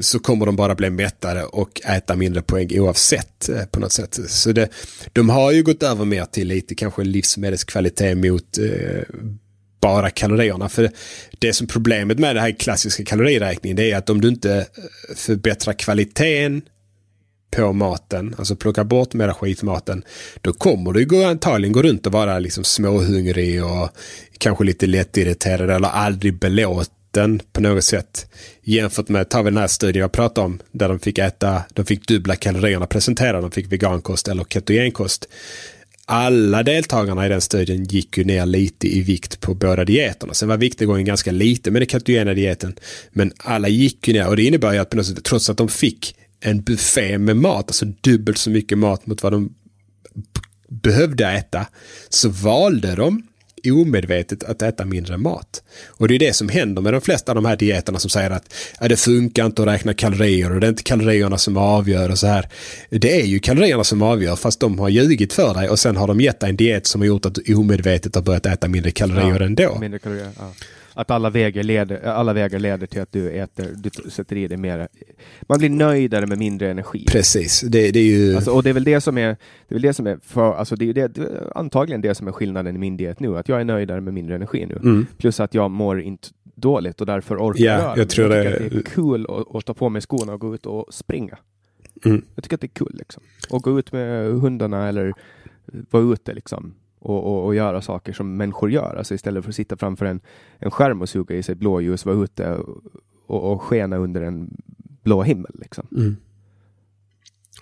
så kommer de bara bli mättade och äta mindre poäng oavsett eh, på något sätt. Så det, de har ju gått över mer till lite kanske livsmedelskvalitet mot eh, bara kalorierna. För det som problemet med det här klassiska kaloriräkningen det är att om du inte eh, förbättrar kvaliteten på maten, alltså plocka bort mera skitmaten, då kommer du gå, antagligen gå runt och vara liksom småhungrig och kanske lite lättirriterad eller aldrig belåten på något sätt. Jämfört med, tar vi den här studien jag pratade om, där de fick äta, de fick dubbla kalorierna presenterade, de fick vegankost eller ketogenkost. Alla deltagarna i den studien gick ju ner lite i vikt på båda dieterna. Sen var viktnedgången ganska lite med den ketogena dieten. Men alla gick ju ner och det innebär ju att på något sätt, trots att de fick en buffé med mat, alltså dubbelt så mycket mat mot vad de behövde äta, så valde de omedvetet att äta mindre mat. Och det är det som händer med de flesta av de här dieterna som säger att ja, det funkar inte att räkna kalorier och det är inte kalorierna som avgör och så här. Det är ju kalorierna som avgör fast de har ljugit för dig och sen har de gett dig en diet som har gjort att du omedvetet har börjat äta mindre kalorier ja, ändå. Mindre kalorier, ja att alla vägar, leder, alla vägar leder till att du äter, du sätter i dig mer. Man blir nöjdare med mindre energi. Precis, det, det är ju... Alltså, och det är väl det som är, det är väl det som är, för, alltså det är det, antagligen det som är skillnaden i min diet nu, att jag är nöjdare med mindre energi nu. Mm. Plus att jag mår inte dåligt och därför orkar ja, jag. Jag tror jag det... det är kul att, att ta på mig skorna och gå ut och springa. Mm. Jag tycker att det är kul liksom. Och gå ut med hundarna eller vara ute liksom och, och, och, göra saker som människor gör. Alltså istället för att sitta framför en, en skärm och suga i sig blåljus, vara ute och, och skena under en blå himmel. Liksom. Mm.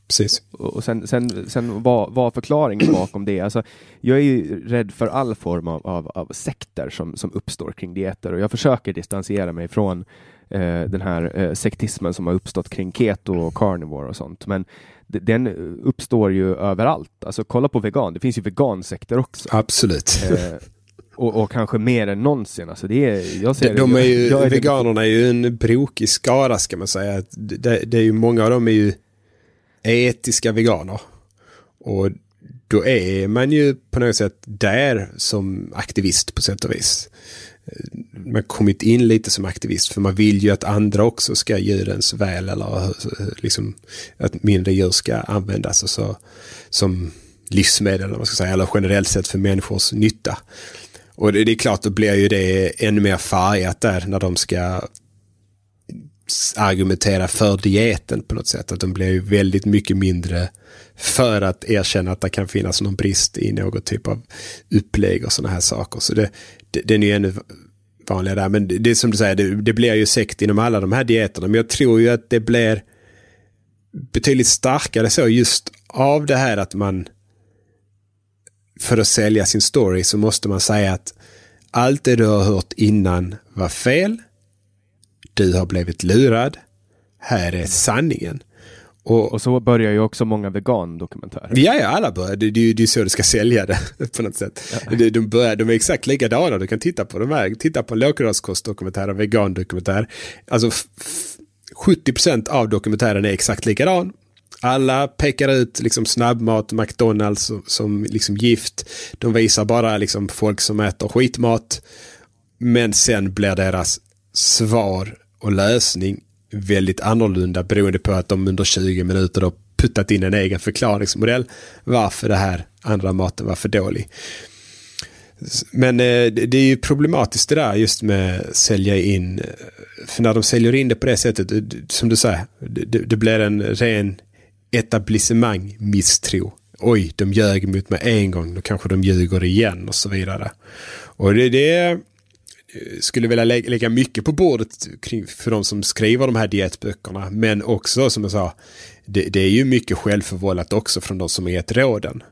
Precis. Och sen, sen, sen vad, vad förklaringen bakom det? Alltså, jag är ju rädd för all form av, av, av sekter som, som uppstår kring dieter och jag försöker distansera mig från eh, den här eh, sektismen som har uppstått kring keto och carnivore och sånt. Men den uppstår ju överallt. Alltså kolla på vegan, det finns ju vegansekter också. Absolut. Eh, och, och, kanske mer än någonsin. Alltså det är, jag ser de, de är ju, jag, jag veganerna är ju en brokig skara ska man säga. Det, det, är ju, många av dem är ju etiska veganer. Och då är man ju på något sätt där som aktivist på sätt och vis man kommit in lite som aktivist för man vill ju att andra också ska djurens väl eller eh, liksom att mindre djur ska användas alltså, som livsmedel eller man ska säga, eller generellt sett för människors nytta. Och det, det är klart, då blir ju det ännu mer färgat där när de ska argumentera för dieten på något sätt. Att de blir ju väldigt mycket mindre för att erkänna att det kan finnas någon brist i något typ av upplägg och sådana här saker. Så det, det, den är ju ännu vanligare där. Men det, det är som du säger, det, det blir ju sekt inom alla de här dieterna. Men jag tror ju att det blir betydligt starkare så just av det här att man för att sälja sin story så måste man säga att allt det du har hört innan var fel. Du har blivit lurad. Här är sanningen. Och, och, så börjar ju också många vegan-dokumentärer. Ja, ja, alla börjar. Det, det, det är så du ska sälja det på något sätt. Ja. De, de, börjar, de är exakt likadana. Du kan titta på de här. Titta på en lågkostdokumentär och vegan-dokumentär. Alltså 70% av dokumentären är exakt likadan. Alla pekar ut liksom snabbmat, McDonalds som, som liksom gift. De visar bara liksom folk som äter skitmat. Men sen blir deras svar och lösning väldigt annorlunda beroende på att de under 20 minuter då puttat in en egen förklaringsmodell varför det här andra maten var för dålig. Men eh, det är ju problematiskt det där just med sälja in. Eh, för när de säljer in det på det sättet, eh, som du säger, det, det blir en ren etablissemang misstro. Oj, de ljög mot mig en gång, då kanske de ljuger igen och så vidare. Och det, det skulle vilja lä lägga mycket på bordet kring, för de som skriver de här dietböckerna. Men också som jag sa, det, det är ju mycket självförvållat också från de som har gett råden.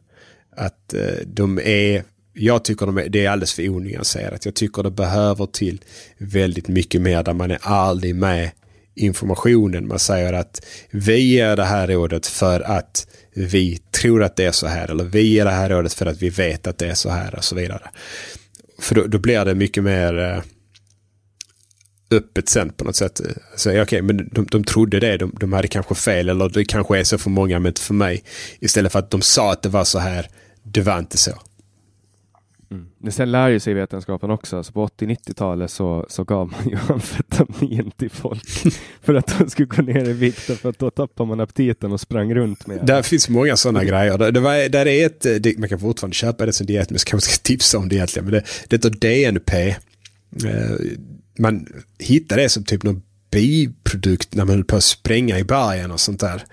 Att eh, de är, jag tycker de är, det är alldeles för onyanserat. Jag tycker det behöver till väldigt mycket mer där man är ärlig med informationen. Man säger att vi ger det här rådet för att vi tror att det är så här. Eller vi ger det här rådet för att vi vet att det är så här och så vidare. För då, då blir det mycket mer eh, öppet sen på något sätt. Så, okay, men de, de trodde det, de, de hade kanske fel eller det kanske är så för många men inte för mig. Istället för att de sa att det var så här, det var inte så. Mm. Men sen lär ju sig vetenskapen också. Alltså på 80-90-talet så, så gav man ju amfetamin till folk för att de skulle gå ner i vikt för att då tappar man aptiten och sprang runt med Där finns många sådana grejer. Det, det var, där är ett, det, man kan fortfarande köpa det som diet, men jag kanske ska tipsa om det egentligen. Men det, det heter DNP. Eh, man hittar det som typ någon biprodukt när man höll på att spränga i bergen och sånt där.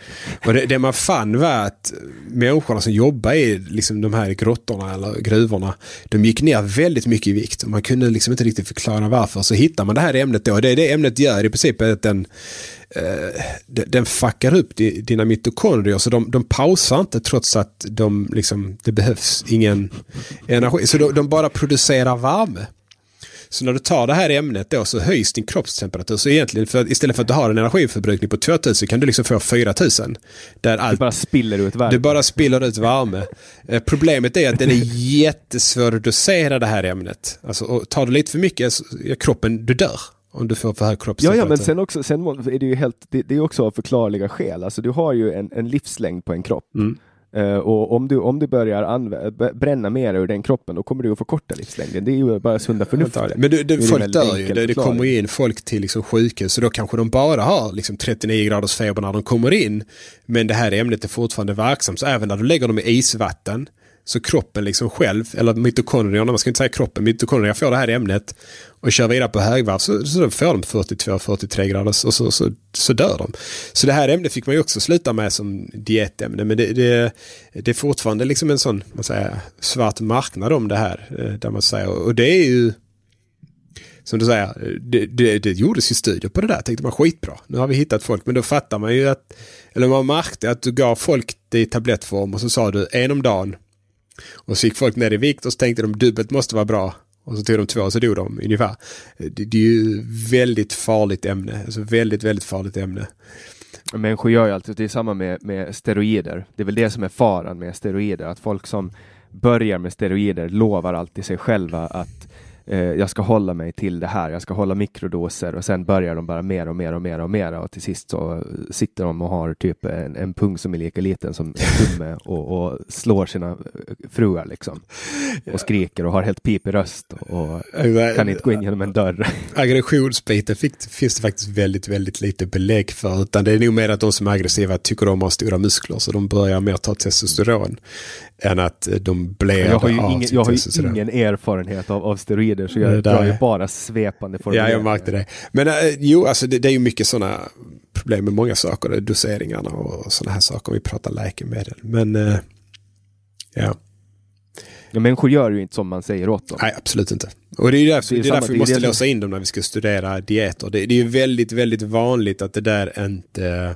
Och det, det man fann var att människorna som jobbar i liksom de här grottorna eller gruvorna, de gick ner väldigt mycket i vikt. Och man kunde liksom inte riktigt förklara varför. Så hittar man det här ämnet då, det är det ämnet gör i princip att den eh, den fuckar upp dina mitokondrier så de, de pausar inte trots att de liksom, det behövs ingen energi. Så de, de bara producerar värme. Så när du tar det här ämnet då så höjs din kroppstemperatur. Så egentligen för, istället för att du har en energiförbrukning på 2000 kan du liksom få 4000. Där allt, du bara spiller ut värme. Du bara spiller ut värme. Eh, problemet är att den är jättesvår att dosera det här ämnet. Alltså, och tar du lite för mycket, så, kroppen, du dör. Om du får för hög kroppstemperatur. Ja, ja, men sen också, sen är det ju helt, det, det är också av förklarliga skäl. Alltså du har ju en, en livslängd på en kropp. Mm. Uh, och om du, om du börjar bränna mer ur den kroppen, då kommer du att förkorta livslängden. Det är ju bara sunda förnuftet. Men du, du, folk dör ju. Det, det kommer in folk till liksom sjukhus, så då kanske de bara har liksom 39 graders feber när de kommer in. Men det här ämnet är fortfarande verksamt, så även när du lägger dem i isvatten, så kroppen liksom själv, eller mitokondrierna, man ska inte säga kroppen, mitokondrierna får det här ämnet och kör vidare på högvarv så, så får de 42-43 grader och så, så, så, dör de. Så det här ämnet fick man ju också sluta med som dietämne men det, det, det är fortfarande liksom en sån man säger, svart marknad om det här. Eh, där man säger, och det är ju som du säger, det, det, det gjordes ju studier på det där. Tänkte man skitbra. Nu har vi hittat folk. Men då fattar man ju att, eller man märkte att du gav folk det i tablettform och så sa du en om dagen. Och så gick folk ner i vikt och så tänkte de dubbelt måste vara bra. Och så tog de två och så dog de ungefär. Det, det är ju väldigt farligt ämne. Alltså väldigt, väldigt farligt ämne. Människor gör ju alltid, det är samma med, med steroider. Det är väl det som är faran med steroider. Att folk som börjar med steroider lovar alltid sig själva att eh, jag ska hålla mig till det här, jag ska hålla mikrodoser och sen börjar de bara mer och mer och mer och mer och till sist så sitter de och har typ en, en pung som är lika liten som en tumme och, och slår sina fruar liksom. Och skriker och har helt pipig röst och kan inte gå in genom en dörr. Aggressionsbiten finns det faktiskt väldigt, väldigt lite belägg för utan det är nog mer att de som är aggressiva tycker de har stora muskler så de börjar mer ta testosteron än att de blir jag har ju ingen, jag har ju ingen erfarenhet av, av steroider så jag drar ju bara svepande formuleringar. Ja, jag märkte det. Men äh, jo, alltså det, det är ju mycket sådana problem med många saker, doseringarna och sådana här saker. Vi pratar läkemedel. Men äh, ja. Ja, människor gör ju inte som man säger åt dem. Nej, absolut inte. Och det är, därför, det är, det är därför vi måste låsa in dem när vi ska studera dieter. Det, det är ju väldigt, väldigt vanligt att det där inte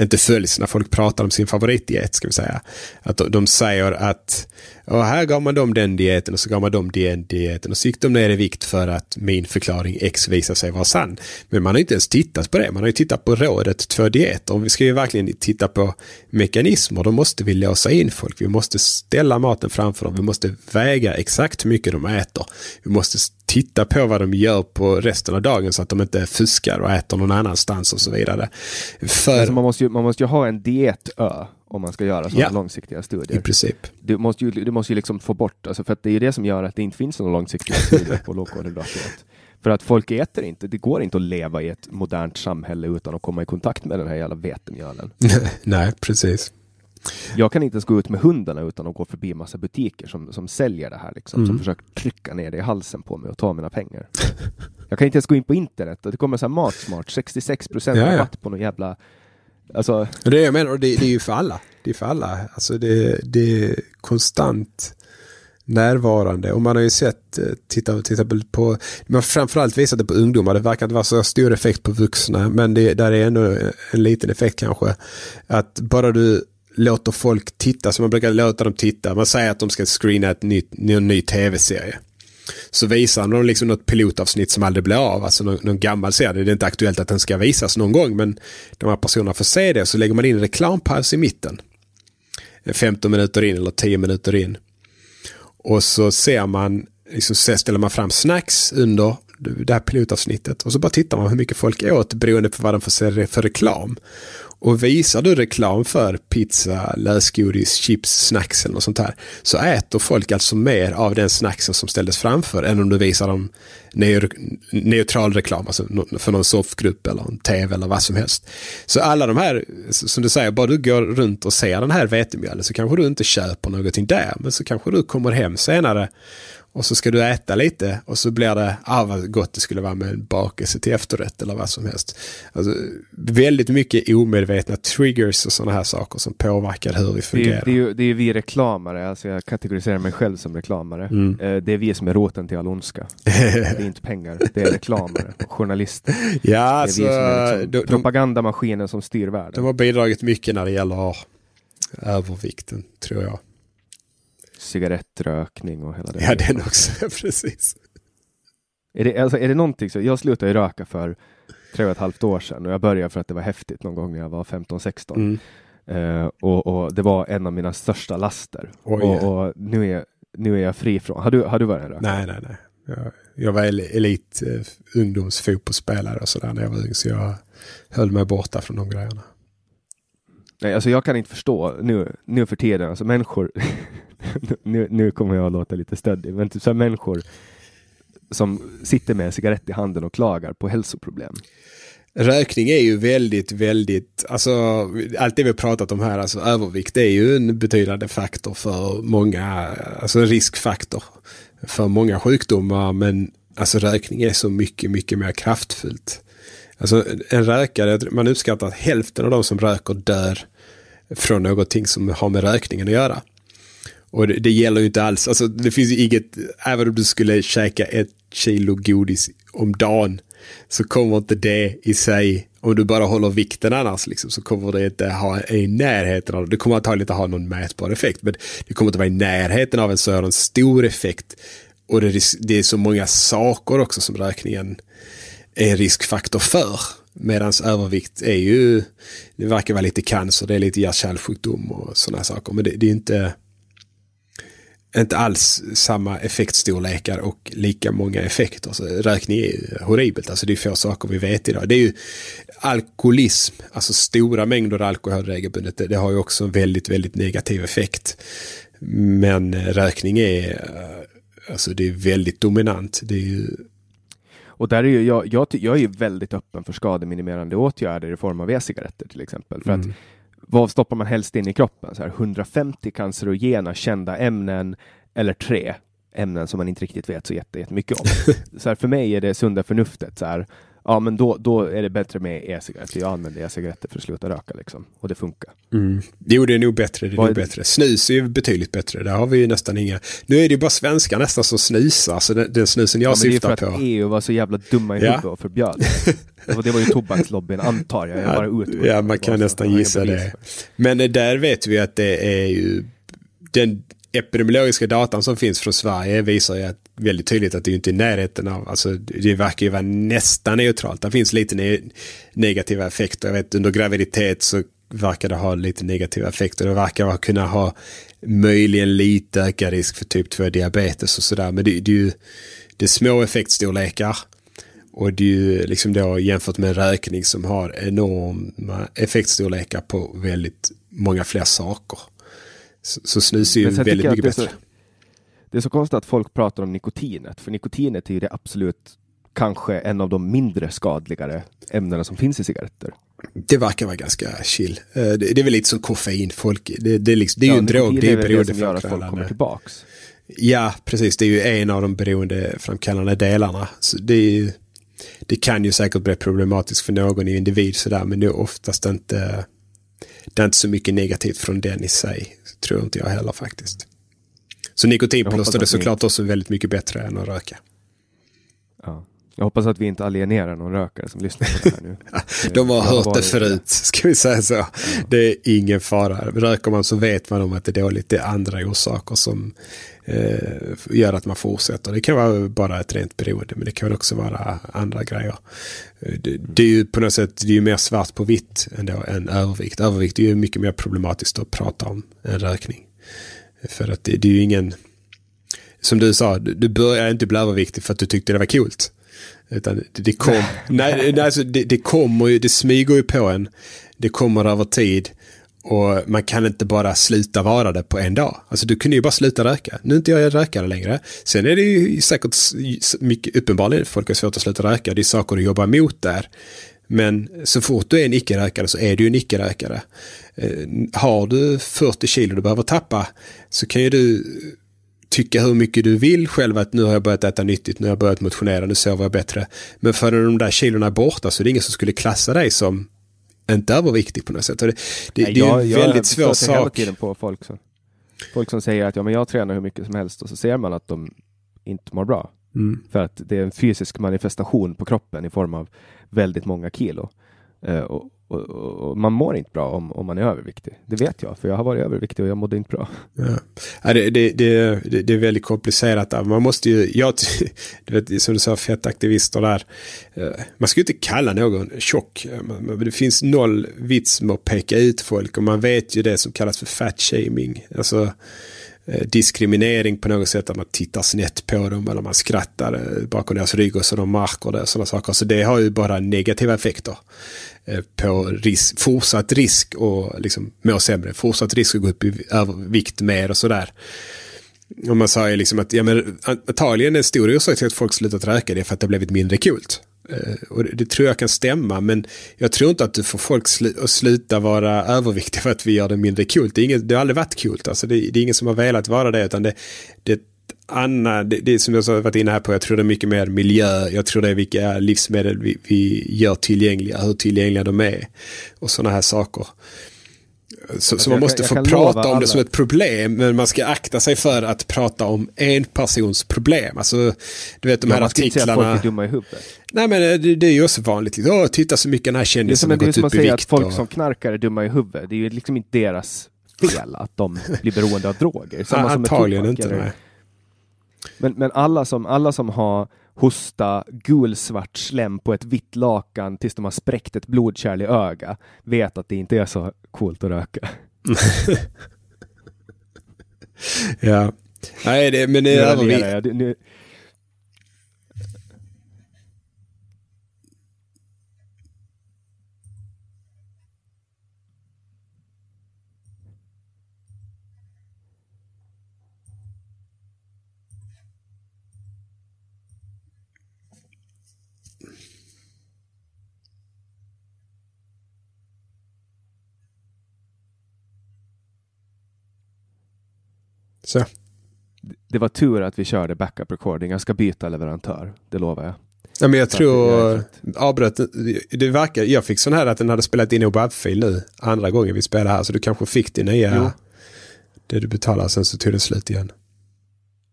inte följs när folk pratar om sin favoritdiet. Ska vi säga. Att de säger att och här gav man dem den dieten och så gav man dem den dieten och så gick de ner i vikt för att min förklaring X visar sig vara sann. Men man har inte ens tittat på det. Man har ju tittat på rådet två dieter. Om vi ska ju verkligen titta på mekanismer då måste vi låsa in folk. Vi måste ställa maten framför dem. Vi måste väga exakt hur mycket de äter. Vi måste titta på vad de gör på resten av dagen så att de inte fuskar och äter någon annanstans och så vidare. För... Alltså man, måste ju, man måste ju ha en dietö om man ska göra sådana ja, långsiktiga studier. I princip. Du måste ju, du måste ju liksom få bort, alltså för att det är ju det som gör att det inte finns några långsiktiga studier på lågkolhydratdiet. För att folk äter inte, det går inte att leva i ett modernt samhälle utan att komma i kontakt med den här jävla vetemjölen. Nej, precis. Jag kan inte ens gå ut med hundarna utan att gå förbi massa butiker som, som säljer det här, liksom, mm. som försöker trycka ner det i halsen på mig och ta mina pengar. Jag kan inte ens gå in på internet och det kommer så här Matsmart, 66 procent rabatt ja, ja. på någon jävla Alltså... Det är jag menar, det, det är ju för alla. Det är för alla. Alltså det, det är konstant närvarande. Och man har ju sett, eh, titta, titta på, man har framförallt visat det på ungdomar, det verkar inte vara så stor effekt på vuxna, men det där är ändå en liten effekt kanske. Att bara du låter folk titta, som man brukar låta dem titta, man säger att de ska screena ett nytt, en ny tv-serie. Så visar de liksom något pilotavsnitt som aldrig blir av, alltså någon, någon gammal serie. Det är inte aktuellt att den ska visas någon gång, men de här personerna får se det. Så lägger man in en reklampaus i mitten. 15 minuter in eller 10 minuter in. Och så ser man, liksom ställer man fram snacks under det här pilotavsnittet. Och så bara tittar man hur mycket folk åt beroende på vad de får se för reklam. Och visar du reklam för pizza, lösgodis, chips, snacks eller något sånt här. Så äter folk alltså mer av den snacksen som ställdes framför än om du visar dem neutral reklam, alltså för någon soffgrupp eller en tv eller vad som helst. Så alla de här, som du säger, bara du går runt och ser den här vetemjölen så kanske du inte köper någonting där, men så kanske du kommer hem senare och så ska du äta lite och så blir det, ah vad gott det skulle vara med en bakelse till efterrätt eller vad som helst. Alltså, väldigt mycket omedvetna triggers och sådana här saker som påverkar hur vi fungerar. Det är, det är, det är vi reklamare, alltså jag kategoriserar mig själv som reklamare. Mm. Eh, det är vi som är roten till all ondska. det är inte pengar, det är reklamare och journalister. Ja, alltså, det är vi som är liksom de, propagandamaskinen som styr världen. De har bidragit mycket när det gäller övervikten, tror jag cigarettrökning och hela det. Ja, den också, precis. Är det, alltså, är det någonting så, jag slutade röka för tre och ett halvt år sedan och jag började för att det var häftigt någon gång när jag var 15-16. Mm. Uh, och, och, det var en av mina största laster. Yeah. och, och, nu, är, nu är jag fri från, har du, har du varit en rökare? Nej, nej, nej. Jag, jag var elit uh, ungdomsfotbollsspelare och sådär när jag var ung, så jag höll mig borta från de grejerna. Nej, alltså jag kan inte förstå nu, nu för tiden, alltså människor, nu, nu kommer jag att låta lite stöddig, men typ så människor som sitter med en cigarett i handen och klagar på hälsoproblem. Rökning är ju väldigt, väldigt, alltså allt det vi har pratat om här, alltså övervikt är ju en betydande faktor för många, alltså en riskfaktor för många sjukdomar, men alltså rökning är så mycket, mycket mer kraftfullt. Alltså en rökare, man uppskattar att hälften av de som röker dör från någonting som har med rökningen att göra. Och det, det, gäller ju inte alls, alltså det finns ju inget, även om du skulle käka ett kilo godis om dagen så kommer inte det i sig, om du bara håller vikten annars, liksom, så kommer det inte ha i närheten av, det kommer antagligen inte ha någon mätbar effekt, men det kommer inte vara i närheten av en sådan stor effekt. Och det, det är så många saker också som rökningen är en riskfaktor för. Medan övervikt är ju, det verkar vara lite cancer, det är lite hjärt-kärlsjukdom och sådana saker. Men det, det är inte, inte alls samma effektstorlekar och lika många effekter. Så rökning är ju horribelt, alltså det är få saker vi vet idag. Det är ju alkoholism, alltså stora mängder alkohol regelbundet, det, det har ju också en väldigt, väldigt negativ effekt. Men rökning är, alltså det är väldigt dominant. Det är ju och där är ju, jag, jag, jag är väldigt öppen för skademinimerande åtgärder i form av e-cigaretter till exempel. För mm. att vad stoppar man helst in i kroppen? Så här, 150 cancerogena kända ämnen eller tre ämnen som man inte riktigt vet så jättemycket om. så här, för mig är det sunda förnuftet. Så här, ja men då, då är det bättre med e-cigaretter. Jag använder e-cigaretter för att sluta röka liksom. Och det funkar. Mm. Jo, det är nog bättre. Det är nog bättre. Snus är ju betydligt bättre. Där har vi ju nästan inga. Nu är det ju bara svenskar nästan som snusar. Så den, den snusen jag ja, syftar på. Det är för att EU var så jävla dumma i huvudet ja. och förbjöd det. det var ju tobakslobbyn antar jag. Jag bara utgår. Ja, man kan nästan gissa det. Men där vet vi att det är ju den epidemiologiska datan som finns från Sverige visar ju att väldigt tydligt att det inte är i närheten av, alltså det verkar ju vara nästan neutralt. Det finns lite ne negativa effekter. Jag vet under graviditet så verkar det ha lite negativa effekter. Det verkar kunna ha möjligen lite ökad risk för typ 2 diabetes och sådär. Men det, det, är ju det är små effektstorlekar. Och det är ju liksom då jämfört med rökning som har enorma effektstorlekar på väldigt många fler saker. Så, så snus är ju väldigt mycket bättre. Det är så konstigt att folk pratar om nikotinet, för nikotinet är ju det absolut kanske en av de mindre skadligare ämnena som finns i cigaretter. Det verkar vara ganska chill. Eh, det, är väl lite som koffein. Folk, det, det är, liksom, det är ja, ju en drog, det är ju Det som gör att folk kommer tillbaks. Ja, precis. Det är ju en av de beroendeframkallande delarna. Så det, är, det kan ju säkert bli problematiskt för någon individ sådär, men det är oftast inte, det är inte så mycket negativt från den i sig. Tror inte jag heller faktiskt. Så nikotinplåster är såklart också väldigt mycket bättre än att röka. Ja. Jag hoppas att vi inte alienerar någon rökare som lyssnar på det här nu. De har hört det förut, ska vi säga så. Ja. Det är ingen fara. Röker man så vet man om att det är dåligt. Det är andra orsaker som eh, gör att man fortsätter. Det kan vara bara ett rent beroende, men det kan också vara andra grejer. Det, det är ju på något sätt det är mer svart på vitt ändå än övervikt. Övervikt är ju mycket mer problematiskt att prata om än rökning. För att det, det är ju ingen... Som du sa, du började inte bli överviktig för att du tyckte det var coolt. Utan det, det kom, nej, alltså det, det kommer ju, det smyger ju på en. Det kommer över tid. Och man kan inte bara sluta vara det på en dag. Alltså du kunde ju bara sluta röka. Nu är inte jag rökare längre. Sen är det ju säkert mycket uppenbarligen folk har svårt att sluta röka. Det är saker du jobbar emot där. Men så fort du är en icke-rökare så är du en icke-rökare. Eh, har du 40 kilo du behöver tappa så kan ju du tycka hur mycket du vill själv att nu har jag börjat äta nyttigt, nu har jag börjat motionera, nu sover jag bättre. Men för när de där kilorna är borta så är det ingen som skulle klassa dig som inte överviktig på något sätt. Det, det, Nej, det är en jag, väldigt svår sak. Jag hela tiden på folk som, folk som säger att ja, men jag tränar hur mycket som helst och så ser man att de inte mår bra. Mm. För att det är en fysisk manifestation på kroppen i form av väldigt många kilo. Uh, och, och, och, man mår inte bra om, om man är överviktig. Det vet jag, för jag har varit överviktig och jag mådde inte bra. Ja. det, det, det, det, är väldigt komplicerat. Man måste ju, jag, du vet, som du sa, fettaktivister där. Eh, man ska ju inte kalla någon tjock. Det finns noll vits med att peka ut folk och man vet ju det som kallas för fat shaming. Alltså, Eh, Eh, diskriminering på något sätt. Att man tittar snett på dem eller man skrattar eh, bakom deras rygg och så de märker det. och Sådana saker. Så det har ju bara negativa effekter. Eh, på risk, fortsatt risk och liksom må sämre. Fortsatt risk att gå upp i vikt mer och sådär. Om man säger liksom att ja, men, antagligen en stor orsak till att folk slutat röka det är för att det har blivit mindre coolt. Eh, och det, tror jag kan stämma, men jag tror inte att du får folk sl att sluta vara överviktiga för att vi gör det mindre coolt. Det, är inget, det har aldrig varit coolt, alltså det, det är ingen som har velat vara det, utan det, det Anna, det, det som jag har varit inne här på, jag tror det är mycket mer miljö, jag tror det är vilka livsmedel vi, vi gör tillgängliga, hur tillgängliga de är och sådana här saker. Så, så man måste jag, jag få prata om det som ett problem, men man ska akta sig för att prata om en persons problem. Alltså, du vet de här artiklarna. Man ska inte säga att folk är dumma i huvudet. Nej, men det, det är ju också vanligt. Åh, titta så mycket den här kändisen har gått upp i vikt. Det är som att säga att folk som knarkar är dumma i huvudet. Det är ju liksom inte deras fel att de blir beroende av droger. Samma ja, antagligen inte. Nej. Men, men alla, som, alla som har hosta gulsvart slem på ett vitt lakan tills de har spräckt ett blodkärl i öga vet att det inte är så coolt att röka. ja, nej, det, men det är övervikt. Så. Det var tur att vi körde backup recording. Jag ska byta leverantör, det lovar jag. Ja, men jag Så tror, avbröt, det verkar, jag fick sån här att den hade spelat in i WAV-fil nu, andra gången vi spelade här, så du kanske fick din nya, jo. det du betalar, sen så tog det slut igen.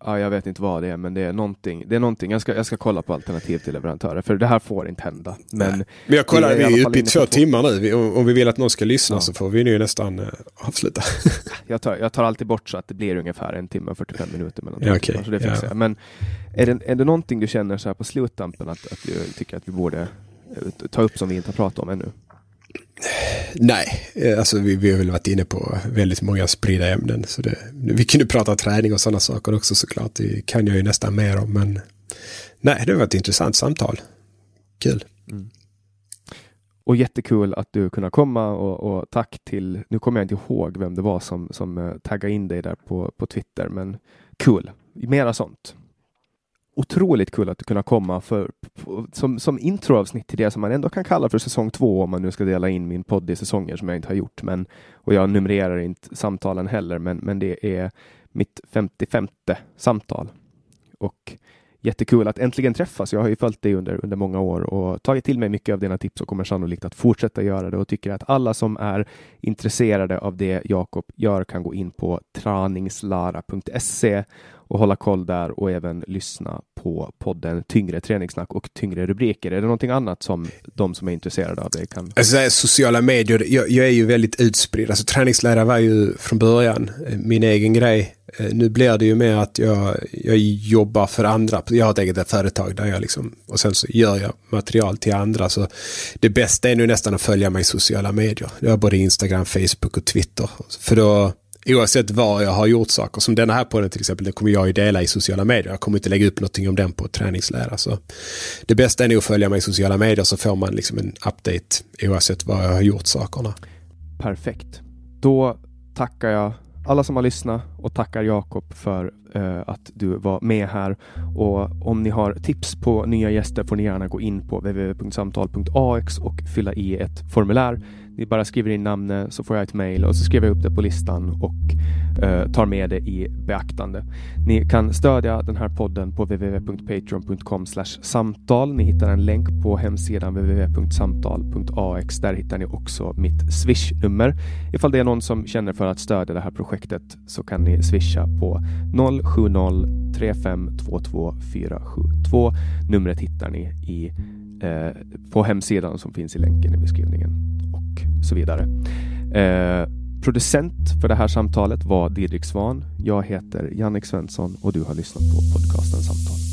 Ja, jag vet inte vad det är, men det är någonting. Det är någonting. Jag ska, jag ska kolla på alternativ till leverantörer, för det här får inte hända. Men, men jag kollar, vi är uppe i två timmar nu. Vi, om, om, vi vill att någon ska lyssna ja. så får vi nu nästan uh, avsluta. jag, tar, jag tar alltid bort så att det blir ungefär en timme och 45 minuter mellan ja, okay. så det ja. Men är det, är det någonting du känner så här på sluttampen att, att du tycker att vi borde eh, ta upp som vi inte har pratat om ännu? Nej, eh, alltså vi, vi har väl varit inne på väldigt många spridda ämnen. Så det, vi kunde prata träning och sådana saker också såklart. Det kan jag ju nästan mer om. Men nej, det har varit ett intressant samtal. Kul. Mm. Och jättekul att du kunde komma och, och, tack till, nu kommer jag inte ihåg vem det var som, som eh, taggade in dig där på, på Twitter, men kul. Mera sånt otroligt kul att kunna komma för, som, som introavsnitt till det som man ändå kan kalla för säsong två om man nu ska dela in min podd i säsonger som jag inte har gjort. Men, och jag numrerar inte samtalen heller, men, men det är mitt 55 samtal. Och jättekul att äntligen träffas. Jag har ju följt dig under, under många år och tagit till mig mycket av dina tips och kommer sannolikt att fortsätta göra det och tycker att alla som är intresserade av det Jakob gör kan gå in på träningslara.se och hålla koll där och även lyssna på podden Tyngre träningssnack och tyngre rubriker. Är det någonting annat som de som är intresserade av det kan? Alltså, sociala medier, jag, jag är ju väldigt utspridd. Alltså, träningslära var ju från början eh, min egen grej. Eh, nu blir det ju mer att jag, jag jobbar för andra. Jag har ett eget företag där jag liksom, och sen så gör jag material till andra. Så det bästa är nu nästan att följa mig i sociala medier. Jag har både Instagram, Facebook och Twitter. För då oavsett var jag har gjort saker. Som denna här podden till exempel, den kommer jag ju dela i sociala medier. Jag kommer inte lägga upp någonting om den på träningslära. Så det bästa är nog att följa mig i sociala medier så får man liksom en update oavsett var jag har gjort sakerna. Perfekt. Då tackar jag alla som har lyssnat och tackar Jakob för uh, att du var med här. Och om ni har tips på nya gäster får ni gärna gå in på www.samtal.ax och fylla i ett formulär ni bara skriver in namnet så får jag ett mejl och så skriver jag upp det på listan och eh, tar med det i beaktande. Ni kan stödja den här podden på www.patreon.com samtal. Ni hittar en länk på hemsidan www.samtal.ax. Där hittar ni också mitt Swishnummer. Ifall det är någon som känner för att stödja det här projektet så kan ni swisha på 070 3522 472. Numret hittar ni i, eh, på hemsidan som finns i länken i beskrivningen och så vidare. Eh, producent för det här samtalet var Didrik Svan. Jag heter Jannik Svensson och du har lyssnat på podcasten Samtal.